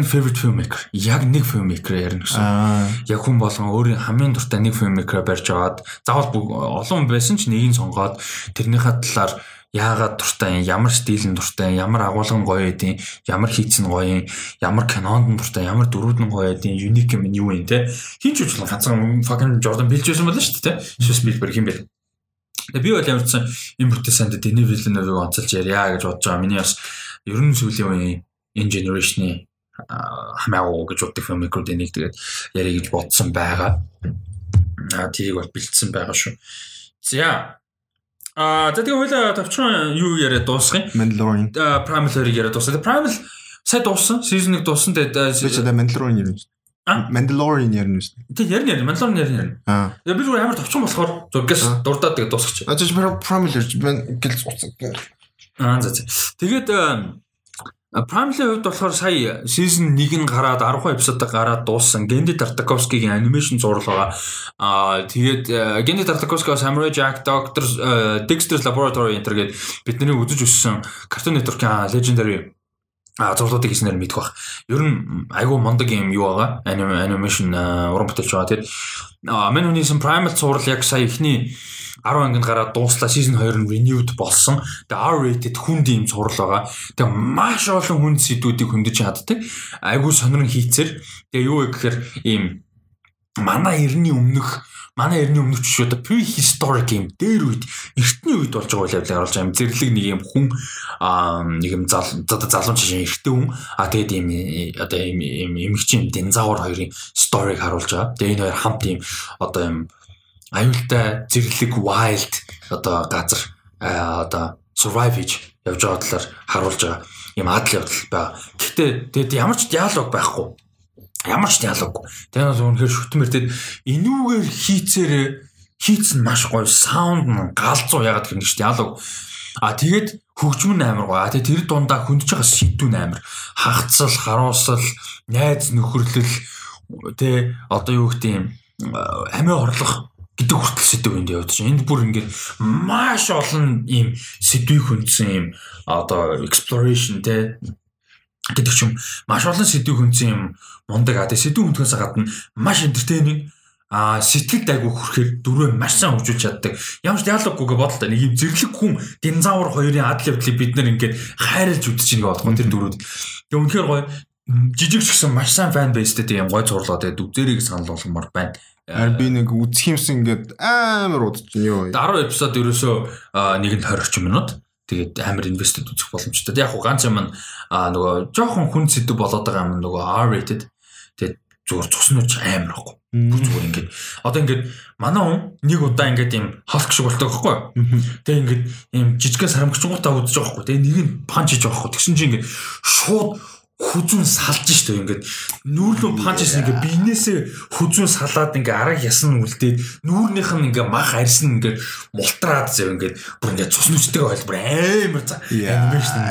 [SPEAKER 1] нь favorite filmmaker. Яг нэг filmmaker ярина гэсэн. Яг хүн болгон өөрийн хамгийн дуртай нэг filmmaker барьж аваад заавал олон байсан ч нэгийг сонгоод тэрнийхээ талаар яагаад дуртай юм, ямар стилэн дуртай, ямар агуулгын гоё эдийн, ямар хийцэн гоё юм, ямар кинонд дуртай, ямар дөрүүд нь гоё эдийн, юник юм юу юм те. Хин ч үгүй ганцхан fucking Jordan Peele байсан байна шүү дээ те. Spielberg юм бэ. Тэгээ би бол ямарчсан энэ бүтээ санд Denis Villeneuve-ыг онцолж ярья гэж бодож байгаа. Миний бас ер нь сүүлийн үеийн энэ generation-ы хамаагүй гэж боддог filmmaker-уудын нэг тэгээд ярих гэж бодсон байгаа. Аа тийг бол бэлдсэн байгаа шүү. За Аа за тэгээ хоёлаа товчхон юу яриа дуусгах
[SPEAKER 2] юм? Mandalorian.
[SPEAKER 1] Primal 2-ыг яриа дуусгах. Primal сая дууссан. Season 1 дууссан.
[SPEAKER 2] Тэгээд Mandalorian ярина. А Mandalorian ярина шүү
[SPEAKER 1] дээ. Тэг ярина ярина. Mandalorian ярина. Аа. Тэгээ би зүгээр амар товчхон болохоор зургаас дурдаад тэгээ дуусгач.
[SPEAKER 2] А тийм Primal ярьж байна гэл уцсан.
[SPEAKER 1] Аа за за. Тэгээд Prime-ийн хувьд болохоор сая season 1 нь гараад 12 эпизод гараад дууссан. Генди Тартаковскигийн анимашн зураг байгаа. Аа тэгээд Генди Тартаковский Samurai Jack Doctor Dexter's Laboratory Enter гэдэг бидний үзэж өссөн Cartoon Network-ийн legendary а зурлуудыг хийснээр мэдэх бах. Ер нь айгүй мондөг юм юу байгаа. Анимашн уран бүтээлч байгаа. Тэгээд Мен Үнийсэн Primal цуврал яг сая ихний 10 ангинд гараад дууслаа season 2 нь renewed болсон. Тэгээ R-rated хүнд юм цуврал байгаа. Тэгээ маш олон хүнд сэдвүүдийг хөндөж чаддаг. Айгуу сонирн хийцэр. Тэгээ юу вэ гэхээр ийм манай эртний өмнөх манай эртний өмнөх ч одоо prehistoric юм дээр үед эртний үед болж байгаа явдлыг харуулж байгаа юм зэрлэг нэг юм хүн нэг юм зал залуун чинь эртний хүн а тэгээд ийм одоо ийм ийм эмгчийн динзавр хоёрын сториг харуулж байгаа. Тэгээд энэ хоёр хамт ийм одоо ийм аюултай зэрлэг wild одоо газар одоо survive хийж явж байгаа талаар харуулж байгаа юм адал явдал байгаа. Гэхдээ тэгээд ямар ч диалог байхгүй Ямар ч диалоггүй. Тэгээ бас үнэхээр шүтмэр тэгэд энүүгээр хийцээрээ хийц нь маш гоё саунд нь галзуу ягаад гэх юм чи диалог. А тэгээд хөгжим нь амар гоё. А тэгээд тэр дундаа хөндөж байгаа сэдвүүн амар. Хагцал, харуусал, найз нөхөрлөл тэ одоо юу гэх юм амиа орлох гэдэг хүртэл сэдв энд явж байна. Энд бүр ингээд маш олон ийм сэдвийг хүндсэн ийм одоо exploration те гэдэг ч юм маш олон сэдвийг хүндсэн юм мундаг а тэгээ сэдв хүндхээс гадна маш entertaining а сэтгэлд айгу хүрхээр дөрөв маш сайн хөгжүүлж чаддаг. Ямар ч диалоггүйгээ бодлоо нэг юм зэрлэг хүн динзавр хоёрын адал явдлыг бид нэр ингээд хайрлж үдчих нэг болгоо тэр дөрүүд. Тэгээ үнэхээр гоё жижиг ч гэсэн маш сайн фан бейстэй тийм гой зурлаа тэгээ дүгзэрийг санал болгомоор байна.
[SPEAKER 2] Харин би нэг үзэх юмсан ингээд амар удаж юу.
[SPEAKER 1] 10 эпизод ерөөсөө нэгэнд 20 орчим минут. Тэгээд амар инвестд үзэх боломжтой. Яг хуу ганц юм нөгөө жоохон хүн сэдв болоод байгаа юм нөгөө R-rated. Тэгээд зүгээр цуснууч амар ахгүй. Бүр зүгээр ингээд одоо ингээд манай хүн нэг удаа ингээд юм халк шиг болдог байхгүй. Тэгээд ингээд юм жижигхэн сарамгчгуудаа үзэж байгаа байхгүй. Тэгээд нэг нь панч хийж байгаа байхгүй. Тэгсэн чинь ингээд шууд хүзүүн салж штэ ингээд нүүрлөө панчс ингээ биенээсээ хүзүүн салаад ингээ арга ясан үлдээд нүүрнийх нь ингээ мах арьсан ингээ мултраад зав ингээ бүр ингээ цус нүчтэйг ойлбор амар за анимашн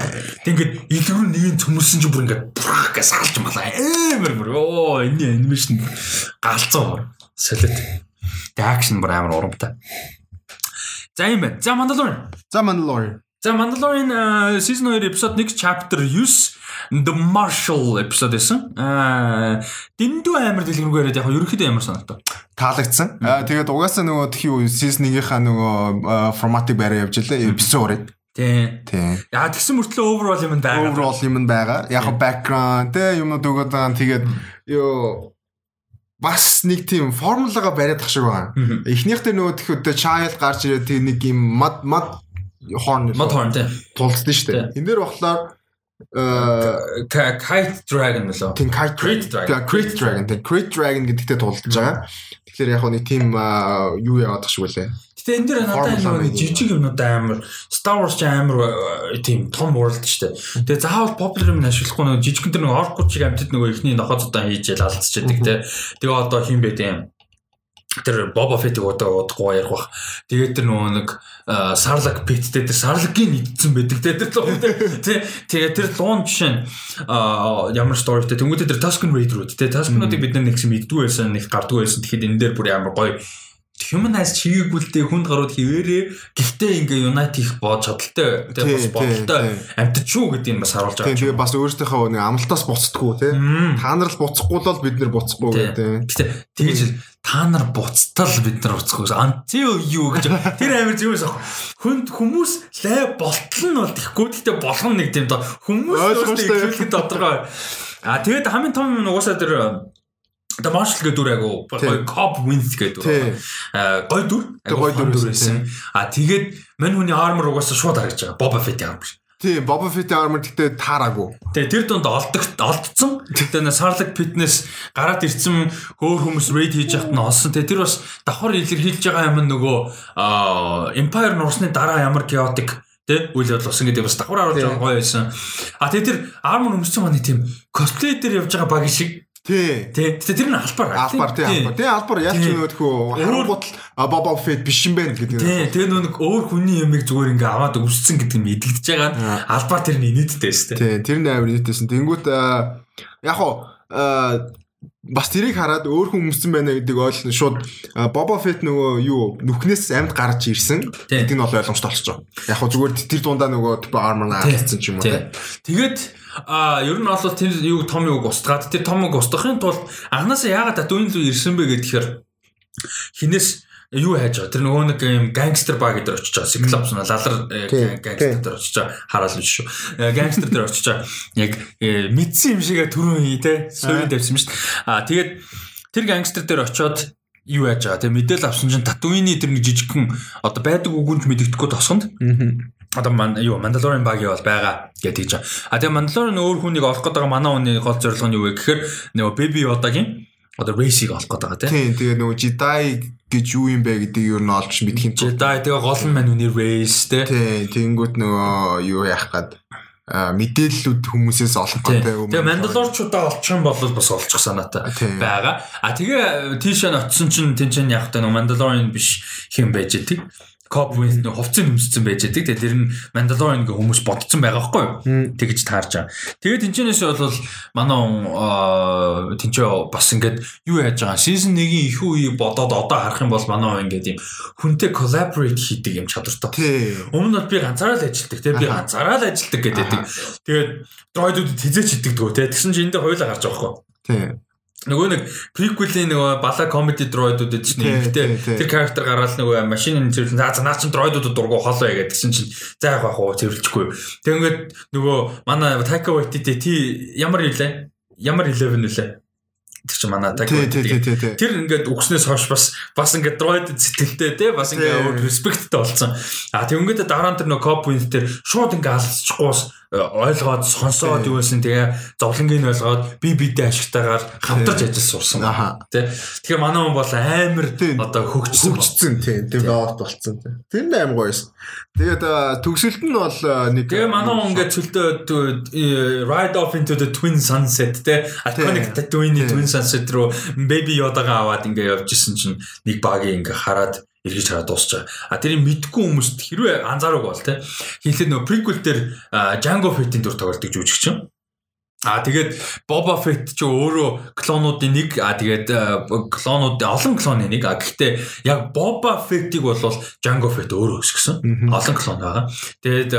[SPEAKER 1] тэг ингээ илгүүр нэг цөмөрсөн чи бүр ингээ брах гэж салж малаа. Амар бүр. Оо энэ анимашн галзуу солид тэг акшн бүр амар урамтай за юм байна. За Mandalorian.
[SPEAKER 2] За Mandalorian
[SPEAKER 1] за Mandalorian season 2 episode 1 chapter 9 The Marshall episode байсан. Аа дэндүү амар дэлгэрэнгүй яриад яг ерөөхдөө ямар санаатай.
[SPEAKER 2] Таалагдсан. Аа тэгээд угаасаа нөгөө тхи season 1-ийнхаа нөгөө форматыг барай явж илээ. Episode
[SPEAKER 1] Тий.
[SPEAKER 2] Тий.
[SPEAKER 1] Яа тэгсэн мөртлөө overall юм байгаа.
[SPEAKER 2] Overall юм байгаа. Яг background те юмнууд өгöd байгаа. Тэгээд ёо бас нэг тийм формулагаа бариад тах шиг байгаа. Эхнийх дээр нөгөө тхи child гарч ирээд тийм нэг юм мад мад horn
[SPEAKER 1] мад horn тий.
[SPEAKER 2] Тулцсан шүү дээ. Энэ дээр болохоор
[SPEAKER 1] Kite Dragon лөө.
[SPEAKER 2] Тийм Kite
[SPEAKER 1] Dragon.
[SPEAKER 2] Crit Dragon. Тийм Crit Dragon гэдэгтээ тулдж байгаа. Тэгэхээр яг нэг тийм юу яваадах шиг үлээ.
[SPEAKER 1] Гэтэ энэ дэр надад нэг жижиг юмнууд амар Star Wars ч амар тийм том шүү дээ. Тэгээ заавал popular юм ашиглахгүй нэг жижигэн дэр нэг orc чиг амьтад нөгөө ихний нохоц удаа хийж ял алдчихдаг те. Тэгээ одоо хин бэ тийм тэр Боба Феттиг одоо удахгүй ярих бах. Тэгээд тэр нөгөө нэг Сарлак Питтэй тэр Сарлагийн нэгдсэн байдаг те тэр луун те. Тэгээд тэр луун жишээ нь ямар сторитэй тэнгуүтэ тэр Tusken Raider-ууд те Tusken-уудыг бид нар нэгсэн мэддгүй байсан нэг гардгүй байсан. Тэгэхэд энэ дээр бүр ямар гоё humanize чигээгүүлтэй хүнд гарууд хിവэрээ гэхдээ ингээ unite хийх бод чадaltaй тэгээ бас бодолтой амтд шүү гэдгийг бас харуулж байгаа.
[SPEAKER 2] Тэгээ бас өөрсдийнхөө нэг амлалтаас буцдаггүй те. Та нар л буцахгүй л бид нар буцахгүй гэдэг.
[SPEAKER 1] Гэхдээ тэгэж та нар буцтал бид нар буцахгүй. Анти юу гэж тэр амир зүгээс ах. Хүнд хүмүүс лай болтол нь бол тэгэхгүй гэхдээ болгоно нэг тийм доо хүмүүс өөрсдөө тодорхой. А тэгээд хамгийн том нь угаасаа тэр The Marshall гэдэг дүр айгу гоё Cobb Wins гэдэг дүр. Аа гоё дүр.
[SPEAKER 2] Гоё дүр байсан.
[SPEAKER 1] А тэгээд мань хүний armor угаасаа шууд харагдаж байгаа. Boba Fett-ийн armor.
[SPEAKER 2] Тийм, Boba Fett-ийн armor гэхдээ таараагүй.
[SPEAKER 1] Тэгээ тэр дунд олдогт олдсон. Тэгээ Sarlacc Fitness гараад ирсэн хөөр хүмүүс raid хийж яхад нь олсон. Тэгээ тэр бас давхар илэрхийлж байгаа юм нөгөө Empire нурсны дараа ямар chaotic тэ үйл явдал болсон гэдэг бас давхар харуулж байгаа гоё байсан. А тэгээ тэр armor өмссөн маань тийм cosplay дээр явж байгаа баг шиг
[SPEAKER 2] Тий.
[SPEAKER 1] Тий. Гэтэ тэр нь албар.
[SPEAKER 2] Албар тий албар. Тий албар яаж ч нөтхөө харан бодол Боба Фет биш юм байна гэдэг.
[SPEAKER 1] Тий. Тэгээ нэг өөр хүний ямиг зүгээр ингээ аваад өвссөн гэдэг нь эдэлдэж байгаа нь албар тэр нь нийтдээ шүү
[SPEAKER 2] дээ. Тий. Тэр нь амар нийтэйсэн. Тэнгүүт яг хоо бас тэрийг хараад өөр хүн өмссөн байна гэдэг ойлгоно шууд Боба Фет нөгөө юу нүхнээс амьд гарч ирсэн гэдэг нь бол ойлгомжтой болчихоо. Яг хоо зүгээр тэр дундаа нөгөө armor наалцсан ч юм уу.
[SPEAKER 1] Тэгээд А ер нь бол тэр юу том юг устгаад тэр томог устгахын тулд анханасаа яагаад татуин лүү ирсэн бэ гэхээр хинээс юу хайж байгаа. Тэр нөгөө нэг юм гангстер баг дээр очиж байгаа. Cyclops нь лалар э, гангстер дээр очиж байгаа. Хараал биш шүү. Гангстер дээр очиж байгаа. Яг э, мэдсэн юм шигээ түрүүн хий те. Суурин тавьсан шүү дээ. Аа тэгээд тэр гангстер дээр очиод юу яаж байгаа. Тэгээ мэдээлэл авсан чинь Татуины тэр нэг жижигхэн одоо байдаг үгүнч мэддэхгүй тосгонд. Одоо ман юу Mandalorian багийн бол байгаа гэж байгаа. А тэгээ Mandalorian өөр хүнийг олох гэдэг манай хүний гол зорилго нь юу вэ гэхээр нөгөө Baby Yoda-гийн одоо race-ийг олох гэдэг байгаа тийм.
[SPEAKER 2] Тэгээ нөгөө Jedi гэж юу юм бэ гэдгийг юу нь олж мэдхийн
[SPEAKER 1] тулд Jedi тэгээ гол нь мань үний race тийм.
[SPEAKER 2] Тэгэнгүүт нөгөө юу яах гээд мэдээллүүд хүмүүсээс олох гэдэг
[SPEAKER 1] юм. Тэгээ Мандалорчуудаа олчих юм бол бас олчих санаатай байгаа. А тэгээ тийш нь очисон чинь тэн чинь яг та Мандалорын биш хэм байж идэг. Wins нэг хувцас өмссөн байж байдаг. Тэгээ тэр нь Mandalorian гэх хүмүүс бодсон байгаа байхгүй юу? Тэгж таарж байгаа. Тэгээд тэнчнээс бол манай он тэнчээ бас ингээд юу яаж байгаа. Season 1-ийн их үе бодоод одоо харах юм бол манай он ингээд юм хүнтэй collaborate хийдэг юм чадвартай. Өмнө нь би ганцаараа л ажилладаг. Тэгээ би ганцаараа л ажилладаг гэдэг. Тэгээд droid-ууд хизээч хийдэг тгөө. Тэгсэн чинь эндээ хоёулаа гарч байгаа байхгүй юу?
[SPEAKER 2] Тийм
[SPEAKER 1] нөгөө нэг приквелийн нөгөө бала комеди дроидууд гэж чинь ихтэй тэр character гараад нөгөө машин зэрлэн за наа чин дроидууд дургу холоо ягээд гэсэн чинь за яг бах уу цэвэрлжгүй. Тэг ингээд нөгөө манай Taika Waititi ти ямар хэлээ? Ямар 11 үлээ? Тэр чинь манай Waititi. Тэр ингээд өгснөөс хойш бас бас ингээд дроид сэтгэлтэй те бас ингээд респекттэй болсон. А тэг ингээд дараа нь тэр нөгөө Cop Wins тэр шууд ингээд алцчихгүйс ойлгоод сонсоод юу байсан тэгээ зовлонгийн ойлгоод би бидээ ашигтайгаар хамтарч ажиллаж сурсан. Тэ. Тэгэхээр манай хүн бол амар одоо хөгжсөн
[SPEAKER 2] хөгжсөн тийм develop болсон тийм. Тэр нь амар гоёс. Тэгээд төгсөлт нь бол нэг
[SPEAKER 1] Тэгээ манай хүн ингээд цөлтөө Ride off into the Twin Sunset тэ. Iconic Tatooine Twin Sunset руу Baby Yoda-га аваад ингээд явж исэн чинь нэг багийн ингээд хараад эргэж хараад дуусчаа. А тэрийг мэдгүй хүмүүст хэрвээ анзаараагүй бол те хийлээ нөө приквел дээр Django Fett-ийн дүр тоглолтыг жүжигч юм. А тэгээд Boba Fett ч өөрөө клонуудын нэг а тэгээд клонуудын олон клоны нэг а гэхдээ яг Boba Fett-ийг бол Jango Fett өөрөө өсгсөн. Олон клон байгаа. Тэгээд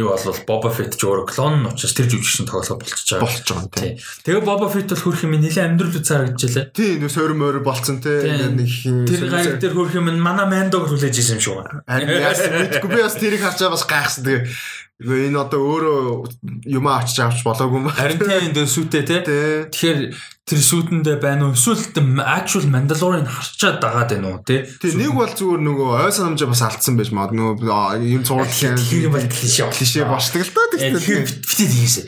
[SPEAKER 1] юу бол Boba Fett ч өөрөө клон нь учраас тэр жүжигчсэн тоглох болчихж байгаа.
[SPEAKER 2] Болчихж байгаа тийм.
[SPEAKER 1] Тэгээд Boba Fett бол хөрх юм нэлээд амьдрал үзээр гэжлээ.
[SPEAKER 2] Тийм нөө сорим морь болцсон тийм
[SPEAKER 1] нэг тэр гайг тэр хөрх юм манай Mando хүлээж исэн юм шүү.
[SPEAKER 2] Мэдгүй би бас тэрийг харчаа бас гайхсан. Тэгээд Тэгээ энэ одоо өөрөө юм авчиж авч болоогүй юм.
[SPEAKER 1] Харин тийм энэ сүтээ тий. Тэгэхээр тэр сүтэндээ байна уу? Эсвэл actual Mandalorian харчаад дагаад байна уу тий?
[SPEAKER 2] Тэг нэг бол зүгээр нөгөө ой санамжаа бас алдсан байж маа. Нөгөө юм зураг
[SPEAKER 1] тийм бол клишэ
[SPEAKER 2] клишэ болчдаг л доо
[SPEAKER 1] тэгэхээр битээ тийшээ.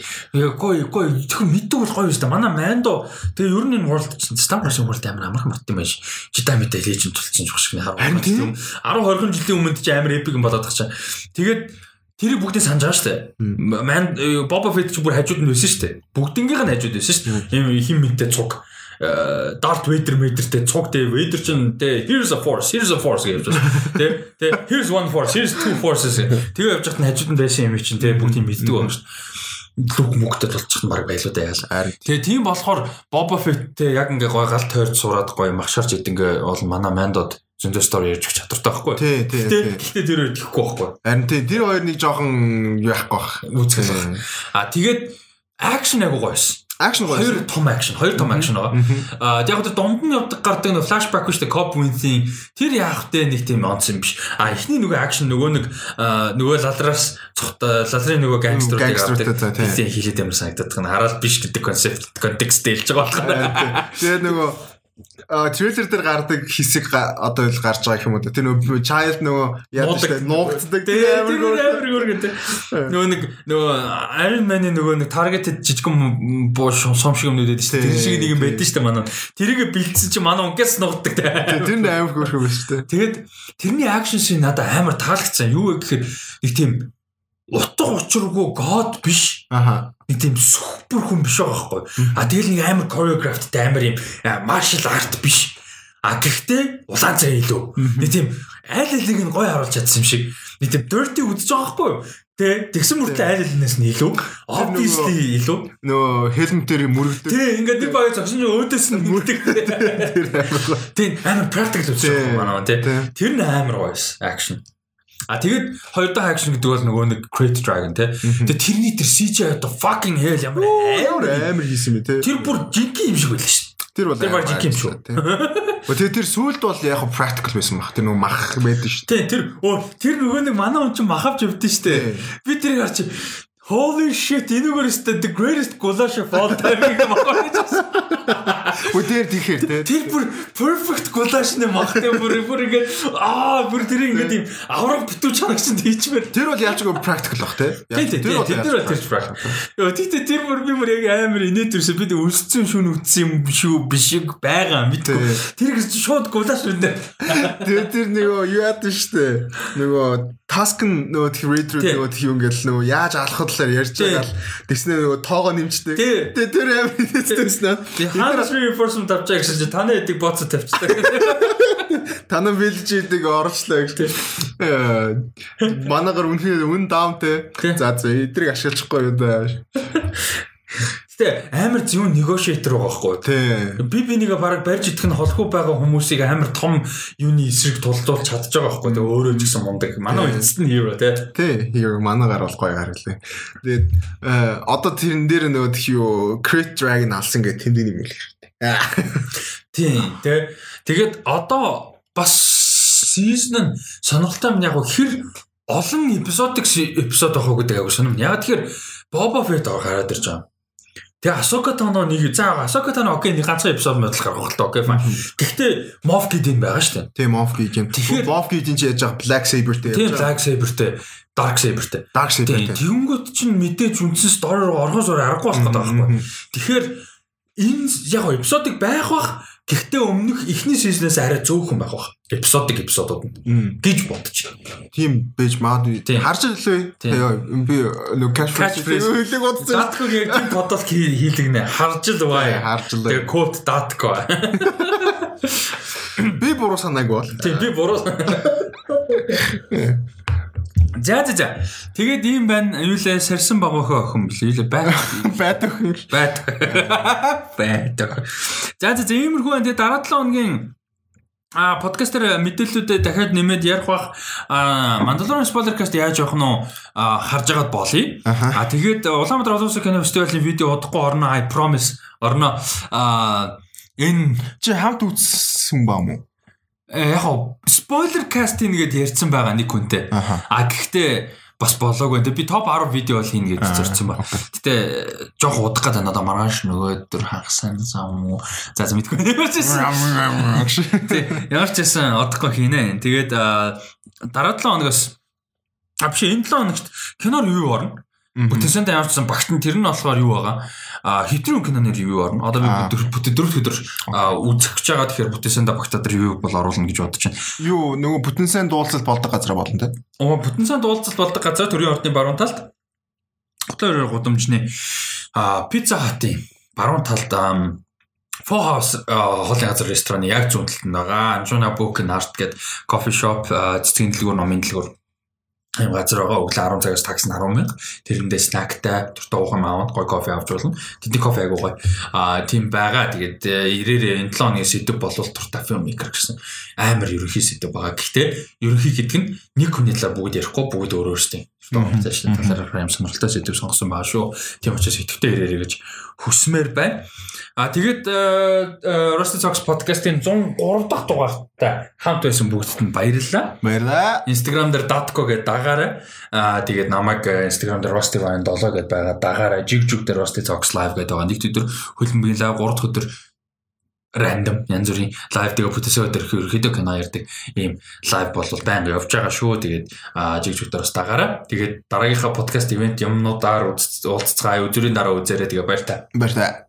[SPEAKER 1] Гоё гоё зөвхөн мэддэг бол гоё юм шүү дээ. Манай Mando тэгээ ер нь энэ world чинь Star Wars world амар амархан бат юм байж. Jedi Meta Legend тулцсан жоо шиг хараа. 10 20 жилийн өмнө ч амар epic юм болоод тахчаа. Тэгээд Тэрийг бүгдийг санаж байгаа шүү дээ. Ман Боба Фет ч бүр хажууд нь байсан шүү дээ. Бүгднгийнх нь хажууд байсан шүү дээ. Ийм хим мэдтэй цуг. Darth Vader мэдэртэй цуг дээ. Vader ч дээ here's a force, here's a force гэж байна. Тэ тэ here's one force, here's two forces. Тэгээ явж нь хажууд нь байсан юм чинь тэ бүгдийг мэддэг байна шүү дээ лүг мөгдөд болчих нь баг байлуу да яа. Тэгээ тийм болохоор Boba Fett яг ингээ гой гал тойрч сураад гой махшарч идэнгээ бол манай Mandod зөндөө стори ярьж өгч чадвартай байхгүй.
[SPEAKER 2] Тий, тий.
[SPEAKER 1] Гэхдээ тэр хоёр тэхгүй байхгүй.
[SPEAKER 2] Харин тий, тэр хоёр нэг жоохон яахгүй бах.
[SPEAKER 1] Үүсгэж байна. А тэгээд акшн агуу гоёс.
[SPEAKER 2] Акшн гоё.
[SPEAKER 1] Хоёр том акшн, хоёр том акшн байгаа. Аа яг тэр дунд нь явдаг гардаг нэг флашбэк шүү дээ. Cop Wins-ийн тэр яах вэ нэг тийм онц юм биш. А эхний нөгөө акшн нөгөө нэг нөгөө лалраас цогтой лалрын нөгөө гангстеруудыг авдаг. Тийм хийлээд ямар санагдаад байна. Хараад биш гэдэг концепт контекст дэлж байгаа
[SPEAKER 2] байна. Тэгээд нөгөө трейлер дээр гардаг хэсэг одоо л гарч байгаа юм уу? Тэр нөгөө child нөгөө яадаг штэ нуугддаг
[SPEAKER 1] тийм амар гөр гэдэг. Нөгөө нэг нөгөө Iron Man-ийн нөгөө нэг targeted жижигэн буу сум шиг юм нүдэд штэ. Тэр шиг нэг юм байдсан штэ манай. Тэрийг бэлдсэн чи манай унгаас нуугддаг тийм.
[SPEAKER 2] Тэр амар гөр юм штэ.
[SPEAKER 1] Тэгээд тэрний акшн шин надад амар таалагдсан. Юу вэ гэхээр нэг тийм утга учиргүй god биш.
[SPEAKER 2] Аха.
[SPEAKER 1] Нэг тийм супер хүн биш байгаа байхгүй. А тэгэл нэг амар choreographed амар юм martial art биш. А гэхдээ улаан цай илүү. Нэг тийм айл алиг нь гой харуулж чадсан юм шиг. Нэг тийм dirty үдэж байгаа байхгүй. Тэ тэгсэн мөртлөө айл алинаас нь илүү. Obviously илүү.
[SPEAKER 2] Нөө helmet-ээр мөрөгдөв.
[SPEAKER 1] Тэ ингээд нэг баг зогсон чинь өөдөөс нь мөрдөг. Тийм амар practical үсэж байгаа манай тэ. Тэр нь амар гоёс action. А тэгээд хоёр дахь акшн гэдэг бол нөгөө нэг Crate Dragon тий. Тэгээд тэрний тэр CGI одоо fucking hell ямар
[SPEAKER 2] амар амар хийсэн юм тий.
[SPEAKER 1] Тэр бүр жинхэнэ юм шиг байлаа шүү дээ.
[SPEAKER 2] Тэр бол
[SPEAKER 1] Тэр баг жинхэнэ шүү.
[SPEAKER 2] Тэгээ тэр сүулт бол яг practical байсан баг. Тэр нөгөө мах байдаг шүү.
[SPEAKER 1] Тий, тэр оо тэр нөгөө нэг манай хүн чинь махавч өвдөн штэ. Би тэрийг харч Holy shit, энэгээр өстө the greatest goulash of all time гэх юм байна.
[SPEAKER 2] Өдөр тийхээр те.
[SPEAKER 1] Тэр бүр perfect нэ махтай бүр бүр ингээд аа бүр тэр ингээд юм авраг битүү чанагч тийчмээр.
[SPEAKER 2] Тэр бол яаж гоо practical те.
[SPEAKER 1] Тий, тий, тий, тэр бол тэрч practical. Йоо, тий, тий, тэр бүр би бүр яг амар инээд төрсөн бид өлсцэн шүүн үтсэн юм шүү бишиг байгаа мэдгүй. Тэр гэж шууд goulash үндэ.
[SPEAKER 2] Тэр тэр нөгөө юу яад нь штэ. Нөгөө task нөгөө тэр read through нөгөө тэр юм ингээл нөгөө яаж алхахад талаар ярьж байгаа л тэгснээр нөгөө тоогоо нэмчтэй. Тэгээ тэр амар хэлсэн.
[SPEAKER 1] Ханас reinforcement авчаа гэсэн чи таны эдэг бооцоо тавьчихдаг.
[SPEAKER 2] Танаа бэлж идэг орчлоо гэж. Манагаар үнхээр үн даамтэй. За за эдрийг ашиглахгүй юу даа.
[SPEAKER 1] Гэтэ амар зөв negotiator байгаа байхгүй.
[SPEAKER 2] Тий.
[SPEAKER 1] Би бинийгээ баг барьж идэх нь холгүй байгаа хүмүүсийг амар том юуны эсрэг тулдуулж чадж байгаа байхгүй. Тэгээ өөрөө ч гэсэн мундаг. Манай эцэст нь hero тий.
[SPEAKER 2] Тий, hero манагаар бол гоё харгалаа. Тэгээд одоо тэрэн дээр нөгөө тх юу Crit Dragon алсан гэх тэмдэг юм л хэрэгтэй.
[SPEAKER 1] Тий. Тэгээд одоо бас season нь сонирхолтой юм яг хэр олон эпизодик эпизод авах гэдэг аягүй сонирм. Яг тэгэхээр Boba Fett гараад ирж байгаа. Тэгээ Асока Тано нэг за Асока Тано окей нэг ганцхан эпизод модлох гаргах л окей файн. Гэхдээ Moff Gideon байгаа шүү дээ.
[SPEAKER 2] Тийм Moff Gideon. Moff Gideon ч яаж байгаа Black Saber-тэй
[SPEAKER 1] яаж байгаа. Тийм Black Saber-тэй, Dark Saber-тэй.
[SPEAKER 2] Dark Saber-тэй.
[SPEAKER 1] Тэнгүүд чинь мэдээж үндсэн story руу орохоос өөр аргагүй болох гэдэг байхгүй. Тэгэхээр энэ яг эпизодыг байх бах Гэхдээ өмнөх эхний сизнээс арай зөөхөн байх бах. Эпизодик эпизодууд гэж бодчих.
[SPEAKER 2] Тийм байж магадгүй. Харж ирлээ. Би нөгөө cash
[SPEAKER 1] хэлийг бодсон. Датко яг тийм подкаст хийлгэнэ. Харж л бай.
[SPEAKER 2] Харж л.
[SPEAKER 1] Тэгээ код датко.
[SPEAKER 2] Би буруу санаагүй бол.
[SPEAKER 1] Тийм би буруу. За за за. Тэгээд ийм байна. Юу лээ сарсан багохоо охин блээ. Юу лээ байт
[SPEAKER 2] байт охин.
[SPEAKER 1] Байт. Байт. За за за иймэрхүү байна. Тэгээд дараа 7 хоногийн А подкастер мэдээллүүдэд дахиад нэмээд ярих бах Mandalorian spoilercast яаж явах нь харж агаад болъё. А тэгээд Улаанбаатар олон улсын кино фестивалийн видео удахгүй орно I promise орно. А энэ
[SPEAKER 2] чи хамт үзсэн ба мó?
[SPEAKER 1] Яг спойлер кастинг гэдээ ярьсан байгаа нэг хүнтэй. А гэхдээ бас болоогүй. Би топ 10 видео бол хийнэ гэж зорьсон ба. Гэтэ жоох удах гэдэг надаа маргааш нөгөөдөр хагасан зам уу. За за мэдгүй ямар ч байсан. Ямар ч байсан одохгүй хийнэ. Тэгээд дараа 7 хоногоос А биш энэ 7 хоногт киноор юу орно? Бүтэнсэнд ямарчсан багт нь тэр нь болохоор юу байгаа? А хэтрүүн киноны ревю орно. Одоо би бүтэн дөрөв өдөр үзэх гэж байгаа. Тэгэхээр бүтэнсэнд багтаад ревю бол оруулна гэж бодож байна.
[SPEAKER 2] Юу нөгөө бүтэнсэнд дуулцал болдог газар болно те?
[SPEAKER 1] Оо бүтэнсэнд дуулцал болдог газар төрийн ордны баруун талд. Хотоор гудамжны а пицца хатын баруун талд Фо хаус хоолны газар рестораны яг зүүн талд нь байгаа. Анжуна Book and Art гэдэг кофе шоп цэцгийн дэлгүүр номын дэлгүүр юм газар байгаа өглөө 10 цагаас такс нь 10 мянга. Тэрэндээ снактай дуртай уух юм аваад гой кофе авч болно. Тэдний кофе айгуу гой. Аа тийм байгаа. Тэгээд ирээрээ энэ 7 хоногийн сэдв болвол дуртай film maker гэсэн амар ерөнхий сэдв байгаа. Гэхдээ ерөнхий гэдэг нь нэг хүний талаар бүгд ярихгүй бүгд өөр өөрсдийн цааш талаараа юм сонирхолтой сэдв сонгосон байгаа шүү. Тийм учраас идэвхтэй ирээрэй гэж хүсмээр байна. А тэгээд Rusty Talks podcast-ийн 103 дахь дугаартай хамт байсан бүгдд нь баярлалаа.
[SPEAKER 2] Баярлалаа.
[SPEAKER 1] Instagram дээр datko гэдэг дагаараа аа тэгээд намайг Instagram дээр Rusty Vine 7 гэдээ байгаа дагаараа jig jig дээр Rusty Talks live гэдэг байгаа. Нэг өдөр хөлбөмбөгийн live 3 дахь өдөр рандом янз бүрийн лайв тэгээ бүтээсээ өдөр ерөөхдөө кино ярьдаг ийм лайв бол байнга явж байгаа шүү. Тэгээд жигжүүтээр бас дагаараа. Тэгээд дараагийнхаа подкаст ивент юмнуудаар уулзцгаая. Өдрийн дараа үзээрэй. Тэгээ баяр та.
[SPEAKER 2] Баяр та.